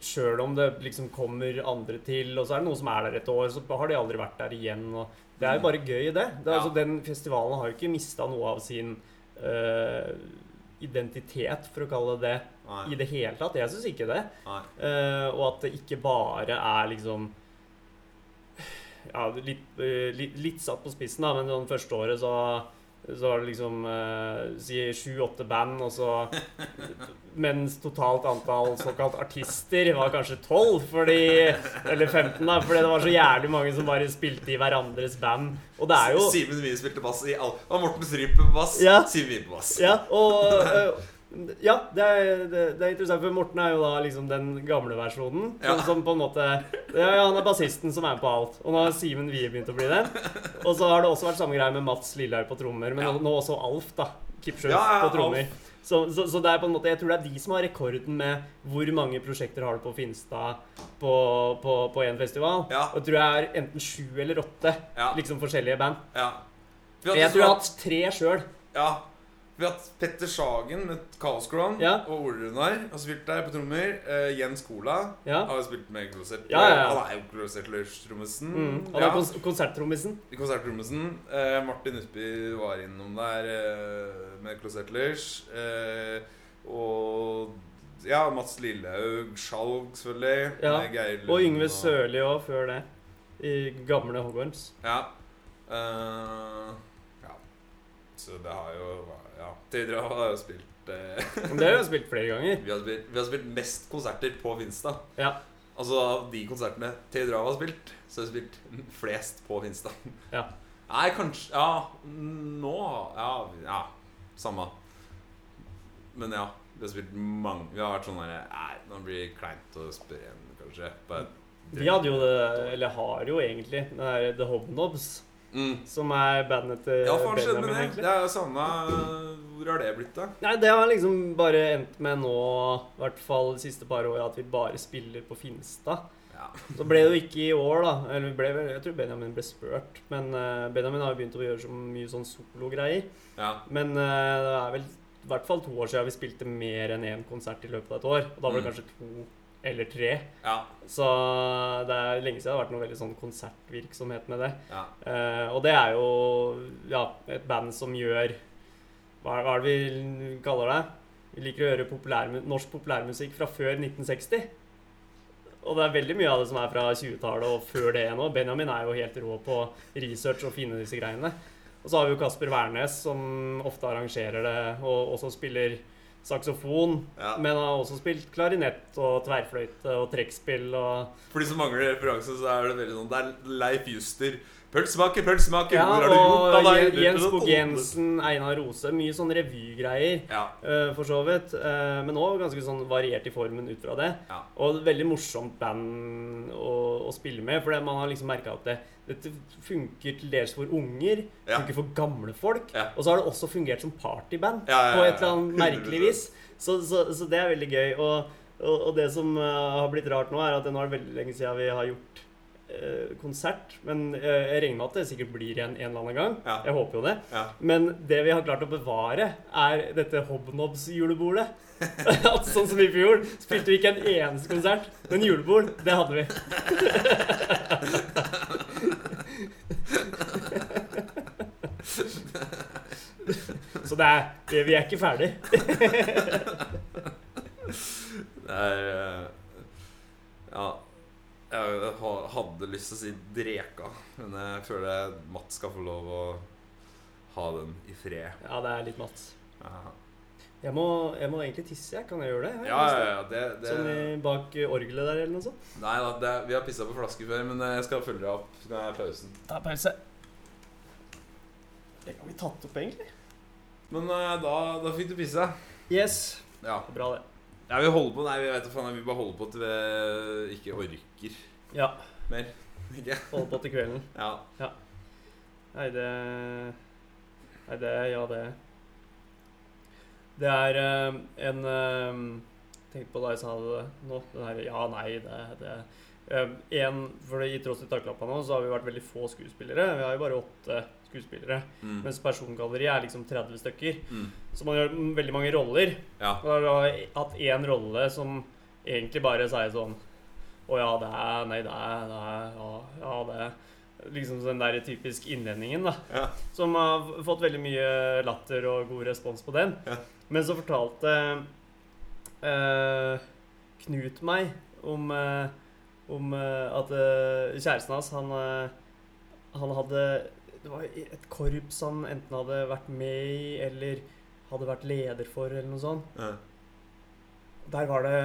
Sjøl om det liksom kommer andre til, og så er det noen som er der et år, så har de aldri vært der igjen. Det er jo bare gøy, det. det er, Ja. altså, den festivalen har jo ikke mista noe av sin uh, identitet, for å kalle det det, i det hele tatt. Jeg syns ikke det. Eh, og at det ikke bare er liksom Ja, litt, eh, litt, litt satt på spissen, da, men sånn første året så så var det liksom eh, si sju-åtte band, og så Mens totalt antall såkalt artister var kanskje tolv, fordi Eller 15, da, fordi det var så jævlig mange som bare spilte i hverandres band. Og det er jo Simen Wie spilte bass i all Og Morten Stryp på bass. Ja. Simen Wie på bass. Ja, og øh, Ja, det er, det, det er interessant, for Morten er jo da liksom den gamle versjonen. Ja. Som, som på en måte ja, ja, Han er bassisten som er med på alt. Og nå har Simen Wie begynt å bli det. Og så har det også vært samme greie med Mats Lillehaug på trommer, men Ja. nå, også Alf, da. Kipsjø på trommer. Så, så, så det er på en måte Jeg tror det er de som har rekorden med hvor mange prosjekter har du på Finstad på, på, på en festival. Ja. Og jeg tror jeg er enten sju eller åtte liksom forskjellige band. ja. Jeg tror jeg har hatt tre sjøl. Ja. Vi har hatt Petter Sagen med Kaoskron Ja. og Ole Runar har spilt der på trommer. Eh, Jens Cola Ja. har jo spilt med Closet. Ja, ja, ja. Han er jo Closet-trommisen. Mm. Han er kons konserttrommisen. konserttrommisen. Eh, Martin Utby var innom der eh, med Closetlers. Eh, og ja, Mats Lillehaug, Skjalg selvfølgelig. Ja, Geir Lund Og Yngve Sørli òg, før det. I gamle Hogwarms. Ja. Eh, ja. Så det har jo Ja. tidligere har jo spilt eh, Men det har vi spilt flere ganger. vi, har spilt, vi har spilt mest konserter på Finstad. Ja. Altså av de konsertene Teodora har spilt, så har vi spilt flest på Finstad. Ja. Nei, kanskje Ja, nå Ja, ja samme. Men ja, vi har spilt mange Vi har vært sånn der Nei, nå blir det kleint å spørre igjen, kanskje. Vi hadde jo det, eller har jo egentlig, det der The Hobnobs, mm. som er bandet til Ja, faen skjedde med Benjamin, det? egentlig. Det er savna Hvor har det blitt, da? Nei, det har liksom bare endt med nå, i hvert fall de siste par åra, at vi bare spiller på Finstad. Ja. Så ble det jo ikke i år, da. Eller ble, jeg tror Benjamin ble spurt. Men uh, Benjamin har jo begynt å gjøre så mye sånn sologreier. ja. Men uh, det er vel i hvert fall to år siden vi spilte mer enn én konsert i løpet av et år. Og da var det Mm. kanskje to eller tre. Ja. Så det er lenge siden det har vært noe veldig sånn konsertvirksomhet med det. ja. Uh, og det er jo ja, et band som gjør hva, hva er det vi kaller det? Vi liker å gjøre populær, norsk populærmusikk fra før 1960. Og det er veldig mye av det som er fra 20-tallet og før det nå. Benjamin er jo helt rå på research og finne disse greiene. Og så har vi jo Kasper Wærnes, som ofte arrangerer det, og også spiller saksofon. Ja. Men har også spilt klarinett og tverrfløyte og trekkspill og For de som mangler referanse, så er det veldig sånn Det er Leif Juster. Pølsemaker, pølsemaker, Ja, hvor har du gjort av deg? Je- Jens Skog Jensen, Einar Rose. Mye sånn revygreier, Ja. uh, for så vidt. Uh, men òg ganske sånn variert i formen ut fra det. Ja. Og veldig morsomt band å, å spille med, for man har liksom merka at det, dette funker til dels for unger, Ja. funker for gamle folk, og så har det også fungert som partyband på et eller annet merkelig vis. Så, så, så det er veldig gøy. Og, Og, og det som uh, har blitt rart nå, er at det nå er det veldig lenge siden vi har gjort konsert. Men eh, jeg regner med at det sikkert blir igjen en eller annen gang. Ja. Jeg håper jo det. Ja. Men det vi har klart å bevare, er dette Hobnobs-julebordet. Sånn som i fjor spilte vi ikke en eneste konsert, men julebord, det hadde vi. Så det er, vi er ikke ferdig. Det er eh. Jeg hadde lyst til å si dreka, men jeg føler Mats skal få lov å ha den i fred. Ja, det er litt Mats. Ja, Jeg må, jeg må egentlig tisse, jeg. Kan jeg gjøre det? Jeg ja, ja, ja det, det Sånn bak orgelet der, eller noe sånt? Nei da, det, vi har pissa på flasker før, men jeg skal følge deg opp. Så kan jeg pausen. Ta pause. Det kan vi tatt opp, egentlig. Men eh, da, da fikk du pisse. Yes. Ja. Bra, det. ja, vi holder på Nei, vi vet da faen. Vi bare holder på til vi ikke orker Ja. mer. Ikke? Holde på til kvelden. Ja. Nei, det Nei, det Ja, det Det er eh, en uh, Tenk på da jeg sa det nå. Den her Ja, nei, det, det eh, en, for Tross til takklappa nå så har vi vært veldig få skuespillere. Vi har jo bare åtte skuespillere. Mm. Mens persongalleriet er liksom 30 stykker. Mm. Så man gjør veldig mange roller. Ja. Og har hatt én rolle som egentlig bare sier sånn Å ja, det er Nei, det er, det er Ja, ja det er Liksom den der typisk innledningen, da. Ja. Som har fått veldig mye latter og god respons på den. Ja. Men så fortalte eh, Knut meg om, eh, om eh, at eh, kjæresten hans, han, han hadde Det var et korps han enten hadde vært med i, eller hadde vært leder for, eller noe sånt. Ja. Der var det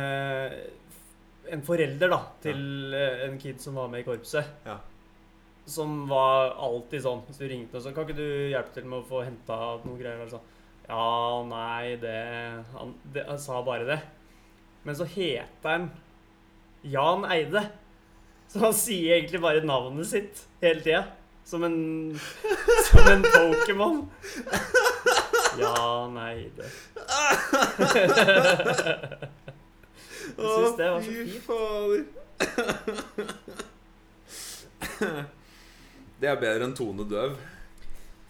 en forelder da, til eh, en kid som var med i korpset. Ja. Som var alltid sånn Hvis du ringte og sa Kan ikke du hjelpe til med å få henta noen greier? Sånn. Ja, nei, det han, det han sa bare det. Men så heter han Jan Eide. Så han sier egentlig bare navnet sitt hele tida. Som en Som en Pokémon. Jan Eide. Jeg syns det var så fy fint. fader. Det er bedre enn Tone Døv.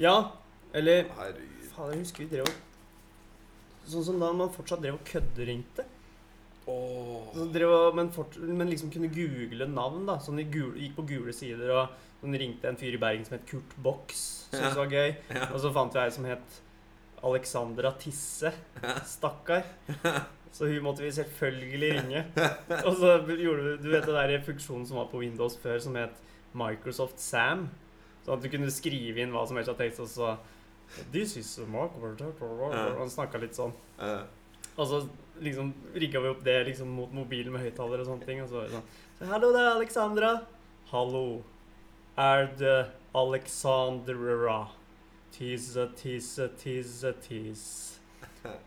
Ja, eller Herregud. Faen, jeg husker vi drev Sånn som da man fortsatt drev og kødderingte. Så drev men, fort, men liksom kunne google navn, da. Sånn de gikk på gule sider og sånn ringte en fyr i Bergen som het Kurt Box. Syntes ja. var gøy. Ja. Og så fant vi ei som het Alexandra Tisse. Stakkar. Så hun måtte vi selvfølgelig ringe. Og så gjorde vi Du vet det der funksjonen som var på Windows før, som het Microsoft Sam? Sånn at du kunne skrive inn hva som helst av tekst, og så This is mark Og han snakka litt sånn. Og så liksom rigga vi opp det liksom mot mobilen med høyttaler og sånne ting. Og så var det sånn Hallo, det er Alexandra. Hallo. Er det Alexandra? Tisse, tisse, tisse, tisse.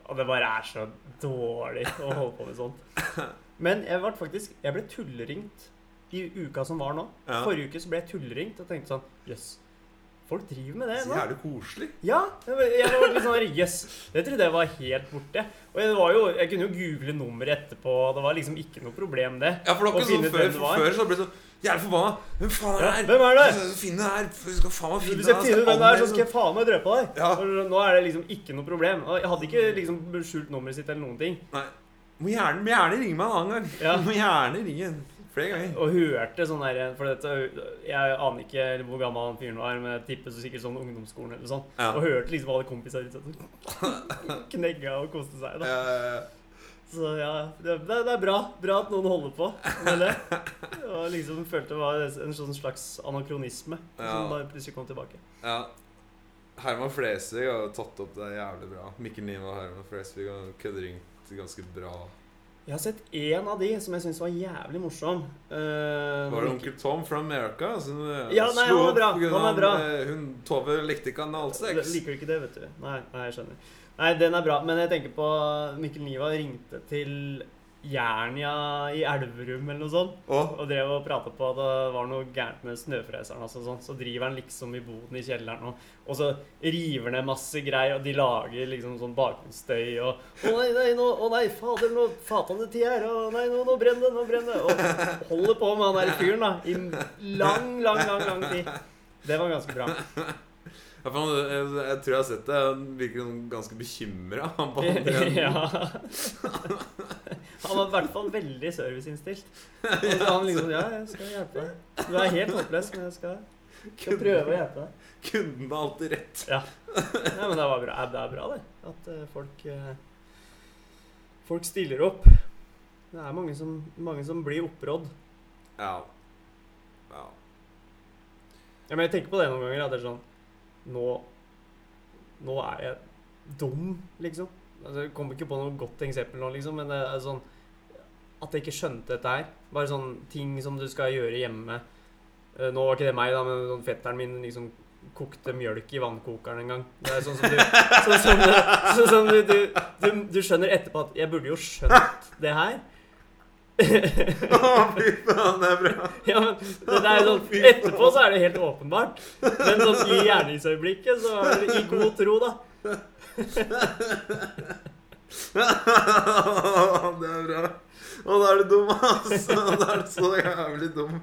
Og det bare er så dårlig å holde på med sånt. Men jeg ble faktisk Jeg ble tulleringt i uka som var nå. Ja. Forrige uke så ble jeg tulleringt og tenkte sånn Jøss. Folk driver med det nå. Så jævlig koselig. Ja, jeg var litt sånn Jøss. Det trodde jeg var helt borte. Og jeg, var jo, jeg kunne jo google nummeret etterpå. Det var liksom ikke noe problem, det. Ja, for det var ikke sånn før, før så ble det sånn Jævlig forbanna. Hvem faen er det hvem er det? Finn det her. Skal faen meg finne Hvis jeg finner hvem det er, så skal jeg faen meg drepe deg. Ja. Nå er det liksom ikke noe problem. Jeg hadde ikke liksom skjult nummeret sitt eller noen ting. Nei. Må gjerne, må gjerne ringe meg en annen gang. Ja. Må gjerne ringe flere ganger. Og hørte sånn her For dette, jeg aner ikke hvor gammel han fyren var, men jeg tipper så sikkert sånn ungdomsskolen eller sånn. Ja. Og hørte liksom alle kompisene sånn knegga og koste seg. da Eh, Så ja, det, det er bra. Bra at noen holder på med det. Og liksom følte det var en sånn slags anakronisme Ja. som bare plutselig kom tilbake. ja. Herman Flesvig har tatt opp det jævlig bra. Mikkel Nima og Herman Flesvig har kødderingt ganske bra. Jeg har sett én av de som jeg syns var jævlig morsom. Uh, Var det onkel Tom fra America? Som eh, Ja, nei, han er bra. Han er bra. eh, Hun Tove likte ikke analsex. Liker du ikke det, vet du? Nei, nei, jeg skjønner. Nei, den er bra. Men jeg tenker på Mikkel Niva ringte til Jernia i Elverum eller noe sånt. Og Og drev og prata på at det var noe gærent med snøfreseren. Altså, sånn. Så driver han liksom i boden i kjelleren og, og så river ned masse greier, og de lager liksom sånn bakgrunnsstøy og Å nei, nei, nå, å nei, fader, nå fatende til her, å nei, nå, nå brenner det, nå brenner det. Og holder på med han der fyren da, i lang, lang, lang, lang tid. Det var ganske bra. Jeg, jeg tror jeg har sett det. Han virker sånn ganske bekymra. Han på andre ja. Han var i hvert fall veldig serviceinnstilt. Og så han liksom Ja, jeg skal hjelpe deg. Du er helt håpløs, men jeg skal, skal prøve å hjelpe deg. Kunden har alltid rett. Ja. ja. men det, var bra. det er bra, det. At eh, folk eh, Folk stiller opp. Det er mange som, mange som blir opprådd. Ja. ja. Ja, men jeg tenker på det noen ganger. At det er sånn Nå Nå er jeg dum, liksom. Altså, jeg kommer ikke på noe godt eksempel nå, liksom, men det er sånn At jeg ikke skjønte dette her. Bare sånn ting som du skal gjøre hjemme. Eh, Nå var ikke det meg, da, men sånn fetteren min liksom kokte mjølk i vannkokeren en gang. Det er sånn som du Sånn som, sånn som du, du, du, du skjønner etterpå at Jeg burde jo skjønt det her. Å, fy faen, det er bra. Ja, men det er sånn, Etterpå så er det helt åpenbart. Men sånn i gjerningsøyeblikket så er det i god tro, da. det er bra. Og da er du dum, altså. Da er du så jævlig dum.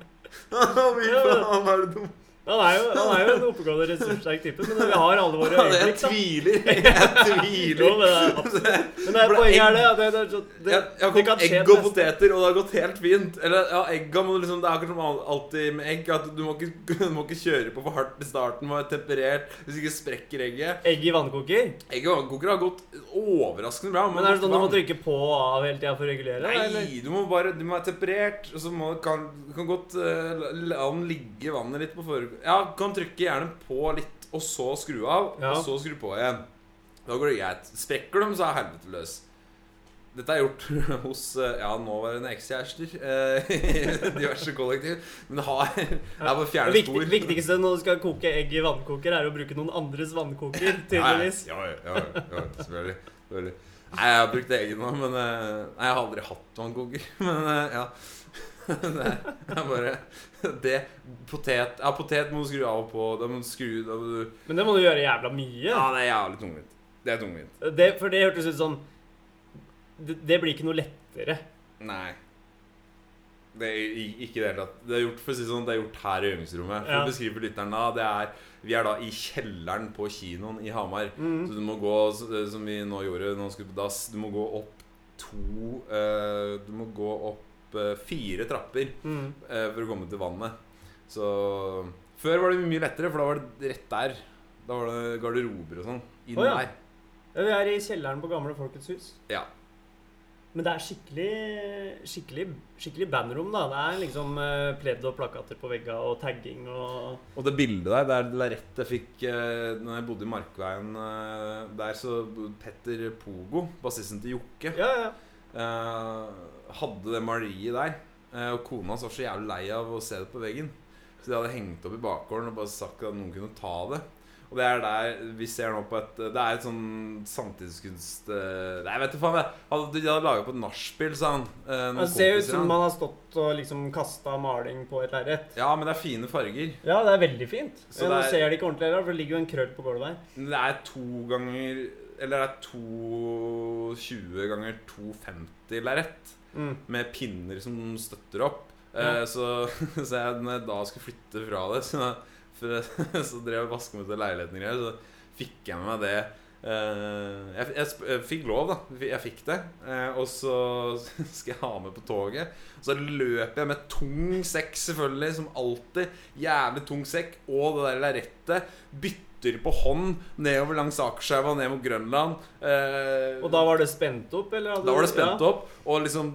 Å, fy faen, er du dum. Han er jo, han er jo en oppegående, ressurssterk type, men vi har alle våre jeg øyeblikk, da. tviler. Jeg Jo, tviler. men det er. Men det er poenget er det, det, det, sånn- det, Jeg, jeg har det egg og poteter, og det har gått helt fint. Eller ja, egga må liksom Det er akkurat som alltid med egg. At du må ikke, du må ikke kjøre på for hardt i starten. Må være temperert. Hvis ikke sprekker egget. Egg i vannkoker? Egg i vannkoker har gått overraskende bra. Men er det sånn du må trykke på og av hele tida for å regulere? Nei, eller? du må bare Du må være temperert. Og så må kan, kan godt uh, la- den ligge vannet litt på forhånd. Ja, kan trykke gjerne på litt, og så skru av, Ja. og så skru på igjen. Da går det greit. Sprekker de, så er helvete løs. Dette er gjort hos eh, ja, nåværende ekskjærester eh, i diverse kollektiv. Men det har Det er bare å Det fjerne spor. viktigste når du skal koke egg i vannkoker, er å bruke noen andres vannkoker, tydeligvis. Ja, ja, ja, selvfølgelig. selvfølgelig. Nei, jeg har brukt egen nå, men eh, Nei, jeg har aldri hatt vannkoker. Men eh, ja. Det jeg bare Det Potet Ja, potet må du skru av og på. Da må du skru da må du, Men det må du gjøre jævla mye. Ja, det er jævlig tungvint. Det er tungvint. Det, for det hørtes ut sånn det, det blir ikke noe lettere. Nei. Det er ikke i det hele tatt. Det er gjort for å si sånn, det er gjort her i øvingsrommet. For Ja. å beskrive lytteren da, det er Vi er da i kjelleren på kinoen i Hamar. Mm. Så du må gå, som vi nå gjorde nå skulle dass, du må gå opp to uh, Du må gå opp eh, fire trapper Mm. eh, for å komme til vannet. Så Før var det mye lettere, for da var det rett der. Da var det garderober og sånn. Inn oh, ja. der. Ja, Vi er i kjelleren på Gamle Folkets hus. Ja. Men det er skikkelig skikkelig, skikkelig bandrom, da. Det er liksom uh, pledd og plakater på veggene og tagging og Og det bildet der, det er lerret jeg fikk uh, Når jeg bodde i Markveien uh, der, så Petter Pogo, bassisten til Jokke, Ja, ja. eh, hadde det maleriet der. Eh, og kona hans var så jævlig lei av å se det på veggen. Så de hadde hengt opp i bakgården og bare sagt at noen kunne ta det. Og det er der vi ser nå på et Det er et sånn samtidskunst eh, Nei, vet du faen. De hadde laga på et nachspiel, sa han. eh, Det ser ut som man har stått og liksom kasta maling på et lerret. Ja, men det er fine farger. Ja, det er veldig fint. Så Men Nå det er- ser de ikke ordentlig heller, for det ligger jo en krøll på gulvet der. Det er to ganger Eller det er to 20 ganger 250 lerret. Mm. Med pinner som støtter opp. Ja. Eh, så, så jeg, når jeg da skulle flytte fra det, så, for, så drev jeg og vasket meg til leiligheten og greier, så fikk jeg med meg det. Eh, jeg, jeg, jeg fikk lov, da. Jeg fikk det. Eh, og så skal jeg ha med på toget. Så løper jeg med tung sekk, selvfølgelig, som alltid. Jævlig tung sekk. Og det der lerretet. Bytter på hånd nedover langs Akerselva, ned mot Grønland. Eh, Og da var det spent opp, eller? da var det spent ja. opp. Og liksom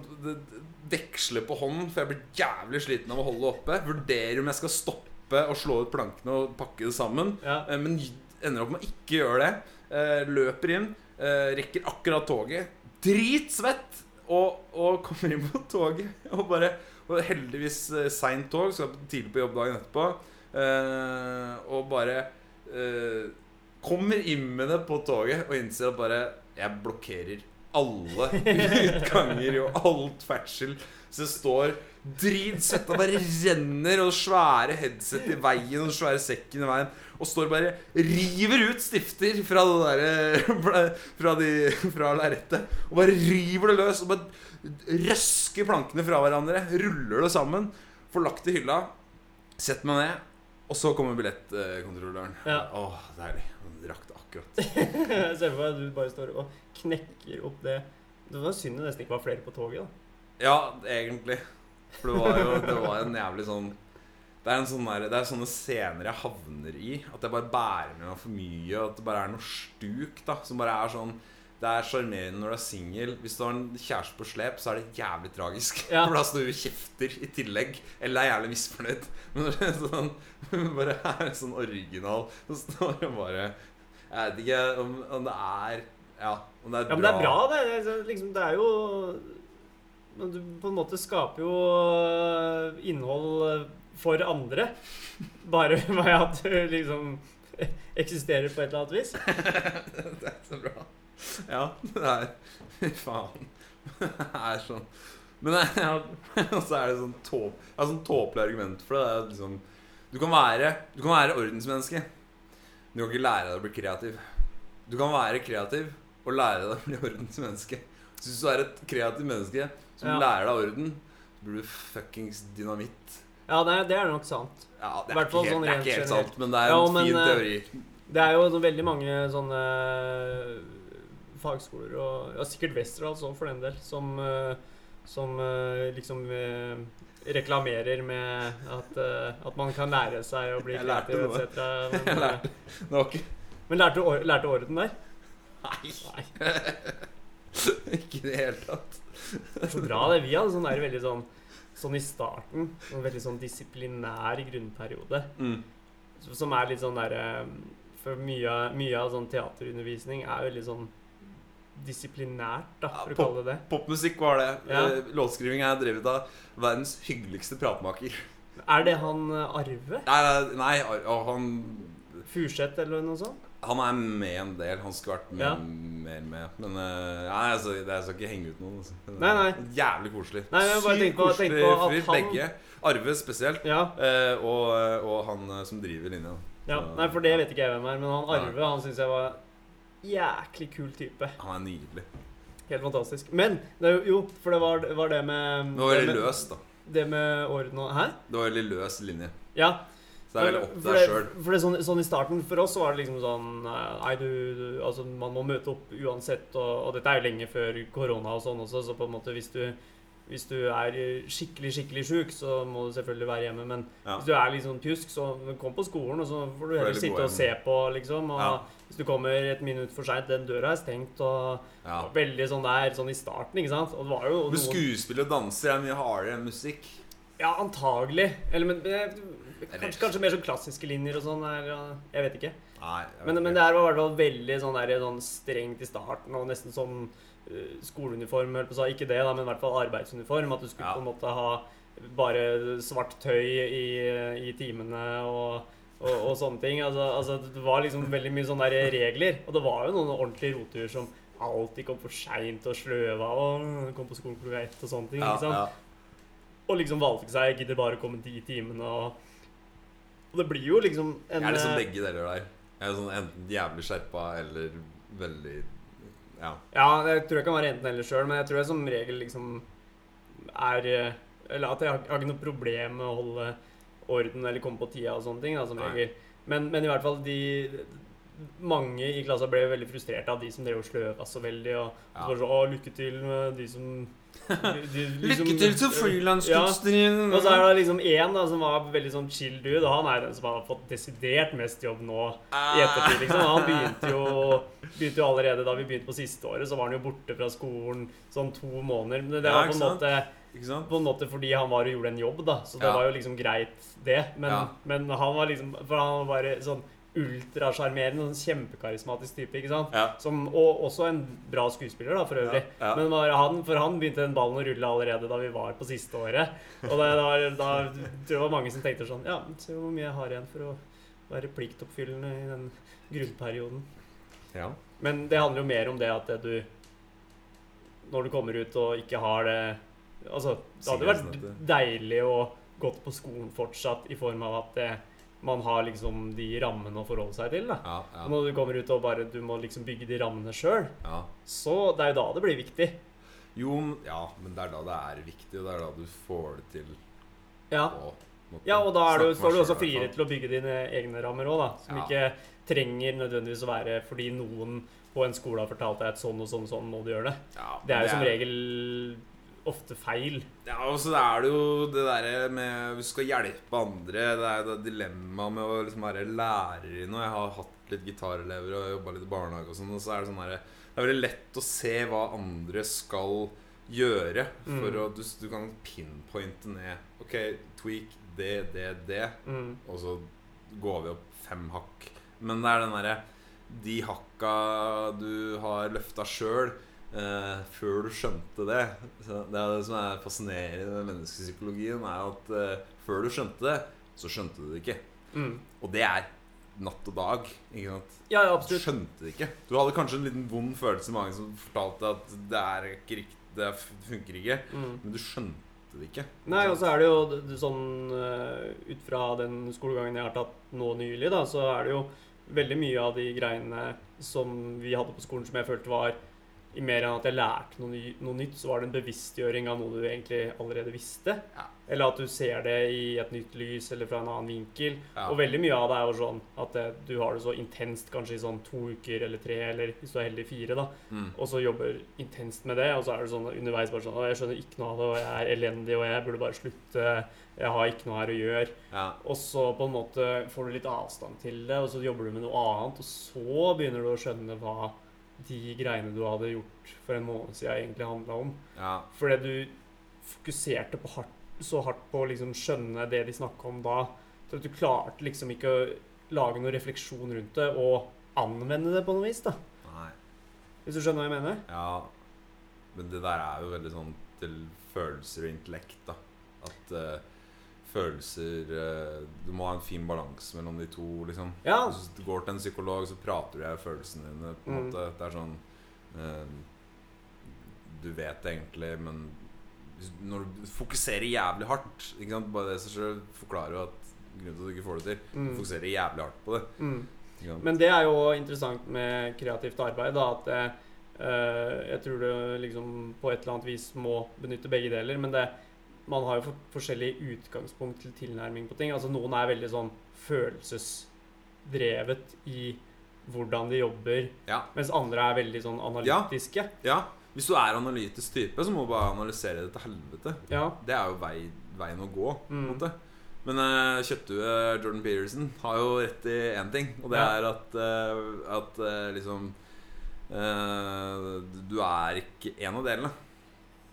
veksle på hånden, for jeg blir jævlig sliten av å holde det oppe. Vurderer om jeg skal stoppe og slå ut plankene og pakke det sammen. Ja. Eh, Men ender opp med å ikke gjøre det. Eh, Løper inn, eh, rekker akkurat toget. Dritsvett! Og, og kommer inn på toget og bare Og heldigvis eh, seint tog, skal tidlig på jobb dagen etterpå. Eh, og bare eh, kommer det på toget og innser at bare Jeg blokkerer alle utganger og alt ferdsel. Så det står dritsvetta, bare renner, og svære headset i veien og svære sekken i veien. Og står bare river ut stifter fra det derre Fra, de- fra lerretet. Og bare river det løs. Og bare røsker plankene fra hverandre. Ruller det sammen. Får lagt i hylla. Setter meg ned. Og så kommer billettkontrolløren. Ja. Åh, deilig. Han rakk det akkurat. Jeg ser for meg at du bare står og knekker opp det Det var synd det nesten ikke var flere på toget. da Ja, egentlig. For det var jo det var en jævlig sånn det er, en sånn der, det er sånne scener jeg havner i. At jeg bare bærer med meg for mye. At det bare er noe stuk da som bare er sånn Det er sjarmerende når du er singel. Hvis du har en kjæreste på slep, så er det jævlig tragisk. Ja. For da står du og kjefter i tillegg. Eller er jævlig misfornøyd. Men når det er sånn, bare er sånn original, så står det bare Jeg vet ikke om, om det er Ja, om det er Ja, men det er bra, det. Det er, liksom, det er jo men Du på en måte skaper jo øh, innhold øh, for andre. Bare ved at du liksom eksisterer på et eller annet vis. det er så bra. Ja, det er Fy faen. Det er sånn Men det er, og så er det sånn tåp, jeg har sånn tåpelig argument for det. det er liksom, du, kan være, du kan være ordensmenneske. Men du kan ikke lære deg å bli kreativ. Du kan være kreativ og lære deg å bli ordensmenneske. Så hvis du er et kreativt menneske som Ja. lærer deg orden, så blir du fuckings dynamitt. Ja, det er, det er nok sant. Ja, det er, ikke helt, sånn det er ikke helt sant, men det er Ja, en men, fin eh, teori. Det er jo veldig mange sånne fagskoler, og ja, sikkert Westerdals òg, for den del, som, øh, som øh, liksom øh, reklamerer med at, at man kan lære seg å bli kreativ etc. Men, lærte, ikke men lærte, du lærte du orden der? Nei, Nei. ikke i det hele tatt. Så bra, det. Vi hadde sånn der veldig sånn Sånn i starten. En veldig sånn disiplinær grunnperiode. Mm. Som er litt sånn derre For mye, mye av sånn teaterundervisning er veldig sånn disiplinært, da, Ja, pop, å kalle det det. Popmusikk var det. Ja. Eh, Låtskriving er drevet av verdens hyggeligste pratmaker. Er det han eh, Arve? Nei, nei, han, Furseth eller noe sånt? han er med en del. Han skulle vært med, Ja. mer med. Men eh, nei, altså, jeg skal ikke henge ut noen. Altså. Nei, nei. Jævlig koselig. Nei, Sykt koselig fyr, han- begge. Arve spesielt. Ja. og, og han som driver linja. ja. Nei, for det vet ikke jeg hvem er, men han. Arve han syns jeg var jæklig kul type. Han er nydelig. Helt fantastisk. Men det jo, for det var, var det med Det var veldig løst, da. Det med orden og Hæ? Det var veldig løs linje. Ja. Så det er veldig opp til deg sjøl. for det er sånn, sånn I starten for oss så var det liksom sånn Nei, du, du Altså, man må møte opp uansett, og, og dette er jo lenge før korona og sånn også, så på en måte hvis du hvis du er skikkelig skikkelig sjuk, så må du selvfølgelig være hjemme. Men Ja. hvis du er litt sånn pjusk, så kom på skolen, og så får du heller sitte og se på, liksom. Og Ja. hvis du kommer et minutt for seint, den døra er stengt, og Ja. veldig sånn der sånn i starten, ikke sant. Og det var jo Men skuespill og danser er mye hardere enn musikk. Ja, antagelig. Eller men, kanskje, kanskje mer sånn klassiske linjer og sånn. Jeg vet ikke. Nei, jeg vet Men, ikke. men det her var i hvert fall veldig sånn, der, sånn strengt i starten, og nesten som eh, skoleuniform. På å. Ikke det, da, men i hvert fall arbeidsuniform. At du skulle Ja. på en måte ha bare svart tøy i, i timene og, og, og sånne ting. Altså, altså, det var liksom veldig mye sånne der regler. Og det var jo noen ordentlige roturer som alltid kom for seint og sløva og kom på skolen klokka ett og sånne ting. ja, sant? ja. Og liksom valgte ikke seg Jeg gidder bare å komme de timene og Og det blir jo liksom en Jeg er liksom eh, begge deler der. Jeg er sånn enten jævlig skjerpa eller veldig Ja. Ja, jeg tror jeg kan være enten eller sjøl, men jeg tror jeg som regel liksom er Eller at jeg har, jeg har ikke noe problem med å holde orden eller komme på tida og sånne ting. Da, som Nei. regel. Men, men i hvert fall de Mange i klassa ble veldig frustrerte av de som drev og sløva så veldig. Og Ja. så sånn, Å, lykke til med de som liksom- Lykke til til frilanskunstneren. Ja. Og så er det liksom én som var veldig sånn chill dude, han er den som har fått desidert mest jobb nå i ettertid. liksom. Han begynte jo, begynte jo allerede da vi begynte på siste året, så var han jo borte fra skolen sånn to måneder. Men det Ja, var på en, måte, Ikke sant? på en måte fordi han var og gjorde en jobb, da. Så det Ja. var jo liksom greit, det. Men, Ja. men han var liksom For han var bare sånn ultrasjarmerende, sånn kjempekarismatisk type, ikke sant. Ja. Som, og også en bra skuespiller, da, for øvrig. Ja, ja. Men var han, for han begynte den ballen å rulle allerede da vi var på siste året. Og det, da, da tror jeg det var mange som tenkte sånn Ja, se hvor mye jeg har igjen for å være pliktoppfyllende i den grunnperioden. ja. Men det handler jo mer om det at det du når du kommer ut og ikke har det Altså, det hadde vært deilig å gått på skolen fortsatt i form av at eh, man har liksom de rammene å forholde seg til. da. Ja, ja, Når du kommer ut og bare du må liksom bygge de rammene sjøl, ja. så det er jo da det blir viktig. Jo, ja, men det er da det er viktig, og det er da du får det til Ja, å ja og da er du, står du også friere til å bygge dine egne rammer òg, da. Som ikke trenger nødvendigvis å være fordi noen på en skole har fortalt deg at sånn og sånn, sånn må du gjøre det. Ja, Det er jo som regel ofte feil. Ja, og så er det jo det derre med Hvis du skal hjelpe andre Det er det dilemmaet med å liksom være lærer i noe. Jeg har hatt litt gitarelever og jobba litt i barnehage og sånn, og så er det sånn derre Det er veldig lett å se hva andre skal gjøre, for Mm. å du, du kan pinpointe ned OK, tweak det, det, det, Mm. og så går vi opp fem hakk. Men det er den derre De hakka du har løfta sjøl, eh, før du skjønte det. Så det er det som er fascinerende med menneskepsykologien, er at uh, før du skjønte det, så skjønte du det ikke. Mm. Og det er natt og dag. Ikke sant? Ja, ja, Du skjønte det ikke. Du hadde kanskje en liten vond følelse i magen som fortalte at det er ikke riktig, det funker ikke, Mm. men du skjønte det ikke. Nei, og så er det jo det- det sånn eh, Ut fra den skolegangen jeg har tatt nå nylig, da, så er det jo veldig mye av de greiene som vi hadde på skolen som jeg følte var i mer enn at jeg lærte noe, ny, noe nytt, så var det en bevisstgjøring av noe du egentlig allerede visste. Ja. Eller at du ser det i et nytt lys eller fra en annen vinkel. Ja. Og veldig mye av det er jo sånn at det, du har det så intenst kanskje i sånn to uker eller tre, eller hvis du er heldig fire, da. Mm. Og så jobber intenst med det, og så er det sånn underveis bare sånn Å, jeg skjønner ikke noe av det, og jeg er elendig, og jeg burde bare slutte. Jeg har ikke noe her å gjøre. Ja. Og så på en måte får du litt avstand til det, og så jobber du med noe annet, og så begynner du å skjønne hva de greiene du hadde gjort for en måned siden, egentlig handla om. ja. Fordi du fokuserte på hardt, så hardt på å liksom skjønne det de snakka om da, til at du klarte liksom ikke å lage noen refleksjon rundt det, og anvende det på noe vis, da. Nei. Hvis du skjønner hva jeg mener? Ja, men det der er jo veldig sånn til følelser og intellekt, da. At eh, følelser eh, Du må ha en fin balanse mellom de to, liksom. Ja. Hvis du går til en psykolog, så prater du om følelsene dine. På en Mm. måte Det er sånn eh, Du vet det egentlig, men når du fokuserer jævlig hardt ikke sant? Bare det som selv forklarer jo at grunnen til at du ikke får det til. Du Mm. fokuserer jævlig hardt på det. Mm. Men det er jo interessant med kreativt arbeid, da, at eh, jeg tror du liksom på et eller annet vis må benytte begge deler. Men det, man har jo for, forskjellig utgangspunkt til tilnærming på ting. Altså Noen er veldig sånn følelsesdrevet i hvordan de jobber, ja. mens andre er veldig sånn analytiske. ja. Hvis du er analytisk type, så må du bare analysere det til helvete. Ja. Det er jo vei, veien å gå, Mm. Men uh, kjøttdue Jordan Peterson har jo rett i én ting, og det Ja. er at, uh, at uh, liksom uh, Du er ikke en av delene.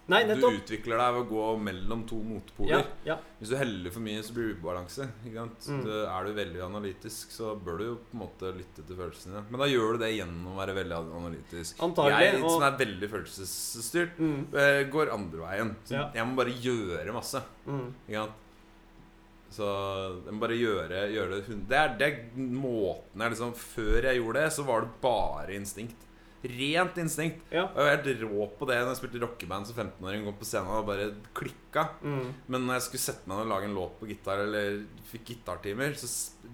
Nei, Du utvikler deg ved å gå mellom to motpoler. Ja, ja. Hvis du heller for mye, så blir det ubalanse. Mm. Du, er du veldig analytisk, så bør du jo på en måte lytte til følelsene dine. Men da gjør du det gjennom å være veldig analytisk. Antagelig, Jeg og- som er veldig følelsesstyrt, Mm, eh, går andre veien. Så Ja. jeg må bare gjøre masse. mm. Så jeg må bare gjøre, gjøre det Det er, det er måten jeg liksom Før jeg gjorde det, så var det bare instinkt. Rent instinkt. Ja. Jeg var helt rå på det når jeg spilte rockeband som 15-åring. Kom på scenen og bare klikka. Mm. Men når jeg skulle sette meg ned og lage en låt på gitar, eller fikk gitartimer, så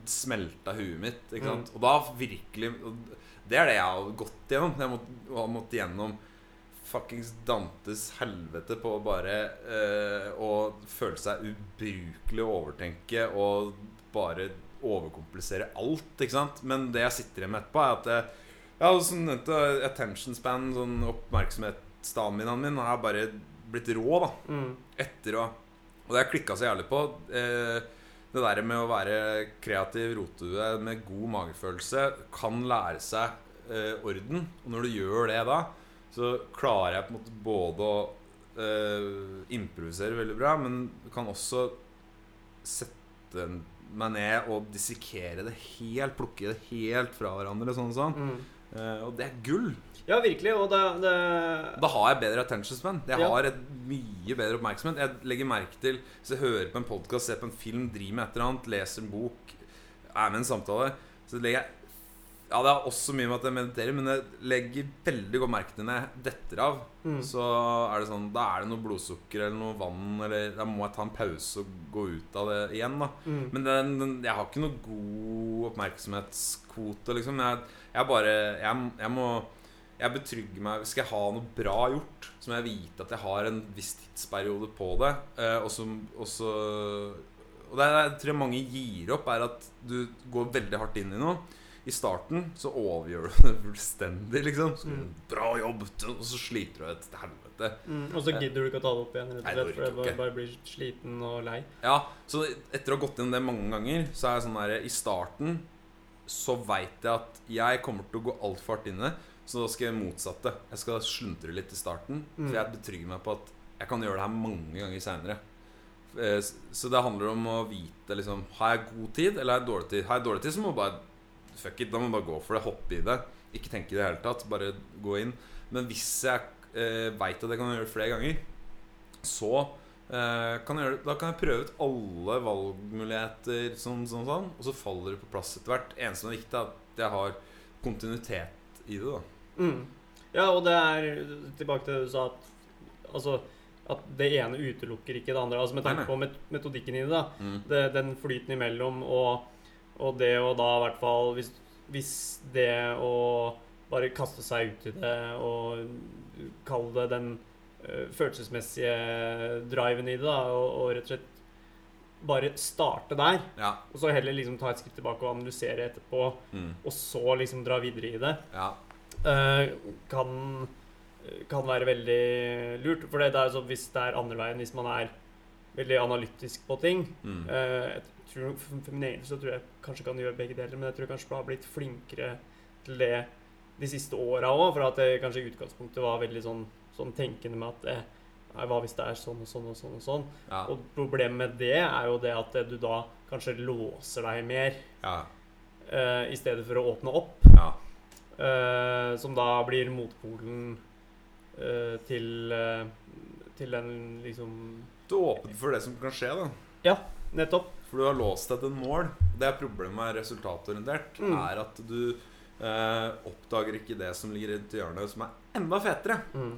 smelta huet mitt. Sant? Og da virkelig og Det er det jeg har gått gjennom. Jeg måtte, har måttet gjennom fuckings Dantes helvete på bare eh, Å føle seg ubrukelig å overtenke og bare overkomplisere alt, ikke sant? Men det jeg sitter igjen med etterpå, er at jeg, jeg og som nevnte attention span, sånn oppmerksomhetsstaminaen min, har bare blitt rå, da Mm. etter å Og det har jeg klikka så jævlig på. Eh, det der med å være kreativ rotehue med god magefølelse kan lære seg eh, orden. Og når du gjør det da, så klarer jeg på en måte både å eh, improvisere veldig bra, men kan også sette meg ned og dissekere det helt, plukke det helt fra hverandre. Sånn og sånn. Mm. Eh, og det er gull. Ja, virkelig. Og det, det Da har jeg bedre attention span. Jeg Ja. har et mye bedre oppmerksomhet. Jeg legger merke til Hvis jeg hører på en podkast, ser på en film, driver med et eller annet, leser en bok, er med i en samtale, så legger jeg Ja, det er også mye med at jeg mediterer, men jeg legger veldig godt merke til når jeg detter av. Mm. Så er det sånn Da er det noe blodsukker eller noe vann, eller da må jeg ta en pause og gå ut av det igjen, da. Mm. Men den, den, jeg har ikke noe god oppmerksomhetskvote, liksom. Jeg, jeg bare jeg, jeg må Jeg betrygger meg Skal jeg ha noe bra gjort, så må jeg vite at jeg har en viss tidsperiode på det. Eh, og så og så Og det jeg tror mange gir opp, er at du går veldig hardt inn i noe. I starten så overgjør du det fullstendig, liksom. Så, Mm. Bra jobb! Og så sliter du deg til helvete. Mm. Og så gidder du ikke å ta det opp igjen, rett og slett, for du jeg bare blir sliten og lei. Ja, så etter å ha gått inn det mange ganger, så er jeg sånn der I starten så veit jeg at jeg kommer til å gå altfor hardt inn i det. Så da skal jeg motsatte. Jeg skal sluntre litt i starten. Mm. For jeg betrygger meg på at jeg kan gjøre det her mange ganger seinere. Så det handler om å vite liksom Har jeg god tid, eller har jeg dårlig tid? Har jeg dårlig tid, så må jeg bare Fuck it, da må jeg bare gå for det. Hoppe i det. Ikke tenke i det hele tatt. Bare gå inn. Men hvis jeg eh, veit at jeg kan gjøre det flere ganger, så eh, kan jeg gjøre, da kan jeg prøve ut alle valgmuligheter, sånn, sånn, sånn, og så faller det på plass etter hvert. Eneste som er viktig, er at jeg har kontinuitet i det. da Mm. Ja, og det er tilbake til det du sa at Altså at det ene utelukker ikke det andre. Altså Med tanke på met metodikken i det, da. mm. Det, den flyten imellom og, og det å da i hvert fall hvis, hvis det å bare kaste seg ut i det og kalle det den følelsesmessige driven i det, da, og, og rett og slett bare starte der, Ja. og så heller liksom ta et skritt tilbake og analysere etterpå, Mm. og så liksom dra videre i det, ja. Uh, kan, kan være veldig lurt. For det er så hvis det er andre veien, hvis man er veldig analytisk på ting Mm. uh, jeg tror, For for min egen så tror jeg kanskje kan gjøre begge deler, men jeg tror kanskje jeg har blitt flinkere til det de siste åra òg, for at det kanskje i utgangspunktet var veldig sånn, sånn tenkende med at eh, hva hvis det er sånn og sånn og sånn og sånn? ja. Og problemet med det er jo det at eh, du da kanskje låser deg mer ja. eh, i stedet for å åpne opp. ja. Eh, som da blir motpolen eh, til til den liksom Du åpner for det som kan skje, da. Ja, Nettopp. For du har låst deg til en mål. Det er problemet med resultatorientert. Mm. Er at du eh, oppdager ikke det som ligger rundt hjørnet, som er enda fetere. Mm.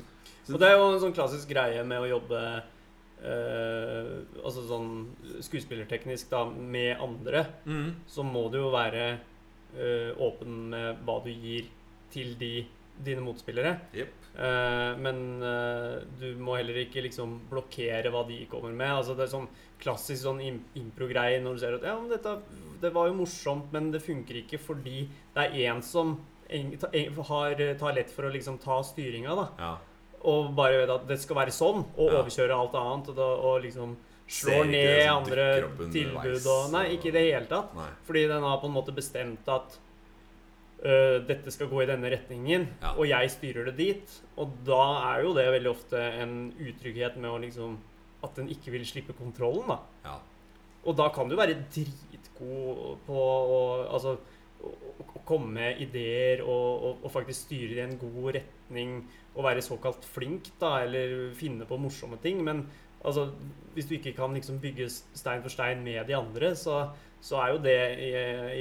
Så- Og det er jo en sånn klassisk greie med å jobbe eh, Altså sånn skuespillerteknisk da, med andre, Mm. så må du jo være eh, åpen med hva du gir til de, dine motspillere. Yep. Uh, men uh, du må heller ikke liksom blokkere hva de kommer med. Altså Det er sånn klassisk sånn impro-greie når du ser at ja, men dette det var jo morsomt, men det funker ikke fordi det er én som en, ta- en, har, tar lett for å liksom ta styringa, da. Ja. Og bare vet at det skal være sånn, og Ja. overkjøre alt annet. Og, og liksom slår ned andre tilbud og Nei, ikke i det hele tatt. Nei. Fordi den har på en måte bestemt at uh, dette skal gå i denne retningen, Ja. og jeg styrer det dit. Og da er jo det veldig ofte en utrygghet med å liksom At den ikke vil slippe kontrollen, da. Ja. Og da kan du være dritgod på å altså, å komme med ideer og, og, og faktisk styre i en god retning og være såkalt flink, da, eller finne på morsomme ting. Men altså, hvis du ikke kan liksom bygge stein for stein med de andre, så, så er jo det i,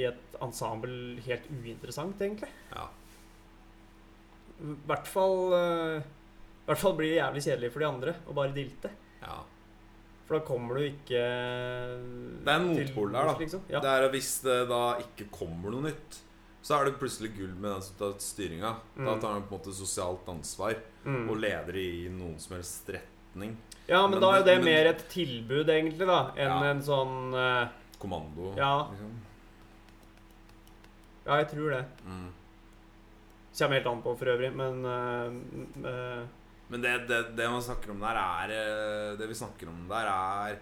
i et ensemble helt uinteressant, egentlig. ja. I hvert fall, øh, i hvert fall blir det jævlig kjedelig for de andre å bare dilte. ja. For da kommer du ikke Det er en motpol der, da. Liksom. Ja. Det er Hvis det da ikke kommer noe nytt, så er det plutselig gull med den som tar styringa. Da Mm. tar han på en måte sosialt ansvar Mm. og leder i noen som helst retning. Ja, men, Men da er jo det- men- mer et tilbud, egentlig, da, enn Ja. en sånn uh, Kommando. Ja. Liksom. Ja, jeg tror det. Mm. Kommer helt an på, for øvrig, men uh, Men det, det, det man snakker om der, er Det vi snakker om der, er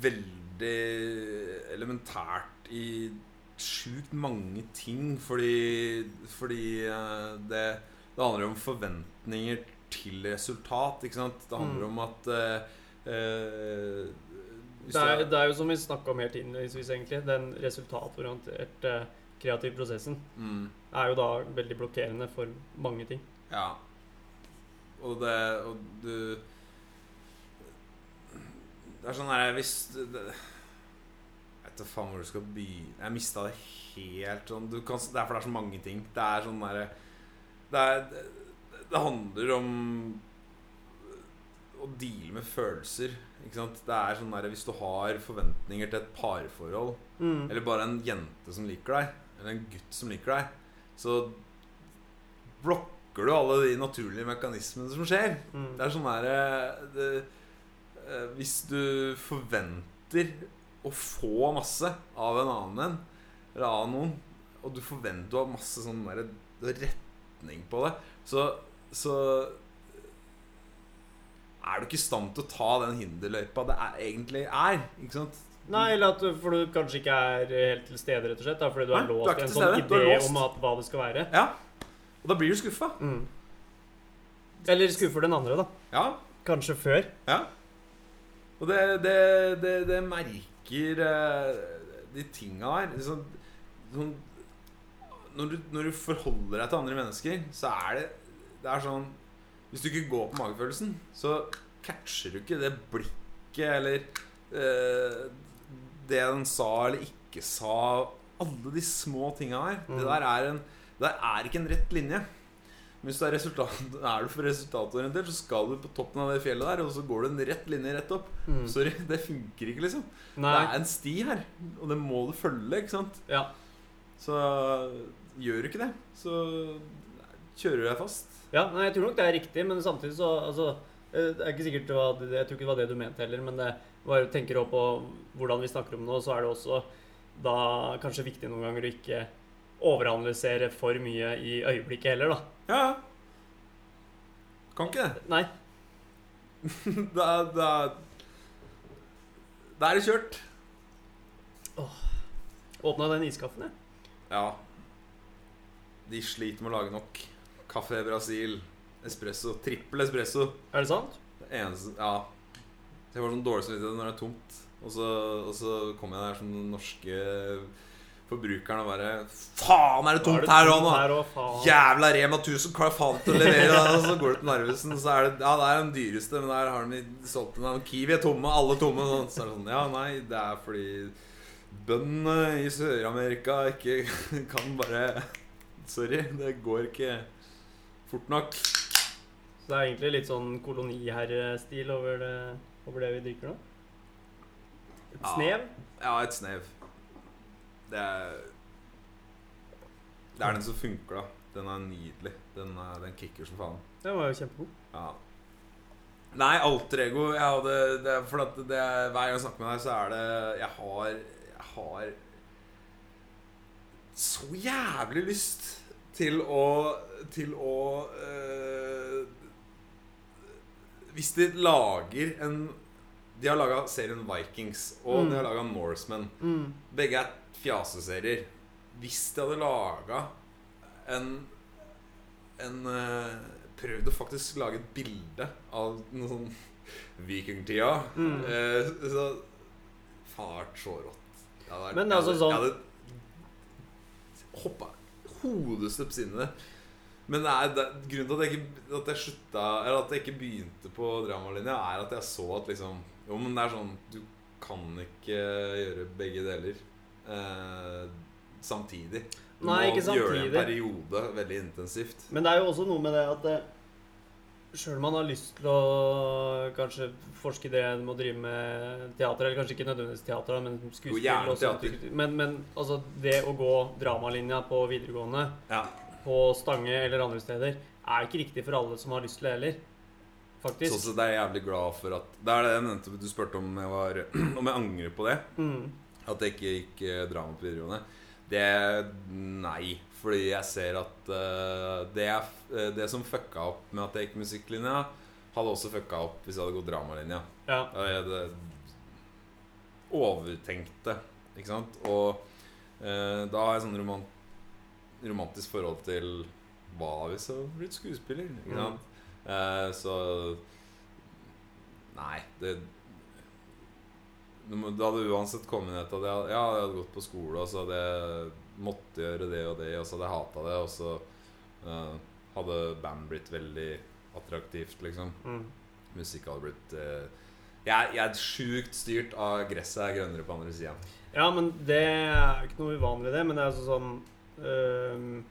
veldig elementært i sjukt mange ting. Fordi, fordi eh, det, det handler om forventninger til resultat, ikke sant? Det handler Mm. om at uh, uh, det, er, det er jo som vi snakka om helt innledningsvis, egentlig. Den resultatorienterte kreative prosessen mm, er jo da veldig blokkerende for mange ting. Ja. Og det Og du Det er sånn her Hvis det, det, Jeg vet da faen hvor du skal begynne. Jeg mista det helt sånn du kan, Det er for det er så mange ting. Det er sånn derre det, det, handler om å deale med følelser. Ikke sant? Det er sånn der, Hvis du har forventninger til et parforhold, Mm. eller bare en jente som liker deg, eller en gutt som liker deg, så blokker du alle de naturlige mekanismene som skjer. Mm. Det er sånn der det, eh, Hvis du forventer å få masse av en annen en, eller av noen, og du forventer å ha masse sånn der, retning på det, så, så er du ikke i stand til å ta den hinderløypa det er, egentlig er. Ikke sant? Nei, eller at du, for du kanskje ikke er helt til stede, rett og slett. Da, fordi du er Nei, låst i en sånn idé om at, hva det skal være. Ja. Og da blir du skuffa. Mm. Eller skuffer den andre, da. Ja. Kanskje før. Ja. Og det, det, det, det merker eh, de tinga her. Liksom, sånn, når, du, når du forholder deg til andre mennesker, så er det Det er sånn Hvis du ikke går på magefølelsen, så catcher du ikke det blikket eller eh, det den sa eller ikke sa. Alle de små tinga her. Det Mm. der er en Det der er ikke en rett linje. Hvis du er, resultat, er du for resultatorientert, så skal du på toppen av det fjellet der, og så går du en rett linje rett opp. Mm. Sorry, det funker ikke, liksom. Nei. Det er en sti her, og det må du følge, ikke sant? Ja. Så gjør du ikke det, så kjører du deg fast. ja, nei, jeg tror nok det er riktig, men samtidig så altså, eh, Det er ikke sikkert det var, Jeg tror ikke det var det du mente heller, men det bare tenker også på hvordan vi snakker om det, og så er det også da kanskje viktig noen ganger å ikke overanalysere for mye i øyeblikket heller, da. Ja, ja. Kan ikke det. Nei. Da, da, da er det kjørt. Åpna den iskaffen, jeg. Ja. De sliter med å lage nok. Kaffe Brasil, espresso, trippel espresso. Er det sant? Det eneste Ja. Jeg får sånn dårlig samvittighet når det er tomt. Og så, og så kommer jeg der som den norske forbrukeren å bare Faen, er det tomt her òg, nå? Her også, faen. Jævla Rema 1000 hva faen til å levere. Og så går du til Narvesen, så er det Ja, det er den dyreste, men der har de solgt den. Kiwi er tomme, alle tomme. Sånn. Så er det sånn Ja, nei, det er fordi bøndene i Sør-Amerika ikke kan bare Sorry, det går ikke fort nok. Så det er egentlig litt sånn koloniherrestil over det, over det vi drikker nå? Et Ja. snev? Ja, et snev. Det er Det er den som funker, da. Den er nydelig. Den, er, den kicker som faen. Den var jo kjempegod. Ja. Nei, alter ego jeg hadde, det, For at det, er- hver gang jeg snakker med deg, så er det Jeg har Jeg har så jævlig lyst til å Til å øh, Hvis de lager en De har laga serien Vikings, og Mm. de har laga Norsemen. Mm. Begge er fjaseserier. Hvis de hadde laga en En eh, Prøvd å faktisk lage et bilde av noe sånn vikingtida. Mm. Eh, så vært så rått. Jeg hadde Men det altså sånn- Jeg hadde hoppa hodestups inn i det. Men det er, det, grunnen til at jeg, ikke, at jeg slutta Eller at jeg ikke begynte på dramalinja, er at jeg så at liksom Jo, men det er sånn Du kan ikke gjøre begge deler eh, samtidig. Du Nei, ikke må gjøre det samtidig. en periode veldig intensivt. Men det er jo også noe med det at det, Sjøl om man har lyst til å kanskje forske i det med å drive med teater, eller kanskje ikke nødvendigvis teater, da, men skuespill gjerne og sånt. teater. Men, men altså, det å gå dramalinja på videregående, Ja. på Stange eller andre steder, er ikke riktig for alle som har lyst til det heller. Så, Faktisk. så det er jeg jævlig glad for at Det er det jeg nevnte du spurte om jeg, var, om jeg angrer på det. Mm. At jeg ikke gikk eh, drama på videregående. Det Nei. Fordi jeg ser at uh, det, jeg, eh, det som fucka opp med at jeg gikk musikklinja, hadde også fucka opp hvis jeg hadde gått dramalinja. Ja. Jeg det, overtenkte, ikke sant? Og uh, da har jeg sånn romant, romantisk forhold til hva hvis jeg hadde blitt skuespiller? Ikke Mm. sant? Eh, så Nei, det det hadde uansett kommet ned til at jeg, ja, jeg hadde gått på skole, og så hadde jeg måttet gjøre det og det, og så hadde jeg hata det, og så uh, hadde band blitt veldig attraktivt, liksom Mm. musikk hadde blitt uh, jeg, jeg er sjukt styrt av gresset er grønnere på andre sida. Ja, men det er ikke noe uvanlig, det. Men det er altså sånn øhm,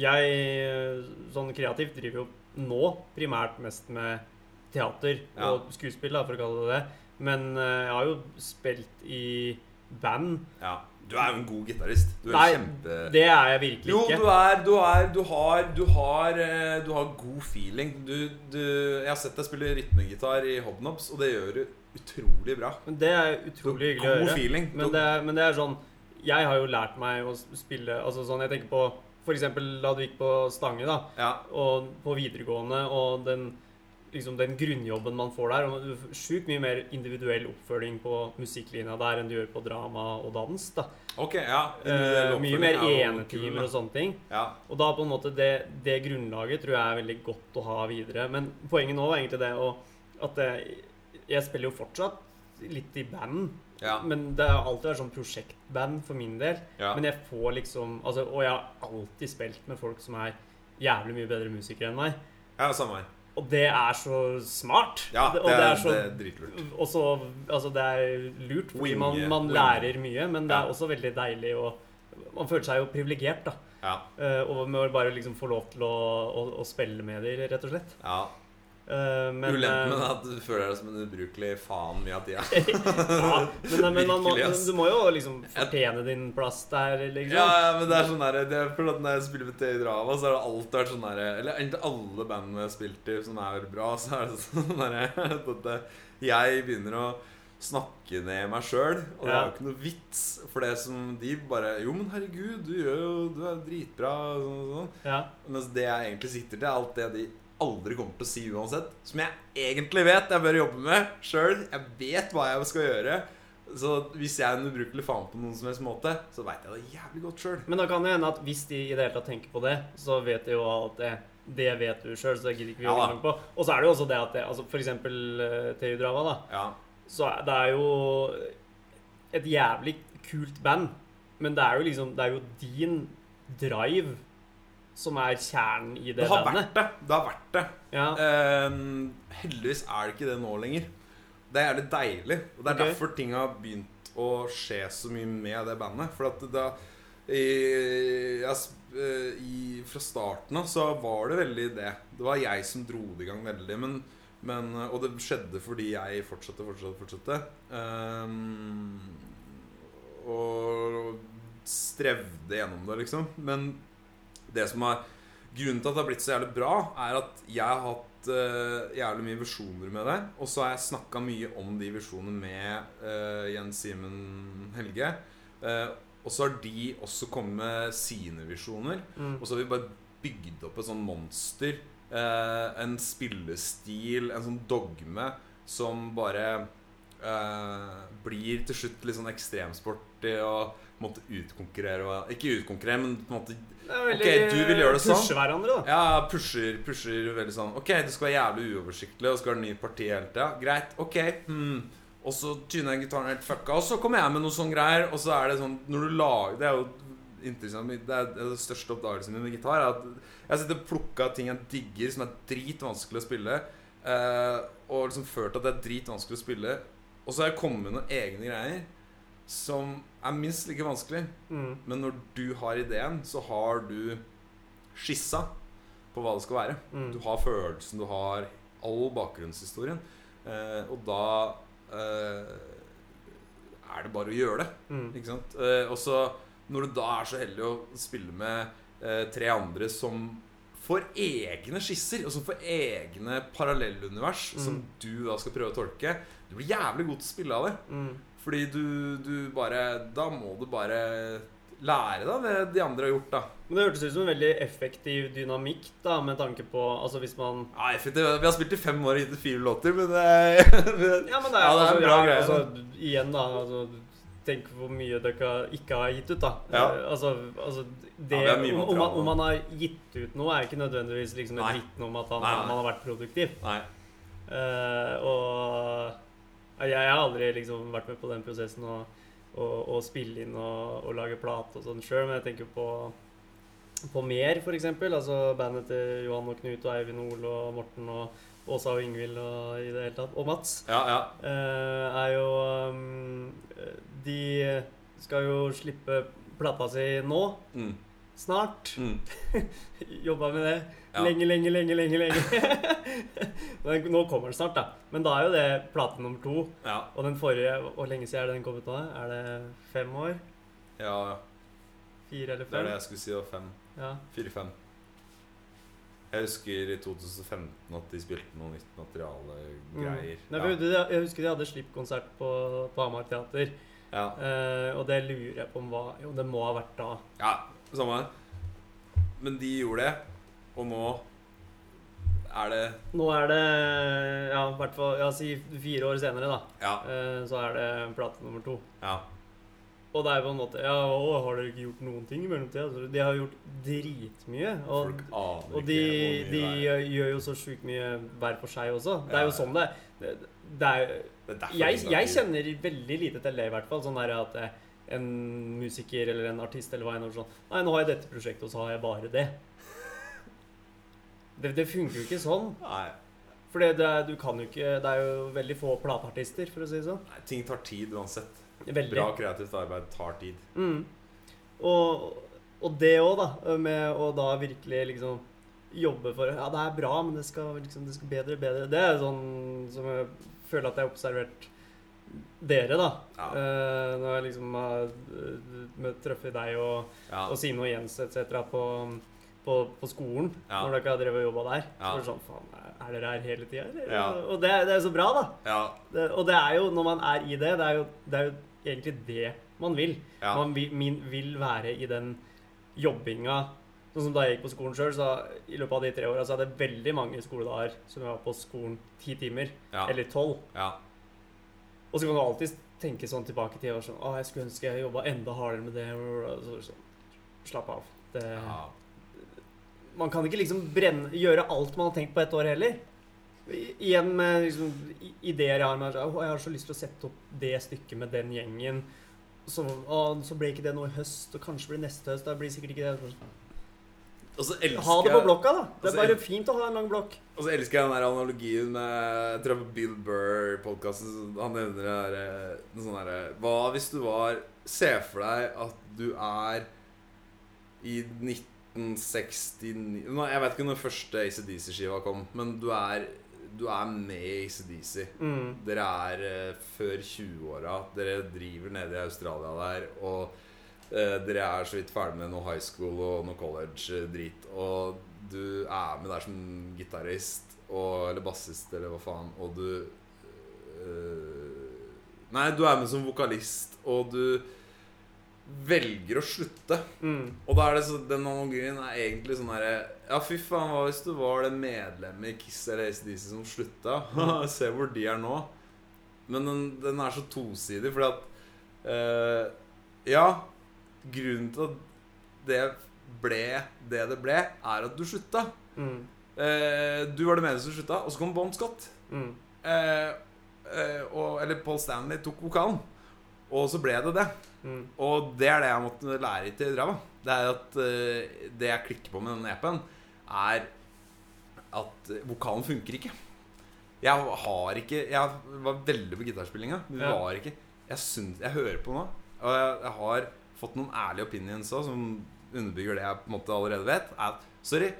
Jeg sånn kreativt driver jo nå primært mest med teater Ja. og skuespill, da, for å kalle det det. Men øh, jeg har jo spilt i band. Ja. Du er jo en god gitarist. Du Nei, kjempe... det er jeg virkelig Jo, ikke. du er Du, er, du har Du har eh, Du har god feeling. Du, du Jeg har sett deg spille rytmegitar i Hobnobs, og det gjør du utrolig bra. Men det er utrolig hyggelig å høre. feeling. Men det, men det er sånn Jeg har jo lært meg å spille Altså sånn, jeg tenker på eksempel da du gikk på Stange, da. Ja. Og på videregående, og den liksom den grunnjobben man får der. og du Sjukt mye mer individuell oppfølging på musikklinja der enn du gjør på drama og dans. da. Ok, ja. Uh, mye mer er enetimer og sånne ting. Ja. Og da på en måte det, det grunnlaget tror jeg er veldig godt å ha videre. Men poenget nå var egentlig det å, at jeg, jeg spiller jo fortsatt litt i band. Ja. Men det har alltid vært sånn prosjektband for min del. ja. Men jeg får liksom altså, Og jeg har alltid spilt med folk som er jævlig mye bedre musikere enn meg. ja, samme her. Og det er så smart. Ja, Det- det og er, det er dritlurt. og så, altså Det er lurt, fordi man, man lærer mye, men det er også veldig deilig å Man føler seg jo privilegert, da. Ja. Uh, og med å bare liksom få lov til å, å, å spille med dem, rett og slett. ja. Eh, men, Ulempen eh, er at du føler deg som en ubrukelig faen mye av tida. ja, men, men må, du må jo liksom fortjene din plass der, liksom. Ja, ja, men det er sånn der, det er Når jeg spiller med Tøy Drama, så har det alltid vært sånn der Eller egentlig alle bandene jeg har spilt i som er bra, så er det sånn derre at jeg begynner å snakke ned meg sjøl. Og det er jo ikke noe vits. For det som de bare Jo, men herregud, du gjør jo Du er dritbra. Sånn, og sånn. Ja. Mens det jeg egentlig sitter til, er alt det de aldri kommer til å si uansett. Som jeg egentlig vet jeg bør jobbe med sjøl. Jeg vet hva jeg skal gjøre. Så hvis jeg er en ubrukelig faen på noen som helst måte, så veit jeg det jævlig godt sjøl. Men da kan det hende at hvis de i det hele tatt tenker på det, så vet de jo at det, det vet du sjøl, så det gidder ikke vi å Ja på. Og så er det jo også det at det, altså for eksempel uh, TU Drama, da. Ja. Så det er jo et jævlig kult band, men det er jo liksom Det er jo din drive som er kjernen i det, Det har bandet. vært det. Det har vært det. Ja. Uh, heldigvis er det ikke det nå lenger. Det er jævlig deilig. Og det er okay. derfor ting har begynt å skje så mye med det bandet. For at da i, eh, i, Fra starten av så var det veldig det. Det var jeg som dro det i gang veldig. Men, men, og det skjedde fordi jeg fortsatte, fortsatte, fortsatte. Ehm, og strevde gjennom det, liksom. Men det som er grunnen til at det har blitt så jævlig bra, er at jeg har hatt uh, jævlig mye visjoner med det. Og så har jeg snakka mye om de visjonene med uh, Jens Simen Helge. Uh, og så har de også kommet med sine visjoner. Mm. Og så har vi bare bygd opp et sånn monster. En spillestil, en sånn dogme, som bare blir til slutt litt sånn ekstremsportig og måtte utkonkurrere og Ikke utkonkurrere, men på en måte Ok, du vil gjøre det sånn? Pushe hverandre, da. ja, pusher, pusher veldig sånn Ok, du skal være jævlig uoversiktlig, og skal være ny parti hele tida. Greit, ok. Hmm. Og så tyner jeg gitaren helt fucka, og så kommer jeg med noe sånn greier. Og så er det sånn Når du lager Det er jo interessant Det er den største oppdagelsen min med gitar. Er at jeg sitter og plukker ting jeg digger, som er dritvanskelig å spille. Eh, og liksom følt at det er dritvanskelig å spille. Og så har jeg kommet med noen egne greier som er minst like vanskelig. Mm. Men når du har ideen, så har du skissa på hva det skal være. Mm. Du har følelsen, du har all bakgrunnshistorien. Eh, og da eh, er det bare å gjøre det. Mm. Ikke sant? Eh, og så når du da er så heldig å spille med eh, tre andre som får egne skisser, og som får egne parallellunivers Mm. som du da skal prøve å tolke Du blir jævlig god til å spille av det. Fordi du, du bare Da må du bare lære deg det de andre har gjort, da. Men det hørtes ut som en veldig effektiv dynamikk, da, med tanke på Altså hvis man Ja, effektiv. Vi har spilt i fem år og gitt fire låter, men det Ja, men det er, Ja, det er altså, en bra ja, greie, altså, Igjen, da. Altså, tenk hvor mye dere ikke har gitt ut, da. Ja. Altså, altså det, Ja, om, om, man, om man har gitt ut noe, er ikke nødvendigvis liksom et vitne om at han, Nei, nei. man har vært produktiv. Nei. Uh, og jeg, jeg har aldri liksom vært med på den prosessen å å- å spille inn og, og lage plate og sånn sjøl, men jeg tenker på på Mer, eksempel. Altså bandet til Johan og Knut og Eivind Ole og Morten og Åsa og Ingvild og i det hele tatt. Og Mats. Ja, ja. Uh, er jo um, de skal jo slippe plata si nå. Mm. Snart. Mm. Jobba med det Ja. lenge, lenge, lenge. lenge, lenge. Men nå kommer den snart, da. Men da er jo det plate nummer to. Ja. Og den forrige Hvor lenge siden er det den kom ut nå? Er det fem år? ja. Fire eller fem? Det er det jeg skulle si. Og fem. Ja. Fire-fem. Jeg husker i 2015 at de spilte noe nytt materiale, greier. Mm. Det- Jeg husker de hadde slippkonsert på, på Hamar Teater. ja. Eh, og det lurer jeg på om hva Jo, det må ha vært da. ja, samme. Men de gjorde det, og nå er det Nå er det Ja, i hvert fall ja, si fire år senere, da. Ja. Eh, så er det plate nummer to. ja. Og det er på en måte Ja, å, har dere ikke gjort noen ting i mellomtida? De har gjort dritmye. Og, og de, de gjør jo så sjukt mye hver for seg også. Det er jo sånn det det, det er, jeg, jeg kjenner veldig lite til det, i hvert fall. Sånn der at eh, en musiker eller en artist eller hva enn sånn Nei, nå har jeg dette prosjektet, og så har jeg bare det. Det, det funker jo ikke sånn. Nei, For det, du kan jo ikke Det er jo veldig få plateartister, for å si det sånn. nei, ting tar tid uansett. Veldig. Bra kreativt arbeid tar tid. Mm. Og, og det òg, da. Med å da virkelig liksom jobbe for Ja, det er bra, men det skal liksom det skal bedre bedre. Det er sånn som jeg føler at jeg har observert dere, da. Ja. Uh, når jeg liksom har uh, truffet deg og, Ja. og Sine og Jens etc. På, på, på skolen, Ja. når dere har drevet og jobba der. Ja. Så er det sånn Faen, er- er dere her hele tida, eller? Ja. Og det, det er så bra, da. ja. Det, og det er jo, når man er i det, det er jo, det er jo egentlig det man vil. Man vil, min, vil være i den jobbinga. Sånn som Da jeg gikk på skolen sjøl, så i løpet av de tre åra så hadde jeg veldig mange skoledager som jeg var på skolen ti timer, ja. eller tolv. ja. Og så kan du alltid tenke sånn tilbake til sånn, Å, jeg skulle ønske jeg jobba enda hardere med det. Så, så, sånn, Slapp av. Det, ja. Man kan ikke liksom brenne, gjøre alt man har tenkt på ett år heller. I- Igjen med liksom, ideer jeg har med Jeg har så lyst til å sette opp det stykket med den gjengen. Så, å, så ble ikke det nå i høst, og kanskje blir neste høst. Da blir sikkert ikke det. Elsker Ha det på blokka, da. Det er bare fint å ha en lang blokk. Og så elsker jeg den der analogien med Jeg tror Bill Burr-podkasten. Han nevner det derre noe sånn derre Hva hvis du var Se for deg at du er i 1969 Jeg vet ikke når første ACDC-skiva kom, men du er, du er med i ACDC. Mm. Dere er eh, før 20-åra. Dere driver nede i Australia der. Og eh, dere er så vidt ferdig med noe high school og noe college-drit. Og du er med der som gitarist eller bassist eller hva faen. Og du eh, Nei, du er med som vokalist, og du velger å slutte. Mm. Og da er det så, den analogien er egentlig sånn herre Ja, fy faen, hva hvis du var det medlemmet i Kiss eller ACDC som slutta? Se hvor de er nå. Men den, den er så tosidig, fordi at uh, Ja, grunnen til at det ble det det ble, er at du slutta. Mm. Uh, du var det medlemmet som slutta, og så kom Bon Scott. Mm. Uh, og, eller Paul Stanley tok vokalen. Og så ble det det. Mm. Og det er det jeg måtte lære til Drava. Det er at uh, det jeg klikker på med denne EP-en, er at eh, vokalen funker ikke. Jeg har ikke Jeg var veldig på gitarspillinga. Ja. var ikke Jeg syns Jeg hører på nå, og jeg, jeg har fått noen ærlige opinions òg, som underbygger det jeg på en måte allerede vet. Er at sorry,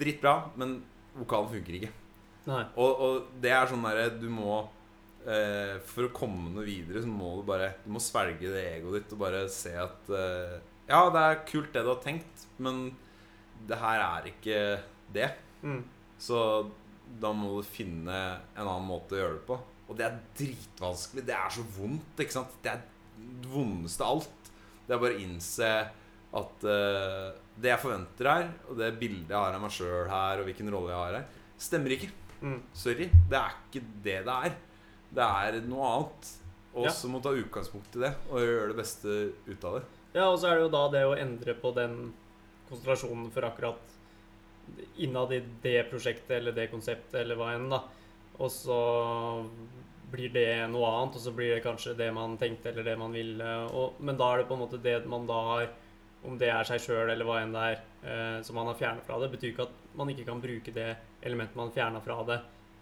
dritbra, men vokalen funker ikke. Og, og det er sånn derre Du må eh, For å komme noe videre, så må du bare Du må svelge det egoet ditt og bare se at eh, Ja, det er kult det du har tenkt, men det her er ikke det. Mm. Så da må du finne en annen måte å gjøre det på. Og det er dritvanskelig. Det er så vondt, ikke sant? Det er det vondeste av alt. Det er bare å innse at eh, det jeg forventer her, og det bildet jeg har av meg sjøl her, og hvilken rolle jeg har her, stemmer ikke. Mm. Sorry. Det er ikke det det er. Det er noe annet. Og Ja. så må du ta utgangspunkt i det og gjøre det beste ut av det. Ja, og så er det jo da det å endre på den konstellasjonen for akkurat innad i det prosjektet eller det konseptet eller hva enn, da. Og så blir det noe annet, og så blir det kanskje det man tenkte eller det man ville. Og, men da er det på en måte det man da har Om det er seg sjøl eller hva enn det er, eh, som man har fjerna fra det, betyr ikke at man ikke kan bruke det elementet man fjerna fra det,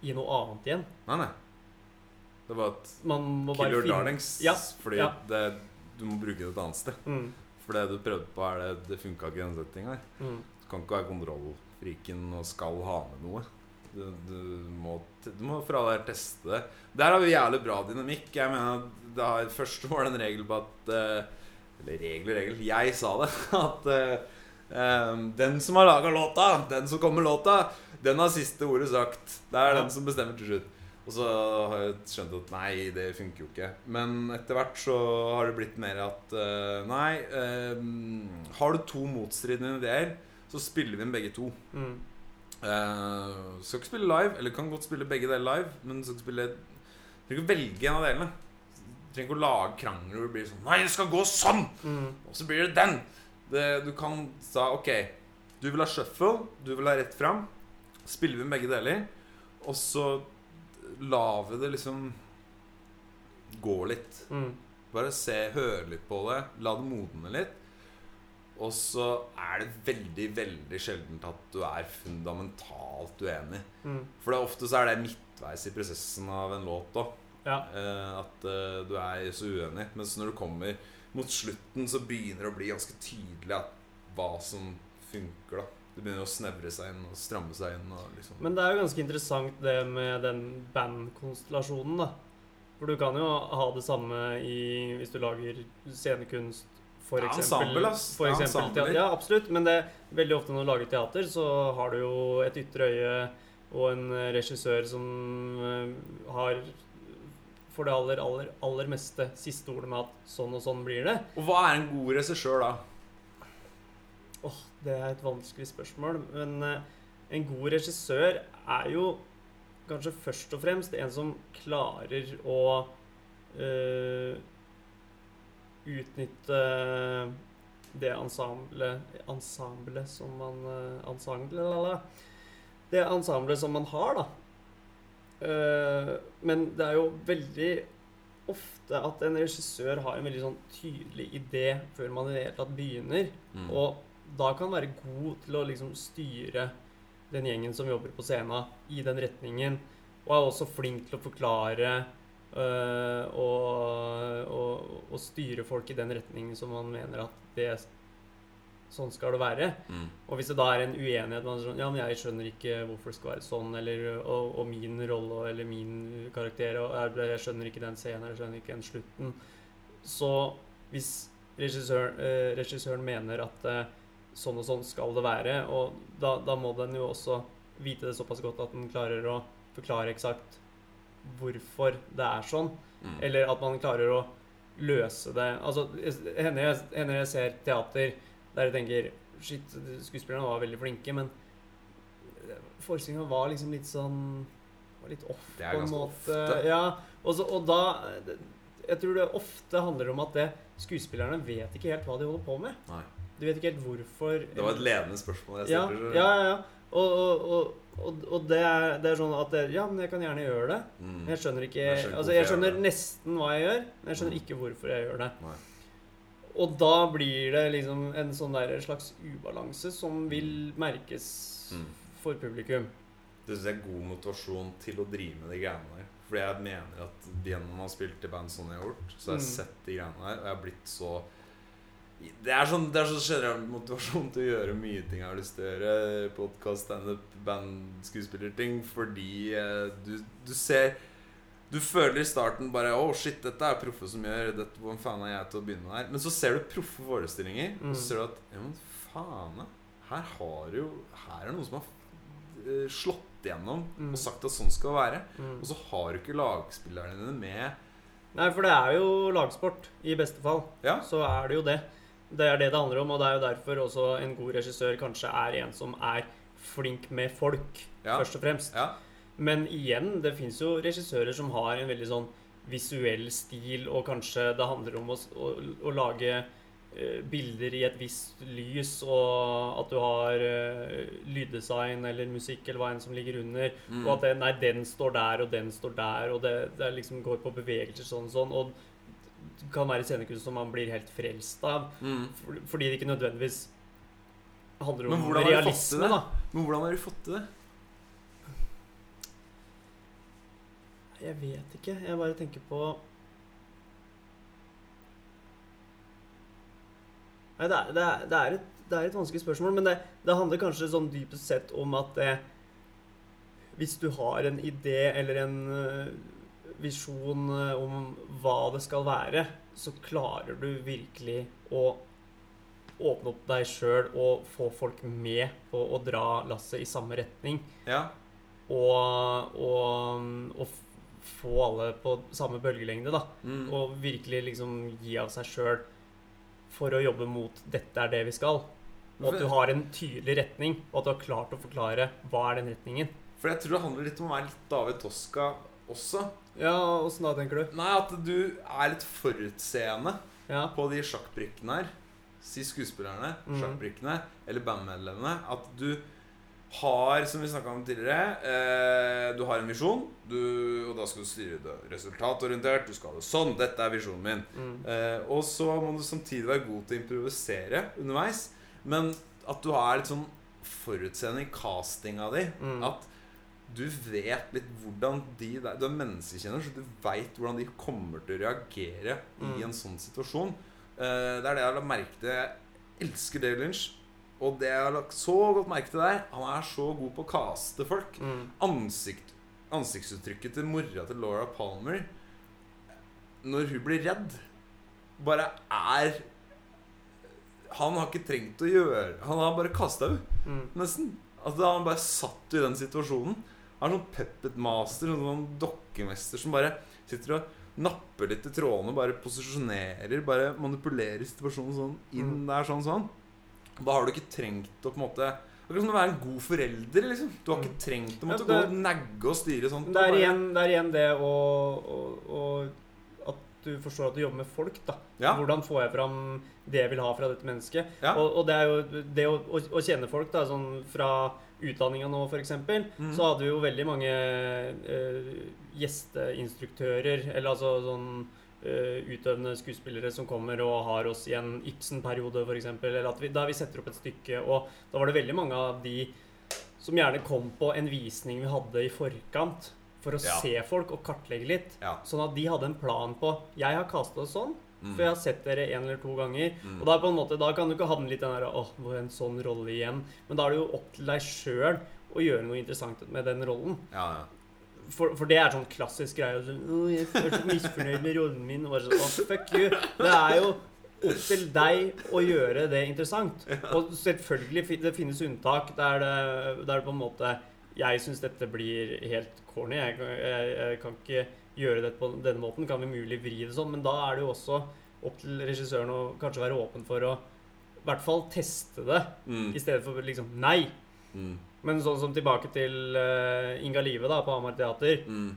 i noe annet igjen. Nei, nei. Det var at Kill your darlings. Ja, Fordi ja. det, du må bruke det et annet sted. mm, For det du prøvde på, er det, det funka ikke i denne settinga. mm. Du kan ikke være kontrollfriken og skal ha med noe. Du, du, må, du må fra der teste det. Der har vi jævlig bra dynamikk. Jeg mener det har, Først var det en regel på at eh, Eller regel og regel. Jeg sa det. At eh, den som har laga låta, den som kommer låta, den har siste ordet sagt. Det er Ja. den som bestemmer til slutt. Og så har jeg skjønt at nei, det funker jo ikke. Men etter hvert så har det blitt mer at eh, nei eh, Har du to motstridende ideer, så spiller vi inn begge to. Mm. Uh, skal ikke spille live, eller kan godt spille begge deler live, men skal ikke spille trenger ikke å velge en av delene. Du trenger ikke å lage krangler hvor det blir sånn Nei, det skal gå sånn! Mm. Og så blir det den. Det, du kan sa OK, du vil ha shuffle, du vil ha rett fram. Spiller vi med begge deler, og så lar vi det liksom gå litt. Mm. Bare se, høre litt på det, la det modne litt. Og så er det veldig, veldig sjeldent at du er fundamentalt uenig. Mm. For det ofte så er det midtveis i prosessen av en låt òg. Ja. at eh, du er så uenig. Mens når du kommer mot slutten, så begynner det å bli ganske tydelig at hva som funker. da Det begynner å snevre seg inn og stramme seg inn. Liksom. Men det er jo ganske interessant det med den bandkonstellasjonen, da. For du kan jo ha det samme i, hvis du lager scenekunst, for Ja, eksempel. For Ja, eksempel teater. Ja, absolutt. Men det, veldig ofte når du lager teater, så har du jo et ytre øye og en regissør som eh, har for det aller, aller, aller meste siste ordet med at sånn og sånn blir det. Og hva er en god regissør, da? Åh, det er et vanskelig spørsmål, men eh, en god regissør er jo kanskje først og fremst en som klarer å uh, utnytte det ensemblet Ensemblet som man eh, Ensemble, la, la. Det ensemblet som man har, da. Uh, men det er jo veldig ofte at en regissør har en veldig sånn tydelig idé før man i det hele tatt begynner. Mm. Og da kan være god til å liksom styre den gjengen som jobber på scenen, i den retningen. Og er også flink til å forklare øh, og, og, og styre folk i den retningen som man mener at det Sånn skal det være. Mm. Og hvis det da er en uenighet man er sånn, Ja, men jeg skjønner ikke hvorfor det skal være sånn, eller og, og min rolle eller min karakter og jeg, skjønner ikke den scenen, jeg skjønner ikke den slutten. Så hvis regissør, øh, regissøren mener at eh, sånn og sånn skal det være, og da, da må den jo også vite det såpass godt at den klarer å forklare eksakt hvorfor det er sånn. Mm. Eller at man klarer å løse det. Altså, hender jeg, hender jeg ser teater der jeg tenker Shit, skuespillerne var veldig flinke, men forestillinga var liksom litt sånn var litt off på en måte. ofte. Ja, og, så, og da Jeg tror det ofte handler om at det, skuespillerne vet ikke helt hva de holder på med. Nei. De vet ikke helt hvorfor Det var et ledende spørsmål jeg ja, stilte. ja, ja, ja. Og, og, og, og, det, er, det er sånn at det, Ja, men jeg kan gjerne gjøre det. Mm. Men jeg skjønner ikke Jeg skjønner Altså, jeg skjønner jeg nesten hva jeg gjør, men jeg skjønner Mm. ikke hvorfor jeg gjør det. Nei. Og da blir det liksom en sånn der slags ubalanse som vil merkes Mm. for publikum. Det synes jeg er god motivasjon til å drive med de greiene der. Fordi jeg mener at gjennom å ha spilt i band som jeg har gjort, så har jeg Mm. sett de greiene der, og jeg har blitt så Det er sånn, det er sånn generell motivasjon til å gjøre mye ting jeg har lyst til å gjøre. Podkast, standup, band, skuespillerting. Fordi eh, du, du ser Du føler i starten bare Å, shit, dette er proffe som gjør dette, Hvordan faen er jeg til å begynne med her? Men så ser du proffe forestillinger, og Mm. så ser du at Ja, men faen. Her har jo Her er det noen som har eh, slått igjennom Mm. og sagt at sånn skal det være. Mm. Og så har du ikke lagspillerne dine med. Nei, for det er jo lagsport, i beste fall. Ja. Så er det jo det. Det er det det handler om, og det er jo derfor også en god regissør kanskje er en som er flink med folk, Ja. først og fremst. ja. Men igjen, det fins jo regissører som har en veldig sånn visuell stil, og kanskje det handler om å, å, å lage eh, bilder i et visst lys, og at du har eh, lyddesign eller musikk eller hva enn som ligger under. Mm. Og at det, nei, den står der, og den står der, og det, det liksom går på bevegelser sånn og sånn. Og det kan være scenekunst som man blir helt frelst av, Mm. for, fordi det ikke nødvendigvis handler om realisme, da. Men hvordan har du fått til det? Jeg vet ikke. Jeg bare tenker på Nei, det er, det er, det er, et, det er et vanskelig spørsmål, men det, det handler kanskje sånn dypest sett om at det, hvis du har en idé eller en øh, visjon øh, om hva det skal være, så klarer du virkelig å åpne opp deg sjøl og få folk med på å dra lasset i samme retning. Ja. Og, og, og få alle på samme bølgelengde, da. Mm. Og virkelig liksom gi av seg sjøl for å jobbe mot 'dette er det vi skal'. Og at du har en tydelig retning, og at du har klart å forklare hva er den retningen. For jeg tror det handler litt om å være litt David Toska også. Ja, åssen da, tenker du? Nei, at du er litt forutseende Ja. på de sjakkbrikkene her. Si skuespillerne, mm. sjakkbrikkene, eller bandmedlemmene. At du har, som vi snakka om tidligere, eh, du har en visjon, du, og da skal du styre det resultatorientert. Du skal ha det sånn. Dette er visjonen min. Mm. Eh, og så må du samtidig være god til å improvisere underveis. Men at du er litt sånn forutseende i castinga di. Mm. At du vet litt hvordan de der Du er menneskekjenner, så du veit hvordan de kommer til å reagere Mm. i en sånn situasjon. Uh, det er det jeg har lagt merke til. Jeg elsker David Lynch. Og det jeg har lagt så godt merke til der Han er så god på å caste folk. Mm. Ansikt, ansiktsuttrykket til mora til Laura Palmer når hun blir redd, bare er Han har ikke trengt å gjøre Han har bare kasta henne, Mm. nesten. Altså, har han bare satt i den situasjonen. Er sånn puppet master, sånn, dokkemester som bare sitter og napper litt i trådene, bare posisjonerer, bare manipulerer situasjonen sånn inn Mm. der, sånn sånn. Da har du ikke trengt å på en måte Akkurat som å være en god forelder. liksom Du har ikke trengt å måtte Ja, gå og negge og styre sånt. Det er, igjen, det er igjen det å, å, å At du forstår at du jobber med folk, da. Ja. Hvordan får jeg fram det jeg vil ha fra dette mennesket? Ja. Og, og det er jo det å, å kjenne folk, da, sånn fra utdanninga nå, f.eks., Mm. så hadde vi jo veldig mange uh, gjesteinstruktører, eller altså sånn uh, utøvende skuespillere som kommer og har oss i en Ibsen-periode, f.eks. Eller at vi, da vi setter opp et stykke, og da var det veldig mange av de som gjerne kom på en visning vi hadde i forkant, for å Ja. se folk og kartlegge litt. Ja. Sånn at de hadde en plan på Jeg har kasta det sånn, Mm. for jeg har sett dere en eller to ganger. Mm. Og da, på en måte, da kan du ikke havne litt den der Åh, er en sånn rolle igjen? Men da er det jo opp til deg sjøl å gjøre noe interessant med den rollen. Ja, ja. For, for det er sånn klassisk greie. Sånn, «Å, jeg er så misfornøyd med rollen min. Og bare sånn, «Å, fuck you. Det er jo opp til deg å gjøre det interessant. Og selvfølgelig det finnes unntak der det, der det på en måte Jeg syns dette blir helt corny. Jeg, jeg, jeg kan ikke gjøre det på denne måten. Kan vi mulig vri det sånn? Men da er det jo også opp til regissøren å kanskje være åpen for å i hvert fall teste det, Mm. i stedet for liksom nei. Mm. Men sånn som tilbake til uh, Inga Live da, på Hamar Teater Mm.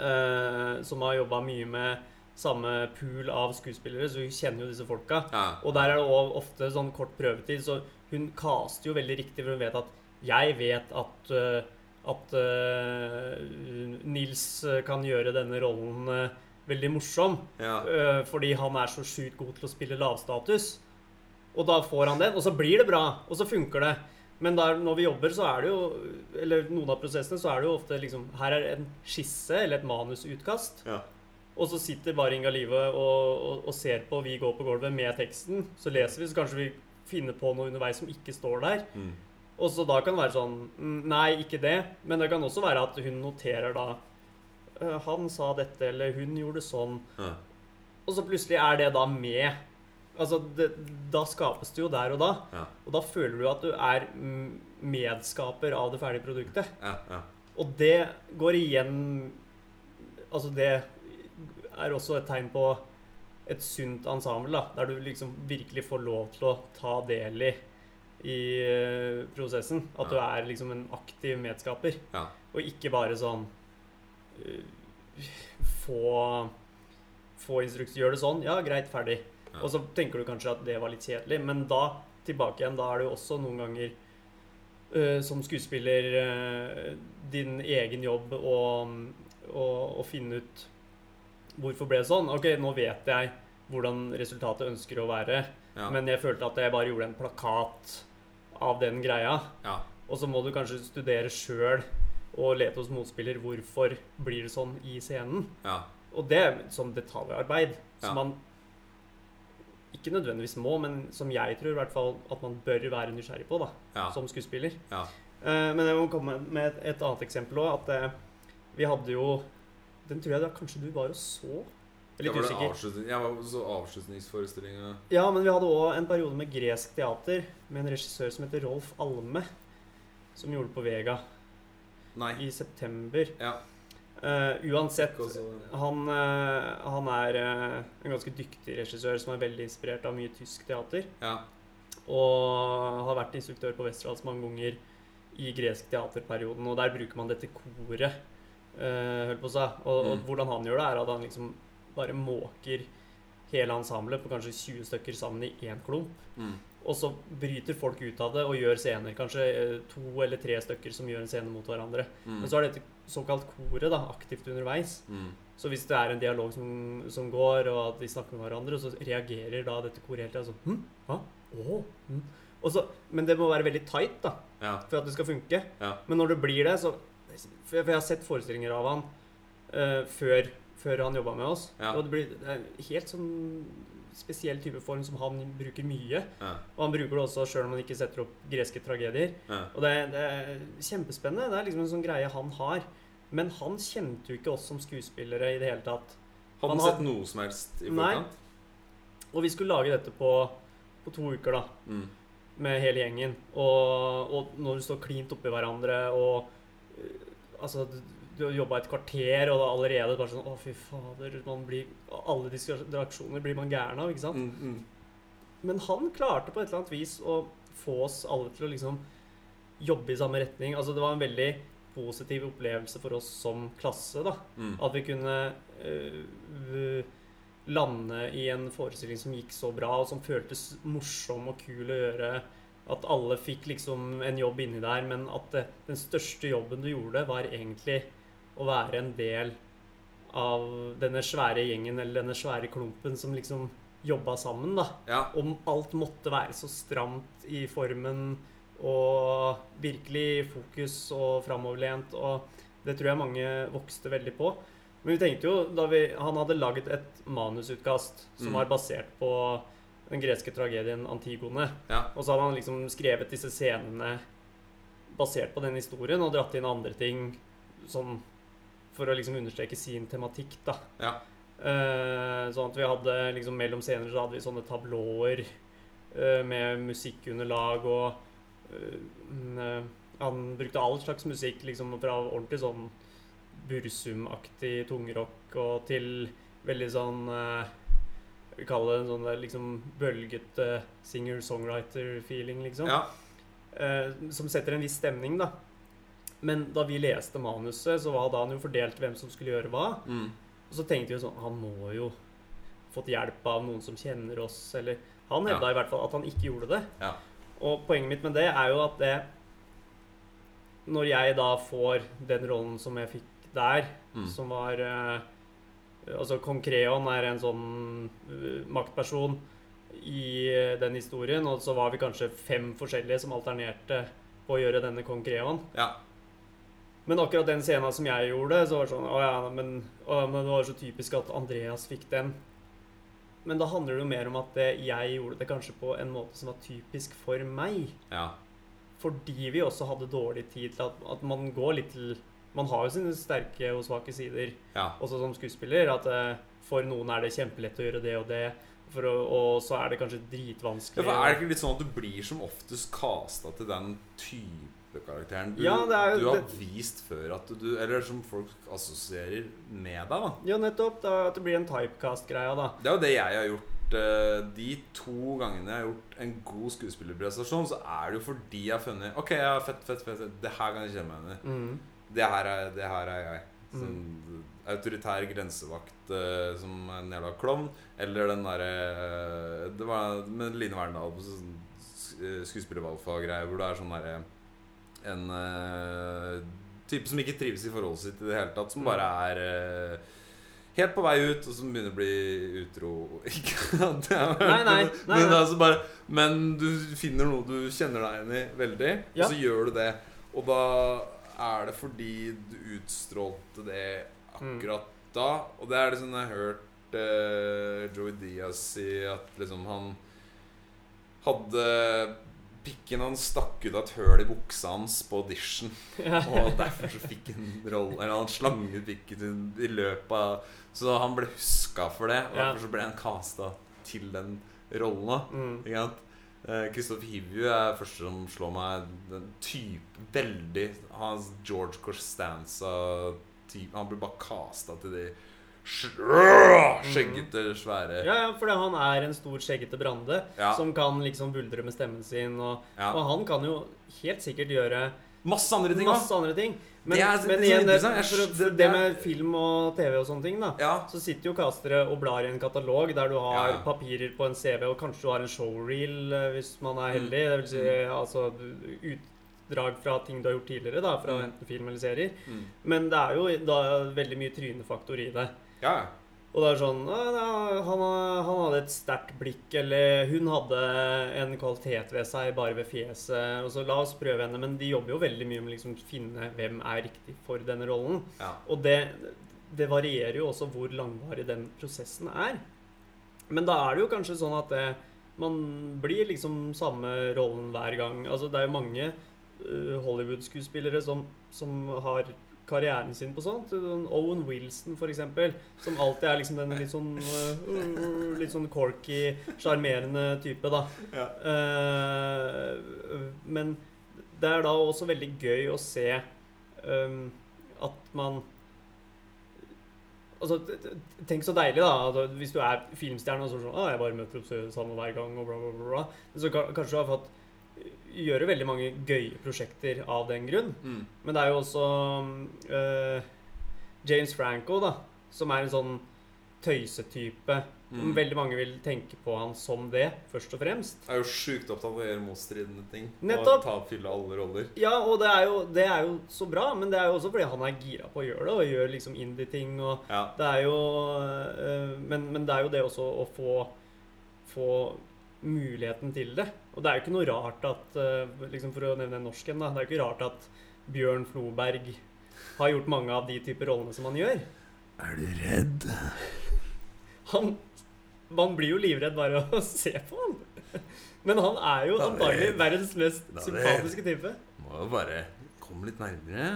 uh, som har jobba mye med samme pool av skuespillere, så hun kjenner jo disse folka. Ja. Og der er det også ofte sånn kort prøvetid, så hun caster jo veldig riktig, for hun vet at jeg vet at eh, at eh, Nils eh, kan gjøre denne rollen eh, veldig morsom. ja. fordi han er så sjukt god til å spille lavstatus. Og da får han den, og så blir det bra, og så funker det. Men der, når vi jobber, så er det jo Eller noen av prosessene, så er det jo ofte liksom Her er en skisse eller et manusutkast. Ja. Og så sitter bare Inga Live og, og, og ser på Vi går på gulvet med teksten. Så leser vi, så kanskje vi finner på noe underveis som ikke står der. Mm. Og så da kan det være sånn Nei, ikke det. Men det kan også være at hun noterer da «Øh, Han sa dette, eller hun gjorde sånn. Ja. Og så plutselig er det da med. Altså, det, Da skapes det jo der og da. Ja. Og da føler du at du er medskaper av det ferdige produktet. Ja. Ja. Og det går igjen Altså, det er også et tegn på et sunt ensemble, da, der du liksom virkelig får lov til å ta del i i eh, prosessen. At du er liksom en aktiv medskaper. Ja. Og ikke bare sånn uh, Få Få instruks Gjør det sånn. Ja, greit, ferdig. Ja. Og så tenker du kanskje at det var litt kjedelig, men da tilbake igjen, da er det jo også noen ganger uh, som skuespiller uh, din egen jobb å, å, å finne ut hvorfor ble det sånn. Ok, nå vet jeg hvordan resultatet ønsker å være, Ja. men jeg følte at jeg bare gjorde en plakat av den greia. ja. Og så må du kanskje studere sjøl og lete hos motspiller hvorfor blir det sånn i scenen. Ja. Og det er sånn detaljarbeid Ja. som man ikke nødvendigvis må, men som jeg tror i hvert fall at man bør være nysgjerrig på da, som skuespiller. Ja. Eh, men jeg må komme med et, et annet eksempel òg. At eh, vi hadde jo Den tror jeg da kanskje du var og så? Ja, litt var det usikker. avslutning- Ja, var så avslutningsforestillinga Ja, men vi hadde òg en periode med gresk teater med en regissør som heter Rolf Alme. Som gjorde det på Vega Nei. i september. Ja. Uh, uansett, også, ja. han, uh, han er uh, en ganske dyktig regissør som er veldig inspirert av mye tysk teater. Ja. Og har vært instruktør på Westerdals mange ganger i gresk teaterperioden. Og der bruker man dette koret, eh, holdt på å si. Og, og Mm. hvordan han gjør det, er at han liksom bare måker hele ensemblet på kanskje 20 stykker sammen i én klump. Mm. Og så bryter folk ut av det og gjør scener. Kanskje eh, to eller tre stykker som gjør en scene mot hverandre. Mm. Men så er dette såkalt koret da, aktivt underveis. Mm. Så hvis det er en dialog som, som går, og at de snakker med hverandre, så reagerer da dette koret hele tida sånn hm? Hva? Oh, Hm? Og så, men det må være veldig tight da, Ja. for at det skal funke. Ja. Men når det blir det, så For jeg, har sett forestillinger av han uh, før, før han jobba med oss. Ja. Og det blir det er en helt sånn spesiell type form som han bruker mye. Ja. Og han bruker det også sjøl om han ikke setter opp greske tragedier. Ja. Og det, det er kjempespennende. Det er liksom en sånn greie han har. Men han kjente jo ikke oss som skuespillere i det hele tatt. Hadde Han sett noe som helst i Nei. forkant? Og vi skulle lage dette på, på to uker, da. Mm. Med hele gjengen. Og, og når du står klint oppi hverandre og øh, Altså, du, har jobba et kvarter, og det er allerede bare sånn Å, fy fader. Man blir, alle distraksjoner blir man gæren av, ikke sant? Mm, mm. Men han klarte på et eller annet vis å få oss alle til å liksom jobbe i samme retning. Altså, det var en veldig positiv opplevelse for oss som klasse, da. Mm. At vi kunne øh, lande i en forestilling som gikk så bra, og som føltes morsom og kul å gjøre. At alle fikk liksom en jobb inni der, men at det, den største jobben du gjorde, var egentlig å være en del av denne svære gjengen eller denne svære klumpen som liksom jobba sammen, da. Ja. Om alt måtte være så stramt i formen og virkelig fokus og framoverlent. Og det tror jeg mange vokste veldig på. Men vi tenkte jo, da vi, han hadde laget et manusutkast som Mm. var basert på den greske tragedien Antigone. Ja. Og så hadde han liksom skrevet disse scenene basert på den historien og dratt inn andre ting sånn for å liksom understreke sin tematikk, da. Ja. Uh, sånn at vi hadde liksom mellom scener så hadde vi sånne tablåer uh, med musikkunderlag og eh, Han brukte all slags musikk, liksom fra ordentlig sånn Bursum-aktig tungrock og til veldig sånn Vi kaller det en sånn liksom bølgete singer-songwriter-feeling, liksom. ja. Som setter en viss stemning, da. Men da vi leste manuset, så hadde han jo fordelt hvem som skulle gjøre hva. Mm. Og så tenkte vi jo sånn Han må jo fått hjelp av noen som kjenner oss, eller Han hevda Ja. i hvert fall at han ikke gjorde det. Ja. Og poenget mitt med det er jo at det Når jeg da får den rollen som jeg fikk der, Mm. som var uh, Altså Kong Kreon er en sånn uh, maktperson i uh, den historien, og så var vi kanskje fem forskjellige som alternerte på å gjøre denne Kong Kreon. ja. Men akkurat den scenen som jeg gjorde, så var det sånn Å ja, men, å, men det var så typisk at Andreas fikk den. Men da handler det jo mer om at det, jeg gjorde det kanskje på en måte som var typisk for meg. ja. Fordi vi også hadde dårlig tid til at, at man går litt til Man har jo sine sterke og svake sider ja. også som skuespiller. At eh, for noen er det kjempelett å gjøre det og det, for å, og så er det kanskje Ja, dritvanskelig. for er det ikke litt sånn at du blir som oftest kasta til den type karakteren du, Ja, det jo- du har vist før at du Eller som folk assosierer med deg, da. Ja, nettopp. Da, at det blir en typecast-greia, da. Det er jo det jeg har gjort. eh, De to gangene jeg har gjort en god skuespillerprestasjon, så er det jo fordi jeg har funnet Ok, ja, fett, fett, fett. Det her kan jeg kjenne meg igjen i. Mm. Det her er, jeg. Sånn, autoritær grensevakt uh, som en jævla klovn. Eller den derre Det var med Line Verndal på sånn skuespillervalgfag-greie hvor det er sånn derre En uh, type som ikke trives i forholdet sitt i det hele tatt, som Mm. bare er uh, Helt på vei ut, og som begynner å bli utro Ikke at jeg har hørt nei, nei, men, nei. altså men du finner noe du kjenner deg igjen i veldig, Ja. og så gjør du det. Og da er det fordi du utstrålte det Mm. akkurat da? Og det er det sånn jeg har hørt eh, Joey Diaz si at liksom han hadde Pikken hans stakk ut av et høl i buksa hans på audition. Og derfor så fikk han rolle Eller han slang ut pikken sin i løpet av Så han ble huska for det. Og derfor så ble han casta til den rollen. Mm. ikke sant? Eh, Kristoffer Hivju er første som slår meg. Den type Veldig Hans George Costanza-type. Han blir bare casta til de skjeggete, svære Ja, ja, for han er en stor, skjeggete Brande Ja. som kan liksom buldre med stemmen sin. Og, Ja. og han kan jo helt sikkert gjøre Masse andre ting masse andre ting. Men, Det er- men igjen, det, for, for det- med film og TV og sånne ting, da. Ja. Så sitter jo castere og blar i en katalog der du har Ja, ja. papirer på en CV, og kanskje du har en showreel eh, hvis man er Mm. heldig. Det vil si altså du- utdrag fra ting du har gjort tidligere, da, fra Mm. enten film eller serier. Mm. Men det er jo da veldig mye trynefaktor i det. Ja. Og det er sånn «Ah, ja, han, han hadde et sterkt blikk, eller hun hadde en kvalitet ved seg bare ved fjeset. Og så la oss prøve henne. Men de jobber jo veldig mye med liksom finne hvem er riktig for denne rollen. ja. Og det, det varierer jo også hvor langvarig den prosessen er. Men da er det jo kanskje sånn at det, man blir liksom samme rollen hver gang. Altså det er jo mange uh, Hollywood-skuespillere som, som har karrieren sin på sånt. Sånn Owen Wilson, eksempel. Som alltid er liksom den litt sånn uh, Litt sånn corky, sjarmerende type, da. Ja. Uh, men det er da også veldig gøy å se um, at man Altså, Tenk så deilig, da. Hvis du er filmstjerne og så sånn Å, jeg bare møter opp sammen hver gang, og bla, bla. bla. Så kanskje du har fått gjøre veldig mange gøye prosjekter av den grunn. Mm. Men det er jo også uh, James Franco, da. Som er en sånn tøysetype. Mm. Veldig mange vil tenke på han som det, først og fremst. Er jo sjukt opptatt av å gjøre motstridende ting. Nettopp. Og ta fylle alle roller. Ja, og det er, jo, det er jo så bra, men det er jo også fordi han er gira på å gjøre det, og gjør liksom indie-ting. og Ja. det er jo øh, men, men det er jo det også å få, få muligheten til det. Og det er jo ikke noe rart at øh, liksom For å nevne en norsk en, da. Det er jo ikke rart at Bjørn Floberg har gjort mange av de typer rollene som han gjør. Er du redd? Han Man blir jo livredd bare av å se på han. Men han er jo antagelig verdens mest da sympatiske type. Må jo bare komme litt nærmere.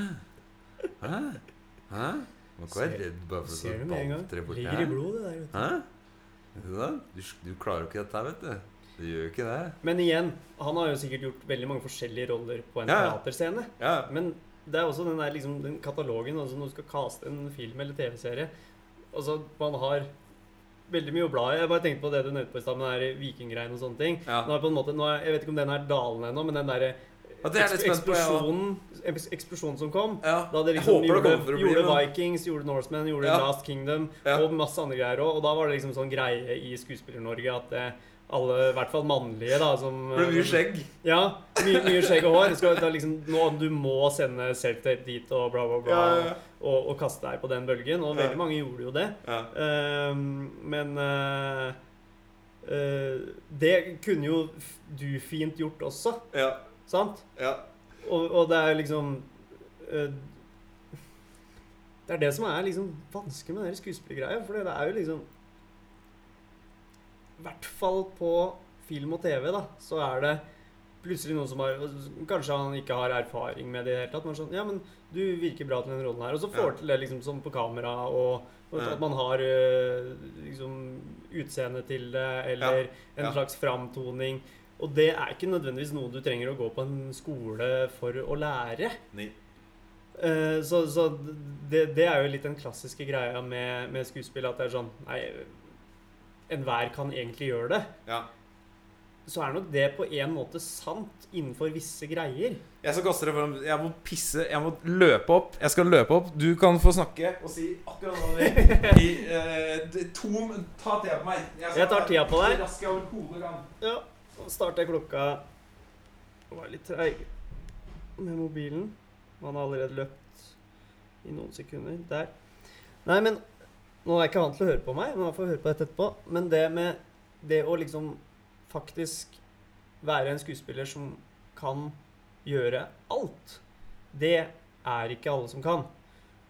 Hæ? Hæ? Må ikke være redd bare for Ser å sånn bantre borti Ligger i blodet, det der. vet du. Hæ? Du, du klarer jo ikke dette, her, vet du. Du gjør jo ikke det. Men igjen, han har jo sikkert gjort veldig mange forskjellige roller på en Ja, ja. teaterscene. Ja. Men det er også den der liksom, den katalogen altså når du skal caste en film eller TV-serie. Altså, man har veldig mye å bla i. Jeg bare tenkte på det du nevnte på i stad, med vikinggreiene og sånne ting. Ja. Nå er på en måte, er, jeg vet ikke om den er dalende ennå, men den derre Ja, det er på, jeg også. eksplosjonen, eks- eksplosjonen som kom ja. da det liksom gjorde, det bli gjorde Vikings, gjorde Norsemen, gjorde Ja. Last Kingdom Ja. og masse andre greier òg. Og da var det liksom sånn greie i Skuespiller-Norge at eh, alle, i hvert fall mannlige, da som ble mye skjegg. ja, mye, mye skjegg og hår. Skal, liksom, nå, du må sende self-tape dit og bla, bla, bla. Ja, ja, Og, og kaste deg på den bølgen. Og veldig mange gjorde jo det. Ehm, men uh, uh, det kunne jo du fint gjort også, ja. sant? ja. Og, og det er liksom uh, Det er det som er liksom vanskelig med den skuespillergreia. For det er jo liksom hvert fall på film og TV, da, så er det plutselig noen som har Kanskje han ikke har erfaring med det i det hele tatt. Men sånn Ja, men du virker bra til den rollen her. Og så får Ja. til det liksom sånn på kamera, og, og Ja. at man har eh, liksom utseende til det, eller en Ja. slags framtoning. Og det er ikke nødvendigvis noe du trenger å gå på en skole for å lære. Nei. Eh, så så det, det er jo litt den klassiske greia med, med skuespill, at det er sånn Nei, enhver kan egentlig gjøre det. Ja. Så er nok det på en måte sant innenfor visse greier. Jeg skal kaste det foran Jeg må pisse. Jeg må løpe opp. Jeg skal løpe opp. Du kan få snakke og si akkurat hva du vil. I eh, d- to Ta tida på meg. Jeg, Jeg tar tida på deg. Så raskt jeg overhodet kan. Ja, så starter jeg klokka Jeg var litt treig med mobilen. Man har allerede løpt i noen sekunder. Der. Nei, men Nå er ikke vant til å høre på meg, men får høre på dette etterpå. Men det med det å liksom faktisk være en skuespiller som kan gjøre alt, det er ikke alle som kan.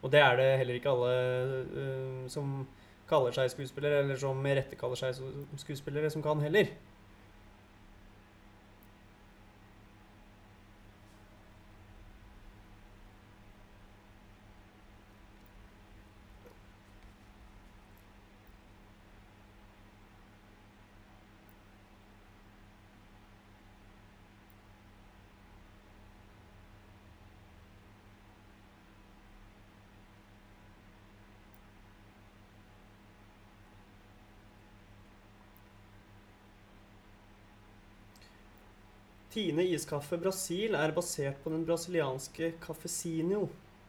Og det er det heller ikke alle uh, som kaller seg skuespillere, eller som med rette kaller seg skuespillere, som kan heller. Tine iskaffe Brasil er basert på den brasilianske cafesinho,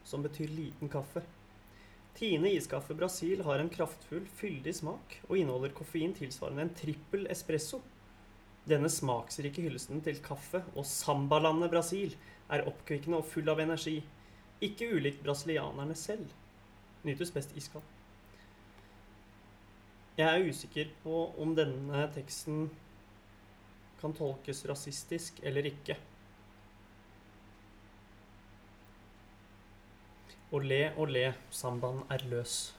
som betyr liten kaffe. Tine iskaffe Brasil har en kraftfull, fyldig smak og inneholder koffein tilsvarende en trippel espresso. Denne smaksrike hyllesten til kaffe og sambalandet Brasil er oppkvikkende og full av energi. Ikke ulikt brasilianerne selv. Nytes best iskald. Jeg er usikker på om denne teksten kan tolkes rasistisk eller ikke. Å le og le-sambanden er løs.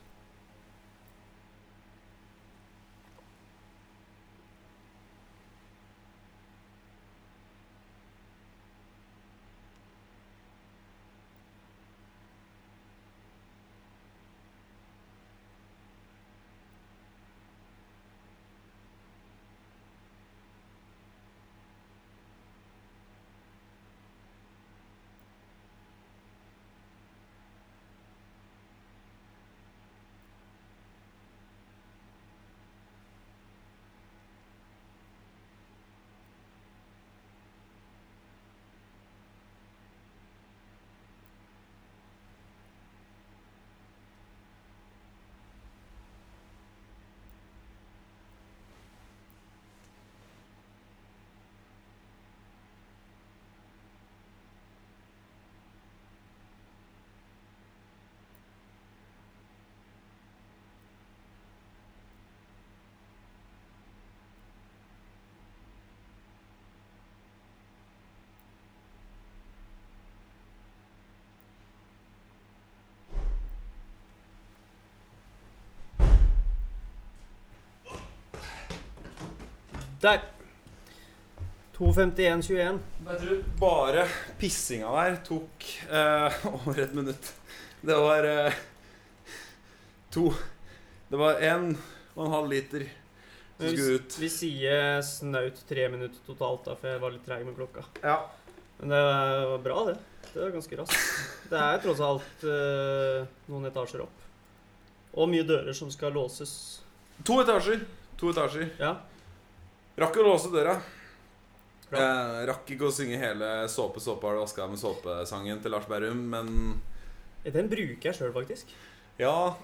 Der. 2.51,21. Jeg tror bare pissinga der tok eh, over et minutt. Det var eh, to Det var én og en halv liter som skulle ut. Vi sier snaut tre minutter totalt, da, for jeg var litt treig med klokka. Ja. Men det var bra, det. Det var ganske raskt. Det er tross alt eh, noen etasjer opp. Og mye dører som skal låses. To etasjer. To etasjer. Ja. Rakk å låse døra. Eh, rakk ikke å synge hele 'Såpe, såpe har du vaska med såpe'-sangen til Lars Berrum, men Den bruker jeg sjøl, faktisk. ja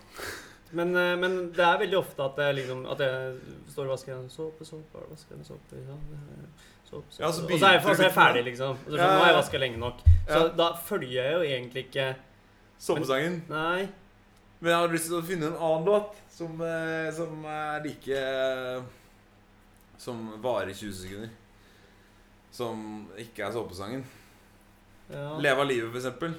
Men, eh, men det er veldig ofte at jeg, liksom, at jeg står og vasker såpe, såpe, har du vasket med såpe, ja, såpe, såpe. Ja, så og så er jeg, begynte så er jeg ferdig, liksom. Og så, Ja, Nå har jeg ja. vaska lenge nok. Så Ja. da følger jeg jo egentlig ikke Såpesangen. Nei. Men jeg hadde lyst til å finne en annen låt som, eh, som er like Som varer i 20 sekunder. Som ikke er såpesangen. Ja. 'Leve av livet', for eksempel.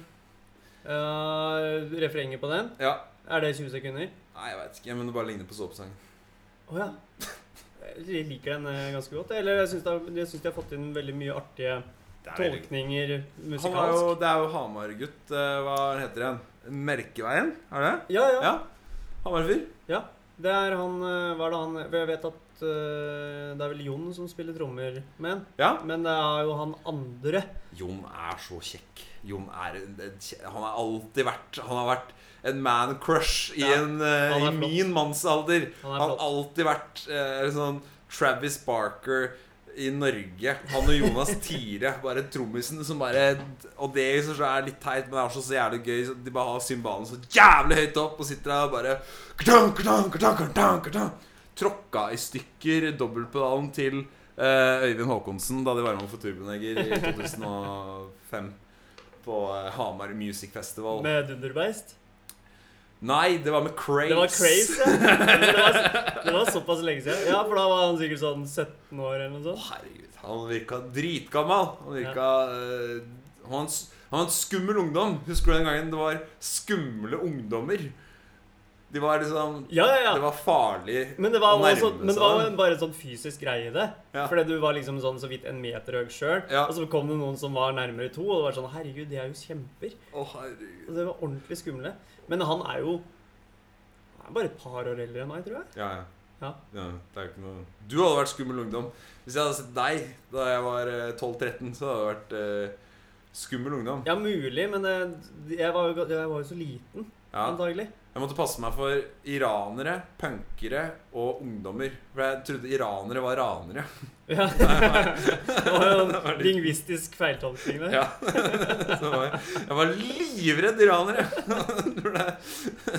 Ja, refrenget på den? Ja. Er det 20 sekunder? Nei, jeg veit ikke, men det bare ligner på såpesangen. Å ja. Jeg liker den eh, ganske godt. Eller jeg syns de, har fått inn veldig mye artige er tolkninger er musikalsk. jo, det er jo Hamar-gutt. eh, Hva heter han? Merkeveien? Er det det? Ja, ja. Ja. Hamar-fyr. Ja. Det er han eh, Hva er det han Jeg vet at eh, det er vel Jon som spiller trommer med. Ja. Men det er jo han andre. Jon er så kjekk. Jon er Han har alltid vært Han har vært en man crush i, Ja, en, eh, i min mannsalder. Han har alltid vært eh, sånn Travis Barker i Norge. Han og Jonas Tire, Bare trommisen som bare Og det i seg er litt teit, men det er også så jævlig gøy. De bare har cymbalen så jævlig høyt opp og sitter der og bare Tråkka i stykker dobbeltpedalen til eh, Øyvind Håkonsen da de var med for Turboneger i 2005 på eh, Hamar Music Festival. Med Dunderbeist. Nei, det var med Craze. Det var Craze, ja. Det var, det var såpass lenge siden. Ja, for da var han sikkert sånn 17 år eller noe Å, sånt. herregud, han virka dritgammal. Han virka uh, han, Han var en skummel ungdom. Husker du den gangen det var skumle ungdommer? De var liksom Ja, ja, ja. Det var farlig Men det var, å nærme seg. men det var bare en sånn fysisk greie i det. Ja. Fordi du var liksom sånn så vidt en meter høy sjøl. Og så kom det noen som var nærmere to, og det var sånn Herregud, de er jo kjemper. Å, herregud. Og det var ordentlig skumle. Men han er jo Han er bare et par år eldre enn meg, tror jeg. Ja, ja. Ja. Ja, det er jo ikke noe Du hadde vært skummel ungdom. Hvis jeg hadde sett deg da jeg var eh, 12-13, så hadde jeg vært eh, skummel ungdom. Ja, mulig, men det, jeg, var jo, jeg var jo så liten, Ja. antagelig. Jeg måtte passe meg for iranere, punkere og ungdommer. For jeg trodde iranere var ranere. Ja. det var jo en lingvistisk feiltolkning det. Ja. Så var jeg, jeg var livredd iranere!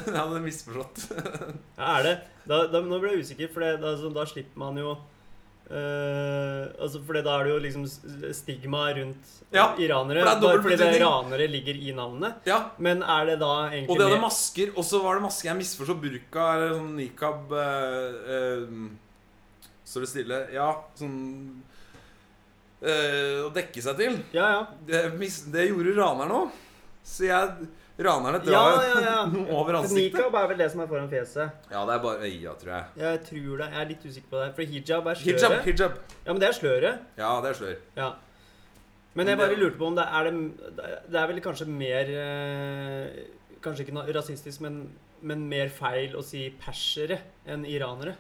Jeg hadde misforstått. Ja, er det? Da, da, nå ble jeg usikker, for det, da, så, da slipper man jo eh, altså fordi Da er det jo liksom stigma rundt Ja, iranere. for bare fordi det ranere ligger i navnet. Ja, Men er det da egentlig Og de hadde masker. Og så var det masker Jeg misforsto. burka eller sånn nikab uh, uh, Står det stille? Ja, sånn eh, Å dekke seg til. Ja, ja. Det, det gjorde ranerne òg. Så jeg Ranerne Ja, drar ja, ja. over ansiktet. Nikab er vel det som er foran fjeset. Ja, det er bare øya, tror jeg. Jeg tror det. Jeg er litt usikker på det. For hijab er sløret. Hijab. hijab Ja, men det er sløret. Ja, det er slør. Ja. Men jeg bare lurte på om det er det Det er vel kanskje mer eh, Kanskje ikke noe rasistisk, men, men mer feil å si persere enn iranere.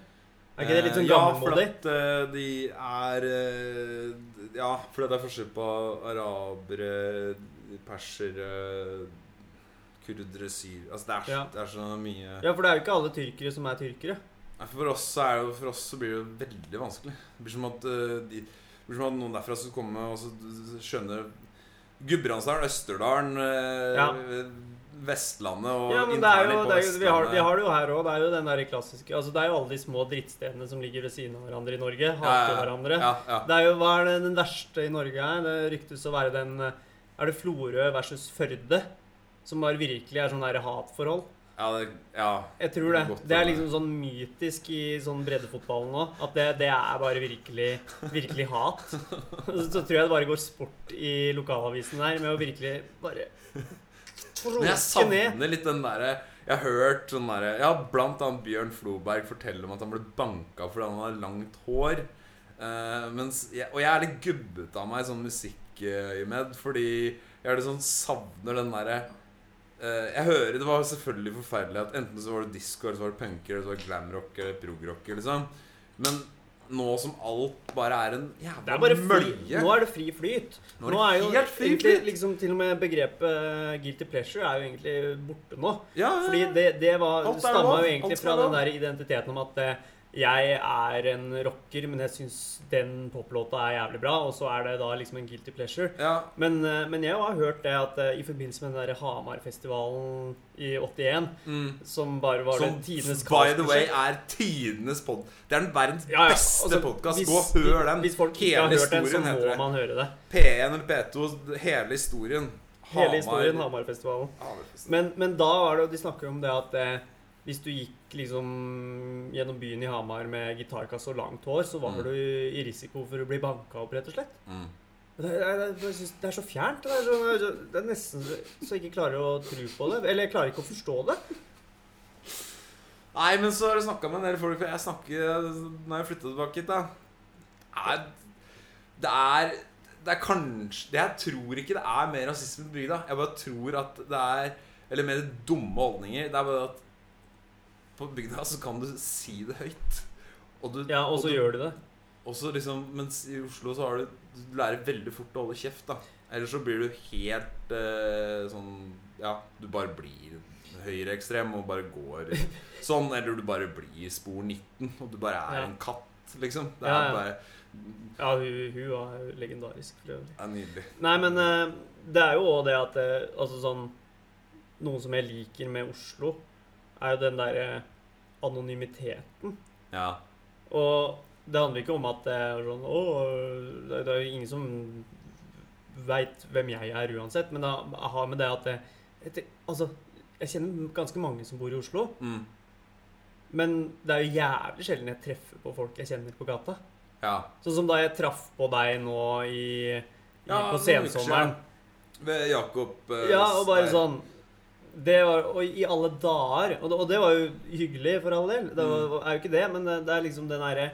Er ikke det litt sånn gammelmodig? Ja, gammelmodig? for at eh, de er eh, Ja, for det er forskjell på arabere, persere, kurdere, syr Altså det er, Ja. det er så mye Ja, for det er jo ikke alle tyrkere som er tyrkere. Nei, For oss, så er det, jo- for oss så blir det jo veldig vanskelig. Det blir som at, eh, de, blir som at noen derfra skal komme og så skjønne Gudbrandsdalen, Østerdalen, eh, Ja. Vestlandet og Ja, men det er jo, på det er jo, vi, har, vi har det jo her òg. Det er jo den der klassiske Altså Det er jo alle de små drittstedene som ligger ved siden av hverandre i Norge. Hater hverandre. Ja, ja. Det er jo, Hva er det den verste i Norge er? Det ryktes å være den eh, Er det Florø versus Førde? Som bare virkelig er sånn der hatforhold. Ja, det, ja. Jeg tror det. Godt Det er liksom sånn mytisk i sånn breddefotballen nå. At det, det er bare virkelig, virkelig hat. Så tror jeg det bare går sport i lokalavisen der med å virkelig bare Men jeg savner litt den derre Jeg har hørt sånn derre Ja, blant annet Bjørn Floberg fortelle om at han ble banka fordi han hadde langt hår. Uh, mens og jeg er litt gubbete av meg sånn musikkøyemed, fordi jeg er litt sånn savner den derre eh, Jeg hører Det var selvfølgelig forferdelig at enten så var det disco, eller så var det punker, eller så var det glamrock eller progrock, liksom. Men nå som alt bare er en Det jævla er mølje nå er det fri flyt. Nå er Nå er jo helt fri egentlig flyt. liksom til og med begrepet guilty pleasure er jo egentlig borte nå. Ja, ja, Fordi det, det var, stamma jo egentlig fra den der identiteten om at eh, jeg er en rocker, men jeg syns den poplåta er jævlig bra, og så er det da liksom en guilty pleasure. ja. Men, eh, men jeg har hørt det at eh, i forbindelse med den der Hamarfestivalen i 81, Mm. som bare var Som tidenes by the way er tidenes pod... Det er den verdens Ja, ja, beste altså, podkast. Gå og hør den. Hvis folk ikke Hele har hørt den, så må det. man høre det. P1 eller P2, hele historien. Hele historien Hamarfestivalen. Hamarfestivalen. Men, men da var det jo De snakker om det at eh, hvis du gikk liksom gjennom byen i Hamar med gitarkasse og langt hår, så var Mm. du i risiko for å bli banka opp, rett og slett. Mm. Det, er- det, er- det så fjernt. Det er, så, det er nesten så jeg ikke klarer å tro på det. Eller jeg klarer ikke å forstå det. Nei, men så har jeg snakka med en del folk Jeg snakker Når jeg flytta tilbake hit, da Det er Det er kanskje det Jeg tror ikke det er mer rasisme på bygda. Jeg bare tror at det er Eller mer dumme holdninger. Det er bare at på bygda så kan du si det høyt. Og du, Ja, og så du, gjør de det. Også liksom, mens i Oslo så har du Du lærer veldig fort å holde kjeft, da. Ellers så blir du helt eh, sånn Ja, du bare blir høyreekstrem og bare går sånn. Eller du bare blir spor 19, og du bare er Ja. en katt, liksom. Det Ja, er ja. bare Ja, hun, hun var legendarisk. for øvrig. nydelig. Nei, men eh, det er jo òg det at det, Altså sånn Noe som jeg liker med Oslo, er jo den derre anonymiteten. Ja. Og det handler ikke om at det er sånn Å, det er jo ingen som veit hvem jeg er uansett, men det har med det at det, etter, Altså, jeg kjenner ganske mange som bor i Oslo, Mm. men det er jo jævlig sjelden jeg treffer på folk jeg kjenner på gata. ja. Sånn som da jeg traff på deg nå i, i Ja, på sensommeren. Ved Jakob eh, Ja, og bare sånn det var, Og i alle dager og det, og det var jo hyggelig, for all del. Det var, Mm. er jo ikke det, men det, det er liksom den derre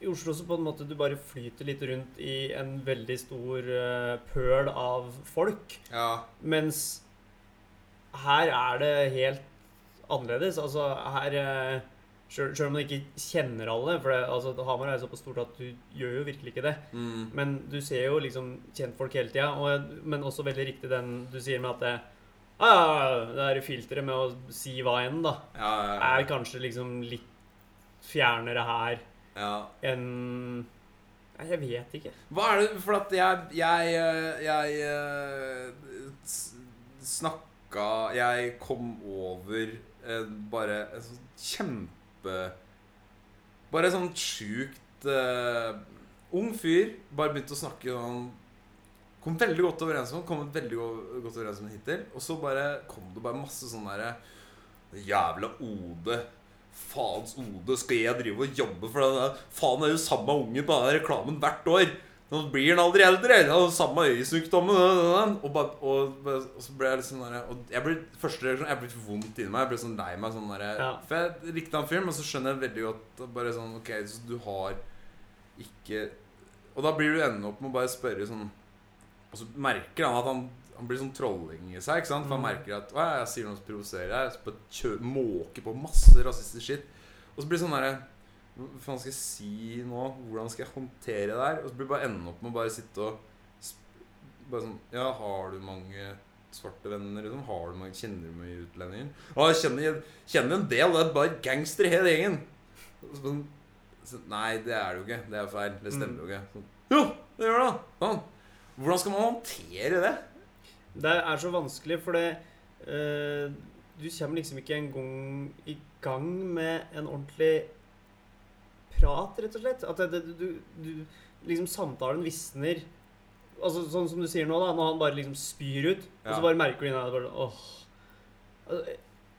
I Oslo så på en måte du bare flyter litt rundt i en veldig stor uh, pøl av folk. Ja. Mens her er det helt annerledes. Altså her uh, Sjøl om man ikke kjenner alle, for det, altså, Hamar er jo såpass stort at du gjør jo virkelig ikke det. Mm. Men du ser jo liksom kjentfolk hele tida. og- Men også veldig riktig den du sier med at det, ah, det der filteret med å si hva enn, da, Ja, ja, ja. er kanskje liksom litt fjernere her ja. enn Nei, jeg vet ikke. Hva er det For at jeg Jeg, jeg, jeg eh, snakka Jeg kom over eh, bare en sånn kjempe Bare sånn sjukt uh, ung fyr. Bare begynte å snakke sånn Kom veldig godt overens med Kom veldig godt overens med hittil. Og så bare kom det bare masse sånn derre Jævla Ode. Faens Ode. Skal jeg drive og jobbe for den? Faen er jo samme unge på den reklamen hvert år. Nå blir han aldri eldre. Samme øyesykdommen. Og, og, og så ble jeg liksom der, og jeg ble, første reaksjon Jeg ble vondt inni meg. Jeg ble sånn lei meg. Sånn der, Ja. For jeg likte han fyren, men så skjønner jeg veldig godt bare sånn Ok, så du har ikke Og da blir du ende opp med å bare spørre sånn Og så merker han at han han blir sånn trolling i seg. ikke sant? For han Mm. merker at Å, jeg sier noe som provoserer kjø- måker på masse rasistisk skitt. Og så blir det sånn derre Hva faen skal jeg si nå? Hvordan skal jeg håndtere det her? Og så blir det bare ende opp med å bare sitte og Bare sånn Ja, har du mange svarte venner? Liksom? Har du mange, Kjenner du mye utlendinger? Å, jeg kjenner, jeg kjenner en del. Det er bare gangstere hele gjengen. Så sånn, så, Nei, det er det jo ikke. Det er feil. Det stemmer jo ikke. Sånn, jo, det gjør det. Sånn. Hvordan skal man håndtere det? Det er så vanskelig, for det uh, Du kommer liksom ikke engang i gang med en ordentlig prat, rett og slett. At det, det, du, du Liksom samtalen visner. Altså Sånn som du sier nå, da, når han bare liksom spyr ut, og så bare merker du inni deg åh Altså,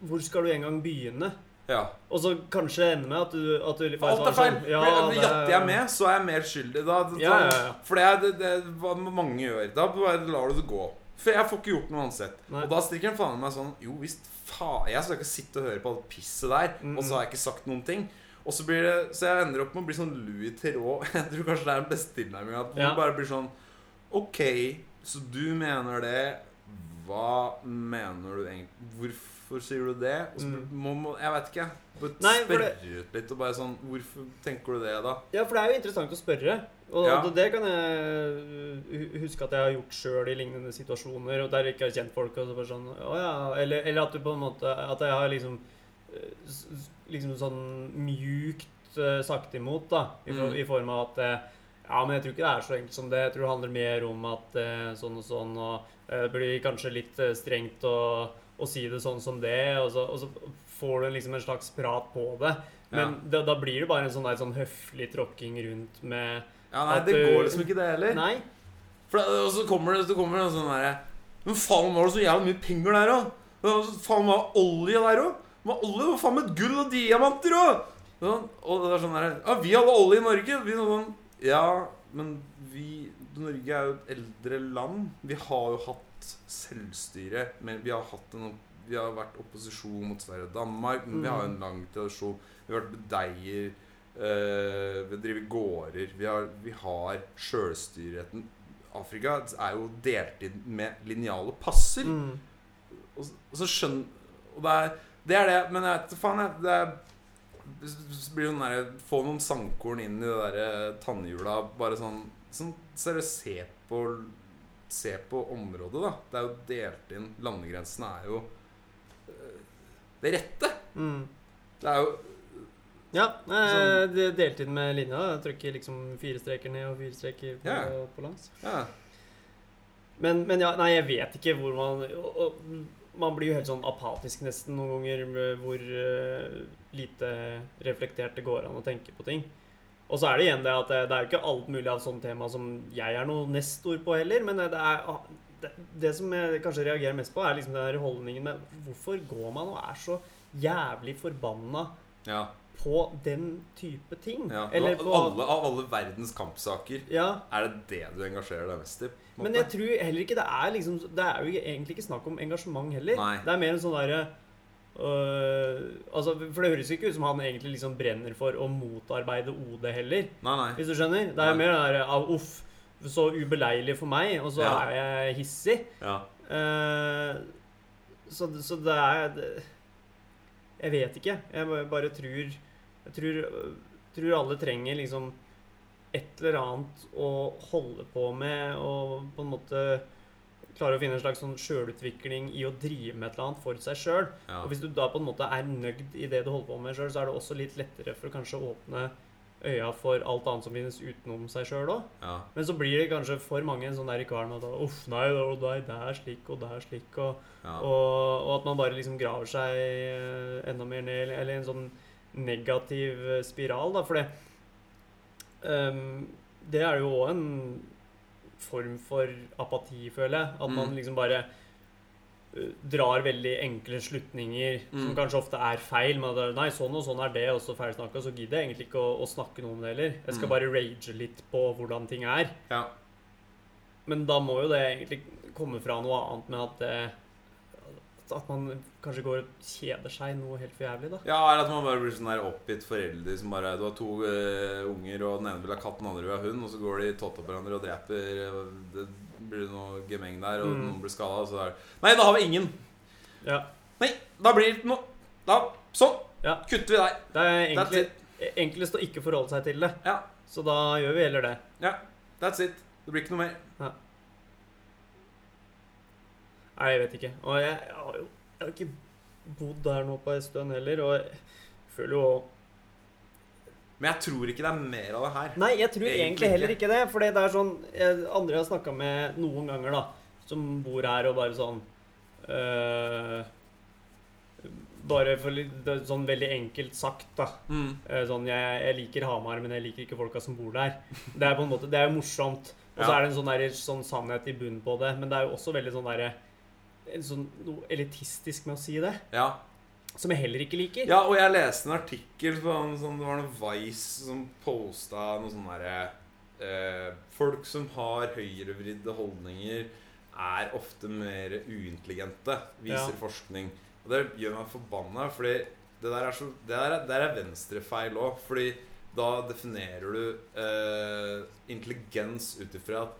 Hvor skal du engang begynne? Ja. Og så kanskje det ender med at du, at du alt er feil. sånn, Ja, det- Jatter jeg med, så er jeg mer skyldig. Da, da, Ja, ja, ja. For det er det, det hva mange gjør. Da bare lar du det gå. For jeg får ikke gjort noe uansett. Nei. Og da stikker han faen meg sånn Jo visst, faen Jeg skal ikke sitte og høre på alt pisset der, Mm. og så har jeg ikke sagt noen ting. Og så blir det Så jeg ender opp med å bli sånn Louis Theroux. Jeg tror kanskje det er den beste tilnærminga. At Ja. bare blir sånn Ok, så du mener det. Hva mener du egentlig Hvorfor sier du det? Og Mm. må, må Jeg vet ikke. Nei, spørre det- ut litt og bare sånn Hvorfor tenker du det, da? Ja, for det er jo interessant å spørre. Og Ja. det, det kan jeg huske at jeg har gjort sjøl i lignende situasjoner, og der jeg ikke har kjent folk. Og så bare sånn, å ja, eller, eller at du på en måte At jeg har liksom eh, Liksom sånn mjukt eh, sagt imot, da. I, Mm. I form av at eh, Ja, men jeg tror ikke det er så enkelt som det. Jeg tror det handler mer om at eh, sånn og sånn, og eh, det blir kanskje litt eh, strengt å, å si det sånn som det, og så, og så får du liksom en slags prat på det. Men da, da blir det bare en sånn, der, sånn høflig tråkking rundt med Ja, nei, det går liksom ikke, det heller. Nei. For og så kommer det, så kommer det en sånn derre Men faen, var det så jævlig mye penger der òg? Faen, var olje der òg? Var olje? Var faen med gull og diamanter òg! og det er sånn derre Ja, vi hadde olje i Norge. Vi sånn Ja, men vi Norge er jo et eldre land. Vi har jo hatt selvstyre. Men vi har hatt en Vi har vært opposisjon mot Sverige og Danmark. Men vi har en lang tradisjon. Vi har vært budeier. eh, vi driver gårder. Vi har, vi har sjølstyreretten. Afrika er jo delt inn med linjale passer. Mm. Og, så- og så skjønner Og det er det, er det men jeg vet ikke faen. Det er, der, Få noen sandkorn inn i det der tannhjula. Bare sånn, sånn Seriøst, se på Se på området, da. Det er jo delt inn Landegrensene er jo øh, det rette. Mm. Det er jo Ja, eh, Sånn- det delt inn med linja. Jeg trykker liksom fire streker ned og fire streker på, yeah. på langs. Yeah. Men, men ja, nei, jeg vet ikke hvor man og, og, Man blir jo helt sånn apatisk nesten noen ganger hvor uh, lite reflektert det går an å tenke på ting. Og så er det igjen det at det, det er jo ikke alt mulig av sånne tema som jeg er noe nestor på heller, men det er ah, det, det som jeg kanskje reagerer mest på, er liksom den holdningen med hvorfor går man og er så jævlig forbanna ja. på den type ting. Ja. Eller på alle, av alle verdens kampsaker, Ja, er det det du engasjerer deg mest i? Men jeg tror heller ikke det er liksom Det er jo egentlig ikke snakk om engasjement heller. Nei. Det er mer en sånn derre øh, altså, For det høres ikke ut som han egentlig liksom brenner for å motarbeide OD heller, Nei, nei. hvis du skjønner. Det er Nei. mer det der ah, Uff, så ubeleilig for meg, og så Ja. er jeg hissig. Ja. Uh, så, så det er det, Jeg vet ikke. Jeg bare- tror Jeg tror, tror alle trenger liksom et eller annet å holde på med og på en måte klare å finne en slags sånn sjølutvikling i å drive med et eller annet for seg sjøl. Ja. Og hvis du da på en måte er nøgd i det du holder på med sjøl, så er det også litt lettere for å kanskje åpne øya for alt annet som finnes utenom seg sjøl òg. ja. Men så blir det kanskje for mange en sånn der i kvalm at uff, nei, nei, det er slik, og det er slik, og, ja. og, og at man bare liksom graver seg eh, enda mer ned, eller en sånn negativ eh, spiral, da, for det um, Det er jo òg en form for apati, føler jeg. At man Mm. liksom bare drar veldig enkle slutninger som Mm. kanskje ofte er feil. Men er, nei, sånn og sånn er det, og så ferdigsnakka, så gidder jeg egentlig ikke å, å snakke noe om det heller. Jeg skal Mm. bare rage litt på hvordan ting er. ja. Men da må jo det egentlig komme fra noe annet med at det At man kanskje går og kjeder seg noe helt for jævlig, da. Ja, eller at man bare blir sånn der oppgitt forelder som bare Du har to uh, unger, og den ene vil ha katt, den andre vil ha hund, og så går de totta på hverandre og dreper og Det blir noe gemeng der, og Mm. noen blir skada, og så er det Nei, da har vi ingen! Ja. Nei, da blir det noe Da Sånn! Ja. Kutter vi deg. Det er egentlig enklest å ikke forholde seg til det. Ja. Så da gjør vi heller det. Ja. That's it. Det blir ikke noe mer. Nei, jeg vet ikke. Og jeg, jeg har jo jeg har ikke bodd der nå på en stund heller, og jeg føler jo Men jeg tror ikke det er mer av det her. Nei, jeg tror Egentlig egentlig heller ikke. det. For det er sånn jeg, Andre jeg har snakka med noen ganger, da, som bor her og bare sånn øh, Bare for litt sånn veldig enkelt sagt, da. Mm. Eh, Sånn, jeg, jeg liker Hamar, men jeg liker ikke folka som bor der. Det er på en måte, det er jo morsomt. Og så Ja. er det en sånn, der, sånn sannhet i bunnen på det. Men det er jo også veldig sånn derre sånn, Noe elitistisk med å si det. Ja. Som jeg heller ikke liker. ja, og jeg leste en artikkel på en sånn, Det var noe Vice som posta noe sånn derre eh, Folk som har høyrevridde holdninger, er ofte mer uintelligente, viser Ja. forskning. Og det gjør meg forbanna, fordi det der er, så, det der er, det der er venstrefeil òg. Fordi da definerer du eh, intelligens ut ifra at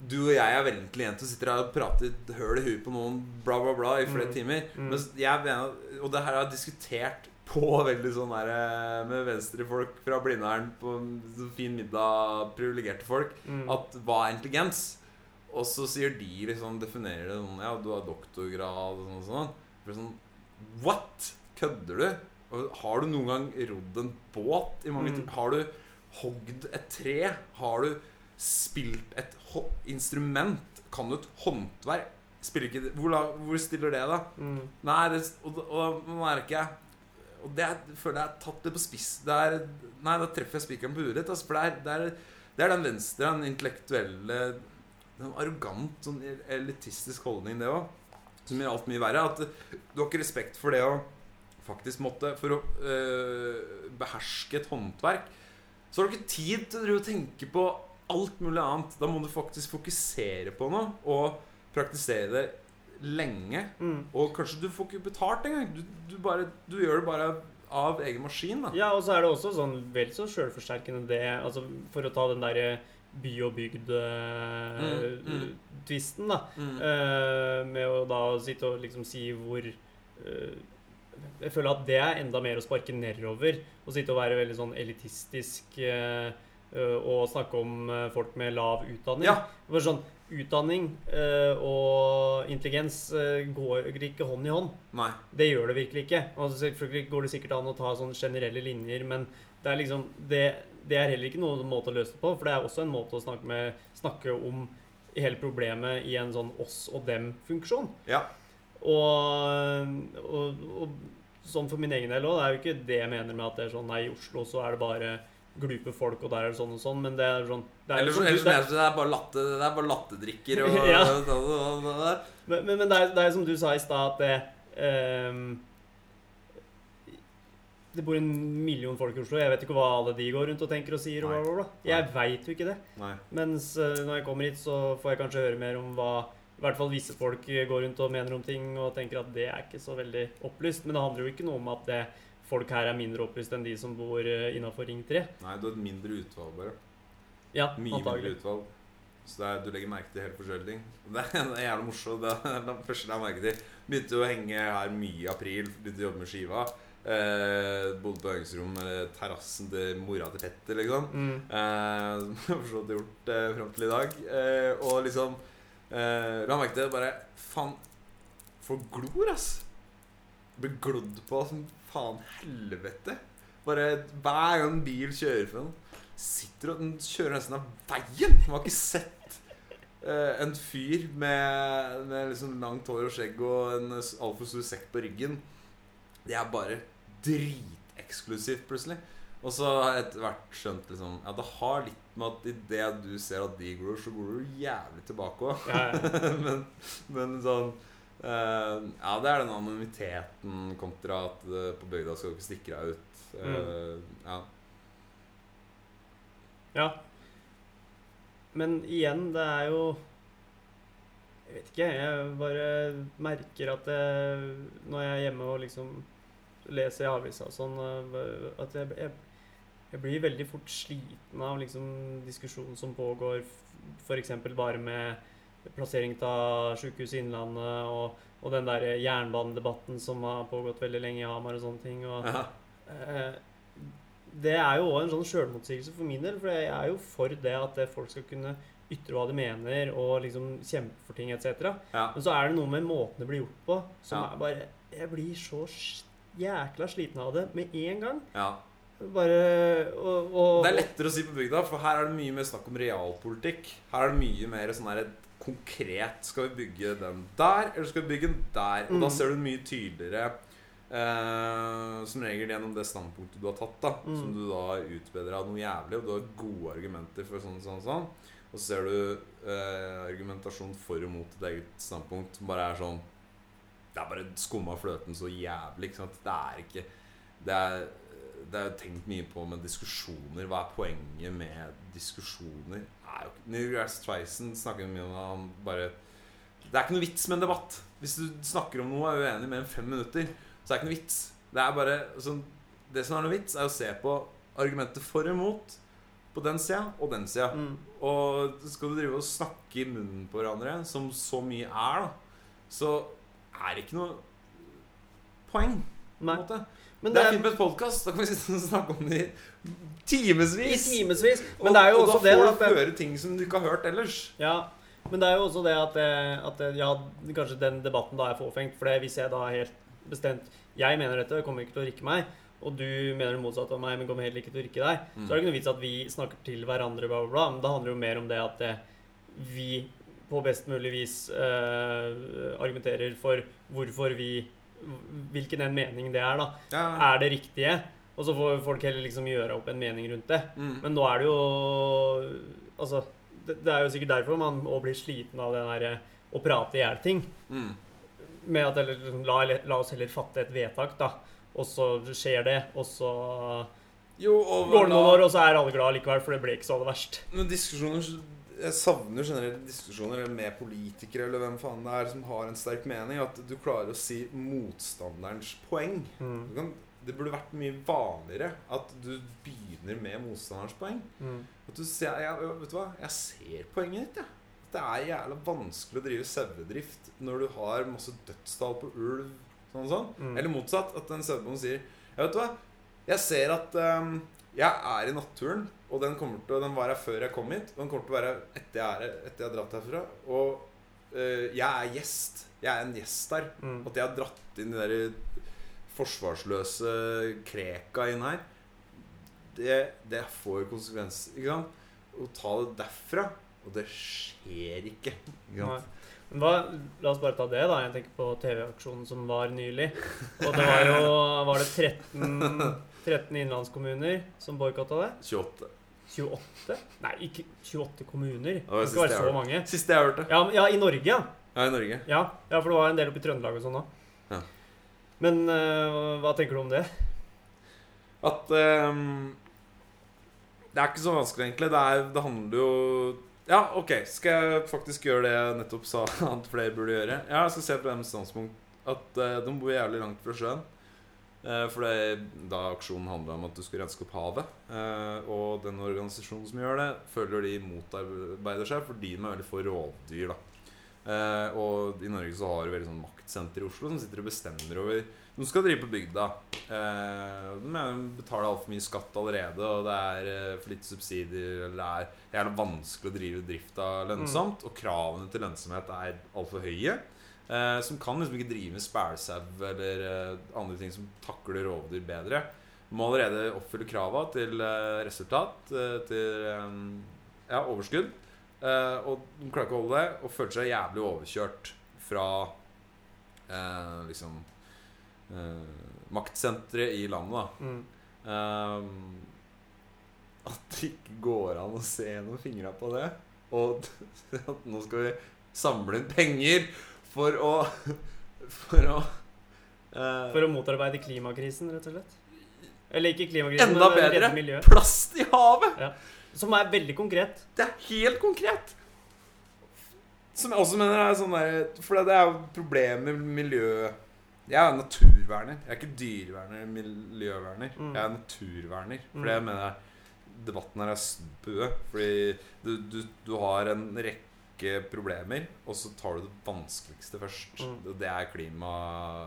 du og jeg er veldig intelligente og sitter her og prater høl i huet på noen bla, bla, bla i flere Mm. timer. Mm. Mener, og det her har jeg diskutert på veldig sånn der eh, med venstrefolk fra Blindern på en fin middag, privilegerte folk, Mm. at hva er intelligens? Og så sier de liksom, definerer det sånn Ja, du har doktorgrad og sånn. og sånn. For sånn What? Kødder du? Har du noen gang rodd en båt Mm. Har du hogd et tre? Har du spilt et instrument? Kan du et håndverk? Spiller ikke hvor, da, hvor stiller det, da? Mm. Nei, det, og, og da merker jeg Og det er, føler jeg er tatt litt på spiss. Det er, nei, da treffer jeg spikeren på huet litt. Altså, for det er, det, er, det er den venstre, den intellektuelle Den arrogant, sånn elitistisk holdning, det òg. Som gjør alt mye verre. At du har ikke respekt for det å faktisk måtte For å øh, beherske et håndverk, så har du ikke tid til å tenke på alt mulig annet. Da må du faktisk fokusere på noe og praktisere det lenge. Mm. Og kanskje du får ikke betalt engang. Du, du, bare, du gjør det bare av egen maskin. da Ja, og så er det også sånn vel så sjølforsterkende det Altså for å ta den derre by og Mm, mm. bygd-tvisten, da. Mm. Eh, med å da sitte og liksom si hvor eh, Jeg føler at det er enda mer å sparke nedover. Å sitte og være veldig sånn elitistisk eh, eh, og snakke om eh, folk med lav utdanning. Ja. For sånn, Utdanning eh, og intelligens eh, går ikke hånd i hånd. Nei. Det gjør det virkelig ikke. Og selvfølgelig går det sikkert an å ta sånne generelle linjer, men det er liksom det, det er heller ikke noen måte å løse det på, for det er også en måte å snakke, med, snakke om hele problemet i en sånn oss og dem-funksjon. Ja. Og, og, og sånn for min egen del òg, det er jo ikke det jeg mener med at det er sånn Nei, i Oslo så er det bare glupe folk, og der er det sånn og sånn, men det er sånn det er, Eller du- ellers det er- mener det er bare latte, det er bare lattedrikker og Ja. ja. Men, men, men det, er, det er som du sa i stad, at det um, det bor en million folk i Oslo. Jeg vet ikke hva alle de går rundt og tenker og sier. og bla, bla, bla. Jeg veit jo ikke det. Nei. Mens eh, når jeg kommer hit, så får jeg kanskje høre mer om hva i hvert fall visse folk går rundt og mener om ting og tenker at det er ikke så veldig opplyst. Men det handler jo ikke noe om at det, folk her er mindre opplyst enn de som bor innafor Ring 3. Nei, du har et mindre utvalg, bare. Ja, Mye mindre utvalg. Så det er, du legger merke til helt forskjellige ting. Det er, det er jævlig morsomt. Det er det første jeg merket merke til. Begynte å henge her mye i april. Begynte å jobbe med skiva. Eh, bodde på øvingsrom, terrassen til mora til Petter, liksom. Mm. Eh, som jeg forstått gjort eh, fram til i dag. Eh, og liksom eh, La merke til bare Faen, folk glor, ass. Blir glodd på som faen helvete. Bare hver gang en bil kjører for noen, sitter og den kjører nesten av veien. Man har ikke sett uh, en fyr med, med liksom langt hår og skjegg og en altfor stor sekk på ryggen. Det er bare driteksklusivt, plutselig. Og så har jeg etter hvert skjønt liksom Ja, det har litt med at idet du ser at de gror, så går du jævlig tilbake òg. Ja, ja. men, men sånn eh, Ja, det er den anonymiteten kontra at uh, på bygda skal du ikke stikke deg ut. Eh, ja. Ja. Men igjen, det er jo Jeg vet ikke. Jeg bare merker at jeg, når jeg er hjemme og liksom leser i avisa og sånn, eh, at jeg, jeg, jeg blir veldig fort sliten av liksom diskusjonen som pågår, f.eks. bare med plassering av Sykehuset Innlandet og, og den der jernbanedebatten som har pågått veldig lenge i Hamar og sånne ting. og Eh, det er jo òg en sånn sjølmotsigelse for min del. For jeg er jo for det at folk skal kunne ytre hva de mener og liksom kjempe for ting etc. ja. Men så er det noe med måten det blir gjort på, som Ja. er bare Jeg blir så jækla sliten av det med en gang. ja. Bare og, og Det er lettere å si på bygda, for her er det mye mer snakk om realpolitikk. Her er det mye mer sånn her konkret. Skal vi bygge den der, eller skal vi bygge den der? Og da Mm. ser du mye tydeligere eh, som regel gjennom det standpunktet du har tatt, da. Mm. Som du da utbedrer av noe jævlig, og du har gode argumenter for sånn sånn sånn. Og så ser du eh, argumentasjon for og mot et eget standpunkt som bare er sånn Det er bare skumma fløten så jævlig. Ikke sant? Det er ikke Det er det er jo tenkt mye på med diskusjoner. Hva er poenget med diskusjoner? Er jo Neil deGrasse Tyson snakker mye om han bare Det er ikke noe vits med en debatt. Hvis du snakker om noe og er uenig mer enn fem minutter, så er det ikke noe vits. Det er bare sånn, Det som er noe vits, er å se på argumentet for og imot på den sida og den sida. mm, Og skal du drive og snakke i munnen på hverandre, som så mye er, da, så er det ikke noe poeng. På en måte. Men det det er fint med et podkast. Da kan vi snakke om det i i timevis. Men det er jo og også da får det, du høre ting som du ikke har hørt ellers. Ja, men det er jo også det at, eh, at eh, ja, kanskje den debatten da er fåfengt. For hvis jeg da helt bestemt Jeg mener dette, kommer ikke til å rikke meg. Og du mener det motsatte av meg, men kommer heller ikke til å rikke deg. Mm. Så er det ikke noe vits at vi snakker til hverandre, bla, bla, bla. Men det handler jo mer om det at eh, vi på best mulig vis eh, argumenterer for hvorfor vi Hvilken en mening det er, da. Ja. Er det riktige? Og så får folk heller liksom gjøre opp en mening rundt det. Mm. Men nå er det jo Altså, det, det er jo sikkert derfor man òg blir sliten av den derre å prate i hjel ting. Mm. Med at eller, liksom, la, la oss heller fatte et vedtak, da. Og så skjer det, og så Jo, og går det noen år, og så er alle glad likevel, for det ble ikke så aller verst. Men diskusjoner Jeg savner generelt diskusjoner med politikere eller hvem faen det er som har en sterk mening. At du klarer å si motstanderens poeng. Mm. Du kan, det burde vært mye vanligere at du begynner med motstanderens poeng. Mm. At du ser, jeg, vet du hva? Jeg ser poenget ditt, jeg. Det er jævla vanskelig å drive sauedrift når du har masse dødstall på ulv. Sånn og sånn. Mm. Eller motsatt. At en sauebonden sier Ja, vet du hva? Jeg ser at ehm, jeg er i naturen, og den, til, den var her før jeg kom hit. Og den kommer til å være etter jeg, er, etter jeg har dratt herfra. Og eh, jeg er gjest. Jeg er en gjest her. Mm. At jeg har dratt inn de der forsvarsløse kreka inn her, det, det får konsekvenser. Ikke sant? Å ta det derfra Og det skjer ikke. ikke sant? Men hva, la oss bare ta det, da. Jeg tenker på TV-aksjonen som var nylig. Og det var jo Var det 13, 13 innlandskommuner som boikotta det? 28. 28? Nei, ikke 28 kommuner. Det det skal være så mange. Siste jeg hørte. Ja, ja, i Norge, ja. Ja, i Norge. Ja, ja for det var en del oppe i Trøndelag og sånn òg. Ja. Men uh, hva tenker du om det? At um, Det er ikke så vanskelig, egentlig. Det, er, det handler jo Ja, OK, skal jeg faktisk gjøre det jeg nettopp sa at flere burde gjøre? Ja, jeg skal se på deres standpunkt at uh, de bor jævlig langt fra sjøen. Eh, for det, da aksjonen handla om at du skulle renske opp havet. Eh, og den organisasjonen som gjør det, føler de motarbeider seg fordi de er veldig for rovdyr. da Eh, og i Norge så har du veldig sånn maktsenter i Oslo som sitter og bestemmer over De skal drive på bygda. Eh, de betaler altfor mye skatt allerede, og det er for lite subsidier. Eller det er jævlig vanskelig å drive drifta lønnsomt, og kravene til lønnsomhet er altfor høye. Eh, som kan liksom ikke drive med spælsau eller eh, andre ting som takler rovdyr bedre. Må allerede oppfylle krava til eh, resultat, eh, til eh, ja, overskudd. Eh, og de klarer ikke å holde det, og føler seg jævlig overkjørt fra eh, liksom eh, maktsenteret i landet. da Mm. At det ikke går an å se gjennom fingra på det. Og at nå skal vi samle inn penger for å For å uh, For å motarbeide klimakrisen, rett og slett. Eller ikke klimakrisen, Enda men redde miljøet. Plast i havet! Som er veldig konkret. Det er helt konkret! Som jeg også mener er sånn der For det er jo problemet med miljø Jeg er naturverner. Jeg er ikke dyreverner, miljøverner. Mm. Jeg er naturverner. For Mm. det mener jeg debatten her er huet. Fordi du, du, du har en rekke problemer, og så tar du det vanskeligste først. Mm. Det er klima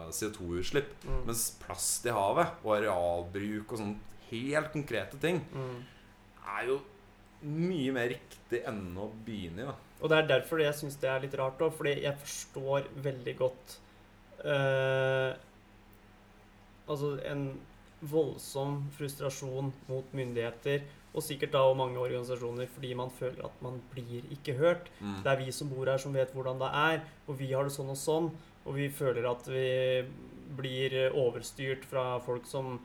CO2-utslipp. Mm. Mens plast i havet og arealbruk og sånne helt konkrete ting Mm. er jo mye mer riktig enn å begynne i. da Og det er derfor jeg syns det er litt rart òg, fordi jeg forstår veldig godt eh, Altså en voldsom frustrasjon mot myndigheter, og sikkert da og mange organisasjoner, fordi man føler at man blir ikke hørt. Mm. Det er vi som bor her, som vet hvordan det er, og vi har det sånn og sånn. Og vi føler at vi blir overstyrt fra folk som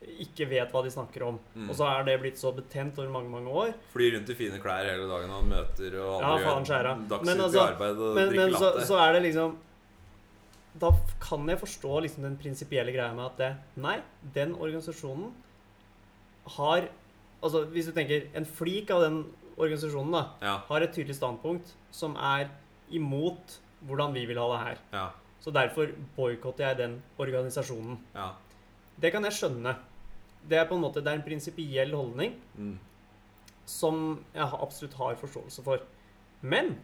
ikke vet hva de snakker om. Mm. Og så er det blitt så betent over mange, mange år. Flyr rundt i fine klær hele dagen og møter og Ja, aldri skjæra. gjør dagsnytt altså- arbeid og Men, drikker men så, så er det liksom Da kan jeg forstå liksom den prinsipielle greia med at det, Nei, den organisasjonen har Altså Hvis du tenker en flik av den organisasjonen da Ja, har et tydelig standpunkt som er imot hvordan vi vil ha det her. ja, Så derfor boikotter jeg den organisasjonen. ja. Det kan jeg skjønne. Det er på en måte Det er en prinsipiell holdning Mm. som jeg absolutt har forståelse for. Men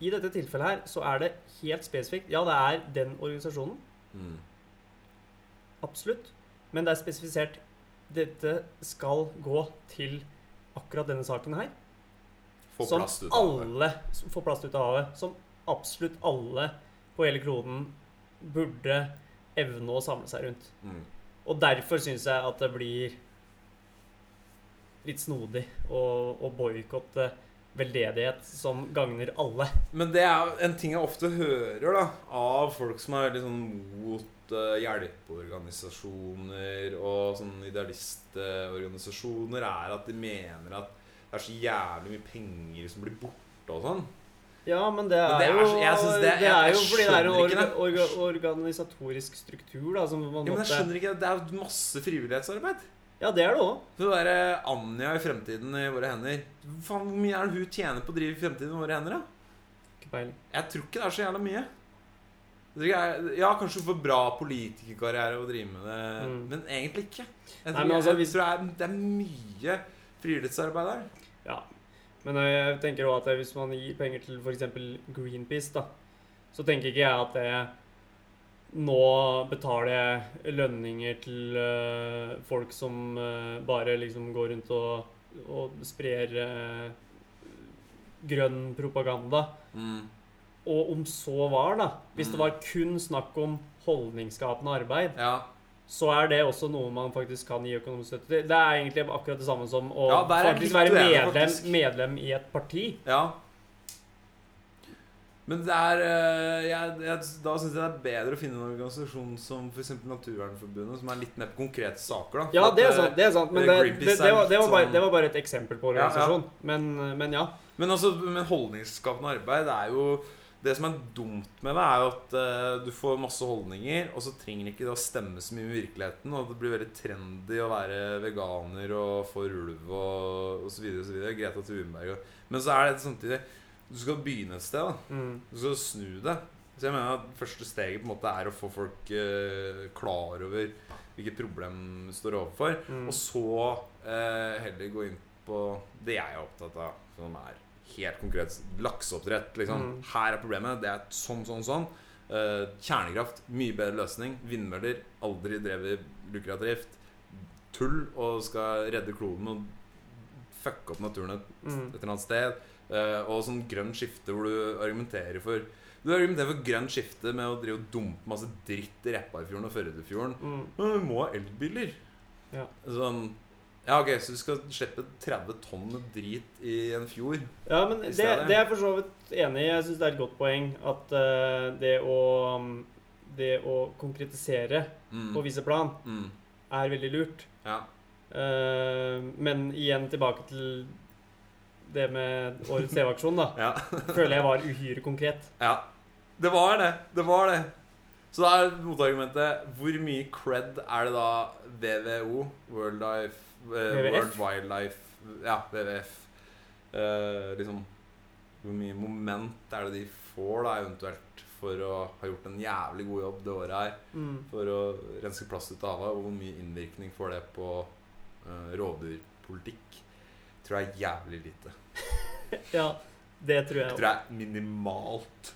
i dette tilfellet her så er det helt spesifikt Ja, det er den organisasjonen. Mm. Absolutt. Men det er spesifisert dette skal gå til akkurat denne saken her. Få som plast ut av alle som får plast ut av havet. Som absolutt alle på hele kloden burde evne å samle seg rundt. Mm. Og derfor syns jeg at det blir litt snodig å, å boikotte veldedighet som gagner alle. Men det er en ting jeg ofte hører da av folk som er litt sånn mot hjelpeorganisasjoner og sånn idealistorganisasjoner, er at de mener at det er så jævlig mye penger som blir borte og sånn. Ja, men det er, Men det er jo så- jeg synes det- det er jo fordi det er orga, orga, organisatorisk struktur da, som man Ja, men jeg skjønner ikke, Det er jo masse frivillighetsarbeid. Ja, det er det òg. Det derre Anja i fremtiden i våre hender. Faen, Hvor mye er det hun tjener på å drive fremtiden i våre hender? da? Ikke peiling. Jeg tror ikke det er så jævla mye. Jeg tror ikke jeg- Ja, kanskje for bra politikerkarriere å drive med det, Mm. men egentlig ikke. Jeg tror, Nei, altså, jeg, jeg tror det, er, det er mye friluftsarbeid der. Ja. Men jeg tenker også at hvis man gir penger til f.eks. Greenpeace, da, så tenker ikke jeg at det Nå betaler jeg lønninger til uh, folk som uh, bare liksom går rundt og, og sprer uh, grønn propaganda. Mm. Og om så var, da Hvis det Mm. var kun snakk om holdningsskapende arbeid, Ja. så er det også noe man faktisk kan gi økonomisk støtte til. Det er egentlig akkurat det samme som å Ja, faktisk være medlem, faktisk. medlem i et parti. ja. Men det er eh, jeg, jeg, Da syns jeg det er bedre å finne en organisasjon som f.eks. Naturvernforbundet, som er litt mer på konkrete saker. da Ja, det er eh, sant. det er sant Men eh, det, det, det, var, det, var bare, sånn- det var bare et eksempel på Ja, ja. organisasjon. Men, men ja. Men altså, men holdningsskapende arbeid er jo Det som er dumt med det, er jo at uh, du får masse holdninger, og så trenger ikke det å stemme så mye med virkeligheten. Og det blir veldig trendy å være veganer og få ulv og osv. Greta Thunberg. og- Men så er det samtidig Du skal begynne et sted. da Mm. Du skal snu det. Så jeg mener at første steget på en måte er å få folk uh, klar over hvilket problem du står overfor. Mm. Og så uh, heller gå inn på det jeg er opptatt av, som er helt konkret lakseoppdrett. Liksom. Mm. Her er problemet. Det er sånn, sånn, sånn. Uh, kjernekraft, mye bedre løsning. Vindmøller, aldri drevet lukrativt. Tull og skal redde kloden og fucke opp naturen et, Mm. et eller annet sted. Uh, og sånn grønt skifte hvor du argumenterer for Du argumenterer for grønt skifte med å drive og dumpe masse dritt i Repparfjorden og Førdefjorden. Mm. Men vi må ha elbiler. Ja. Sånn Ja, ok, så du skal slippe 30 tonn med drit i en fjord? Ja, men det, det er jeg for så vidt enig i. Jeg syns det er et godt poeng at uh, det å um, Det å konkretisere Mm. på visse plan Mm. er veldig lurt. Ja. Uh, men igjen tilbake til det med årets TV-aksjon, da. ja. Føler jeg var uhyre konkret. Ja. Det var det. Det var det. Så da er motargumentet Hvor mye cred er det da WWO, World, Life, WWF? World Wildlife Ja, WWF eh, Liksom Hvor mye moment er det de får, da, eventuelt, for å ha gjort en jævlig god jobb det året her? Mm. For å renske plast ut av havet? Og hvor mye innvirkning får det på uh, rovdyrpolitikk? Tror jeg er jævlig lite. Ja, det tror jeg òg. tror jeg er minimalt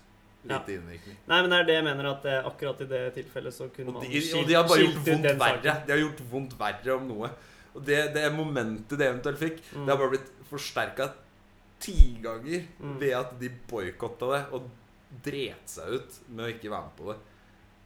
lite innvirkning. Nei, men det er det jeg mener at eh, akkurat i det tilfellet så kunne man de, og skilt- de har bare gjort ut vondt den verre. saken. De har gjort vondt verre om noe. Og det, det momentet det eventuelt fikk, Mm. det har bare blitt forsterka ti ganger Mm. ved at de boikotta det og dret seg ut med å ikke være med på det.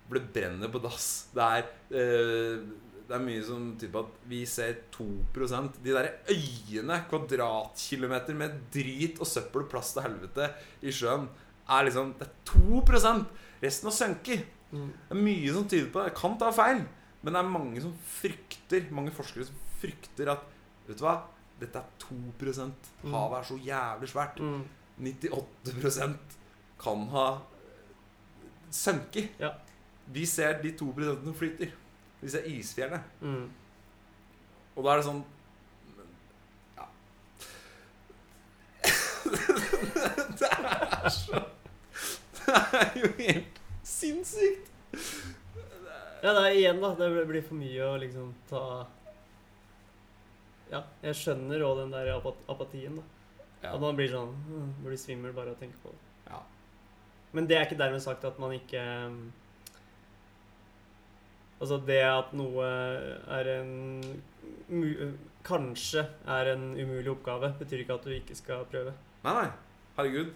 For det brenner på dass. Det er, eh, det er mye som tyder på at vi ser 2% De der øyene, kvadratkilometer med drit og søppel og plast og helvete i sjøen, er liksom Det er 2% Resten har sunket. Mm. Det er mye som tyder på det. Jeg kan ta feil, men det er mange som frykter Mange forskere som frykter at Vet du hva? Dette er 2% Havet er så jævlig svært. Mm. 98% kan ha sunket. Ja. Vi ser de 2% som flyter. Vi ser isfjellet. Mm. Og da er det sånn Ja. Det er så Det er jo helt sinnssykt. Ja, det er igjen, da. Det blir for mye å liksom ta Ja, jeg skjønner òg den der apat apatien, da. Ja. At man blir sånn «Åh, Blir svimmel bare av å tenke på det. Ja. Men det er ikke dermed sagt at man ikke um, Altså det at noe er en Kanskje er en umulig oppgave, betyr ikke at du ikke skal prøve. Nei, nei. Herregud.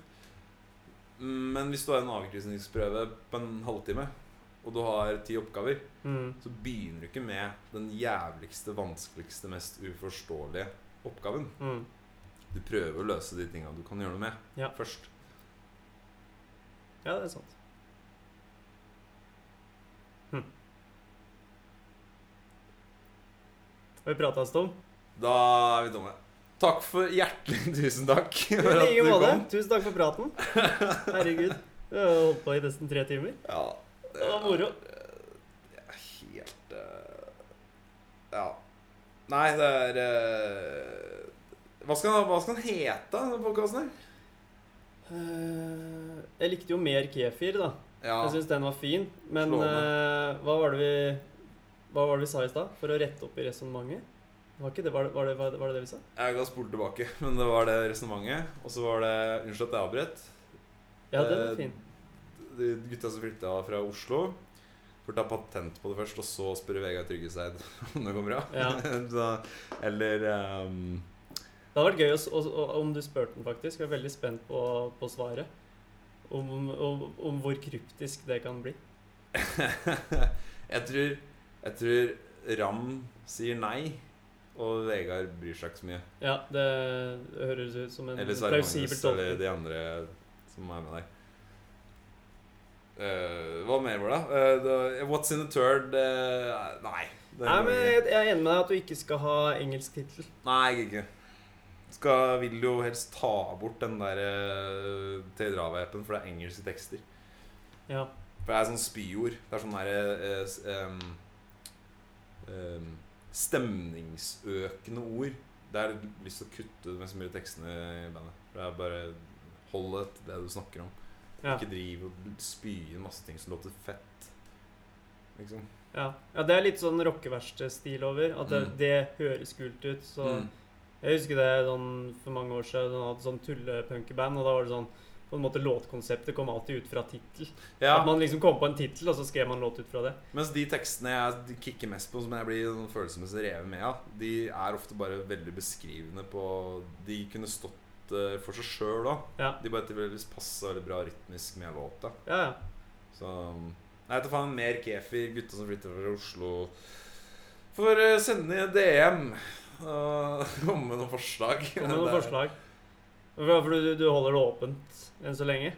Men hvis du har en avkrysningsprøve på en halvtime, og du har ti oppgaver, Mm. så begynner du ikke med den jævligste, vanskeligste, mest uforståelige oppgaven. Mm. Du prøver å løse de tinga du kan gjøre noe med, Ja. først. Ja, det er sant. Hm. Har vi prata oss tom? Da er vi dumme. Takk for hjertelig tusen takk I like måte. Tusen takk for praten. Herregud. Vi har holdt på i nesten tre timer. Ja, Det var moro. Helt eh, Ja. Nei, det er eh, hva, skal, hva skal den hete, denne podkasten her? Eh, Jeg likte jo mer kefir, da. Ja. Jeg syns den var fin. Men eh, hva var det vi Hva var det vi sa i stad? For å rette opp i resonnementet? Var, det, var, det, var, det, var det det vi sa? Jeg ga spole tilbake, men det var det resonnementet. Og så var det Unnskyld at jeg avbrøt. Ja, den var fin. De gutta som flytta fra Oslo, får ta patent på det først, og så spørre Vegard Tryggeseid om det går bra. Ja. så, eller um... Det hadde vært gøy å s- å- om du spurte den, faktisk. Jeg er veldig spent på, på svaret. Om, om, om hvor kryptisk det kan bli. jeg, tror, jeg tror Ram sier nei, og Vegard bryr seg ikke så mye. Ja, det høres ut som en Eller Sverre Magnus, plausibel eller tolkning. de andre som er med der. Eh, hva mer var det? Uh, what's in the third? Uh, nei. Nei, men jeg jeg er enig med deg at du ikke skal ha engelsk tittel. Nei, jeg ikke. skal, vil jo helst ta bort den der uh, Tedrava-appen, for det er engelske tekster. Ja. For det er sånn spyord. Det er sånn derre um, em, Stemningsøkende ord. Det er lyst til å kutte ut mest mulig tekstene i bandet. For det er bare Hold det til det du snakker om. Ja. Ikke driv og spy inn masse ting som låter fett. Liksom. Ja. ja, det er litt sånn rockeverksted-stil over. At det, Mm. det høres kult ut. Så Mm. Jeg husker det sånn for mange år siden. De hadde sånn tullepunkerband, og da var det sånn på en måte Låtkonseptet kom alltid ut fra tittel. Ja, At man liksom kom på en tittel, og så skrev man låt ut fra det. Mens de tekstene jeg kicker mest på, som jeg blir sånn følelsesmessig revet med av, de er ofte bare veldig beskrivende på De kunne stått eh, for seg sjøl òg. Ja, De bare tilfeldigvis passa veldig bra rytmisk med låta. ja. ja. Så Nei, vet du faen. Mer Kefir, gutta som flytter fra Oslo. Får eh, sende i DM og komme med noen forslag. Komme med noen forslag. For du, du holder det åpent enn så lenge?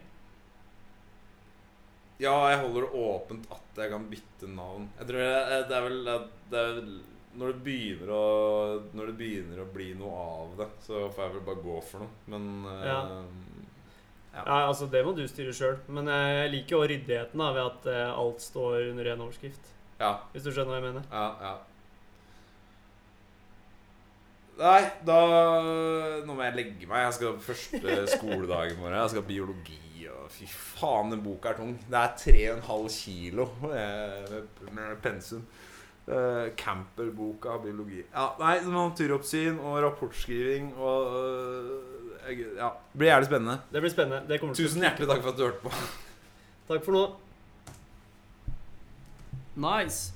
Ja, jeg holder det åpent at jeg kan bytte navn. Jeg tror det, det er vel det er vel når det begynner å Når det begynner å bli noe av det, så får jeg vel bare gå for noe. Men eh, Ja. Ja. Ja, altså Det må du styre sjøl. Men eh, jeg liker jo ryddigheten da, ved at eh, alt står under én overskrift. ja, Hvis du skjønner hva jeg mener? ja, ja. Nei, da Nå må jeg legge meg. Jeg skal første skoledag i morgen. Jeg skal biologi. Og fy faen, den boka er tung. Det er 3,5 kilo med pensum. Uh, Camper-boka biologi. Ja, nei, naturoppsyn og rapportskriving og uh, jeg- Ja, det blir jævlig spennende. Det blir spennende. Det Tusen hjertelig takk for at du hørte på. Takk for nå. Nice.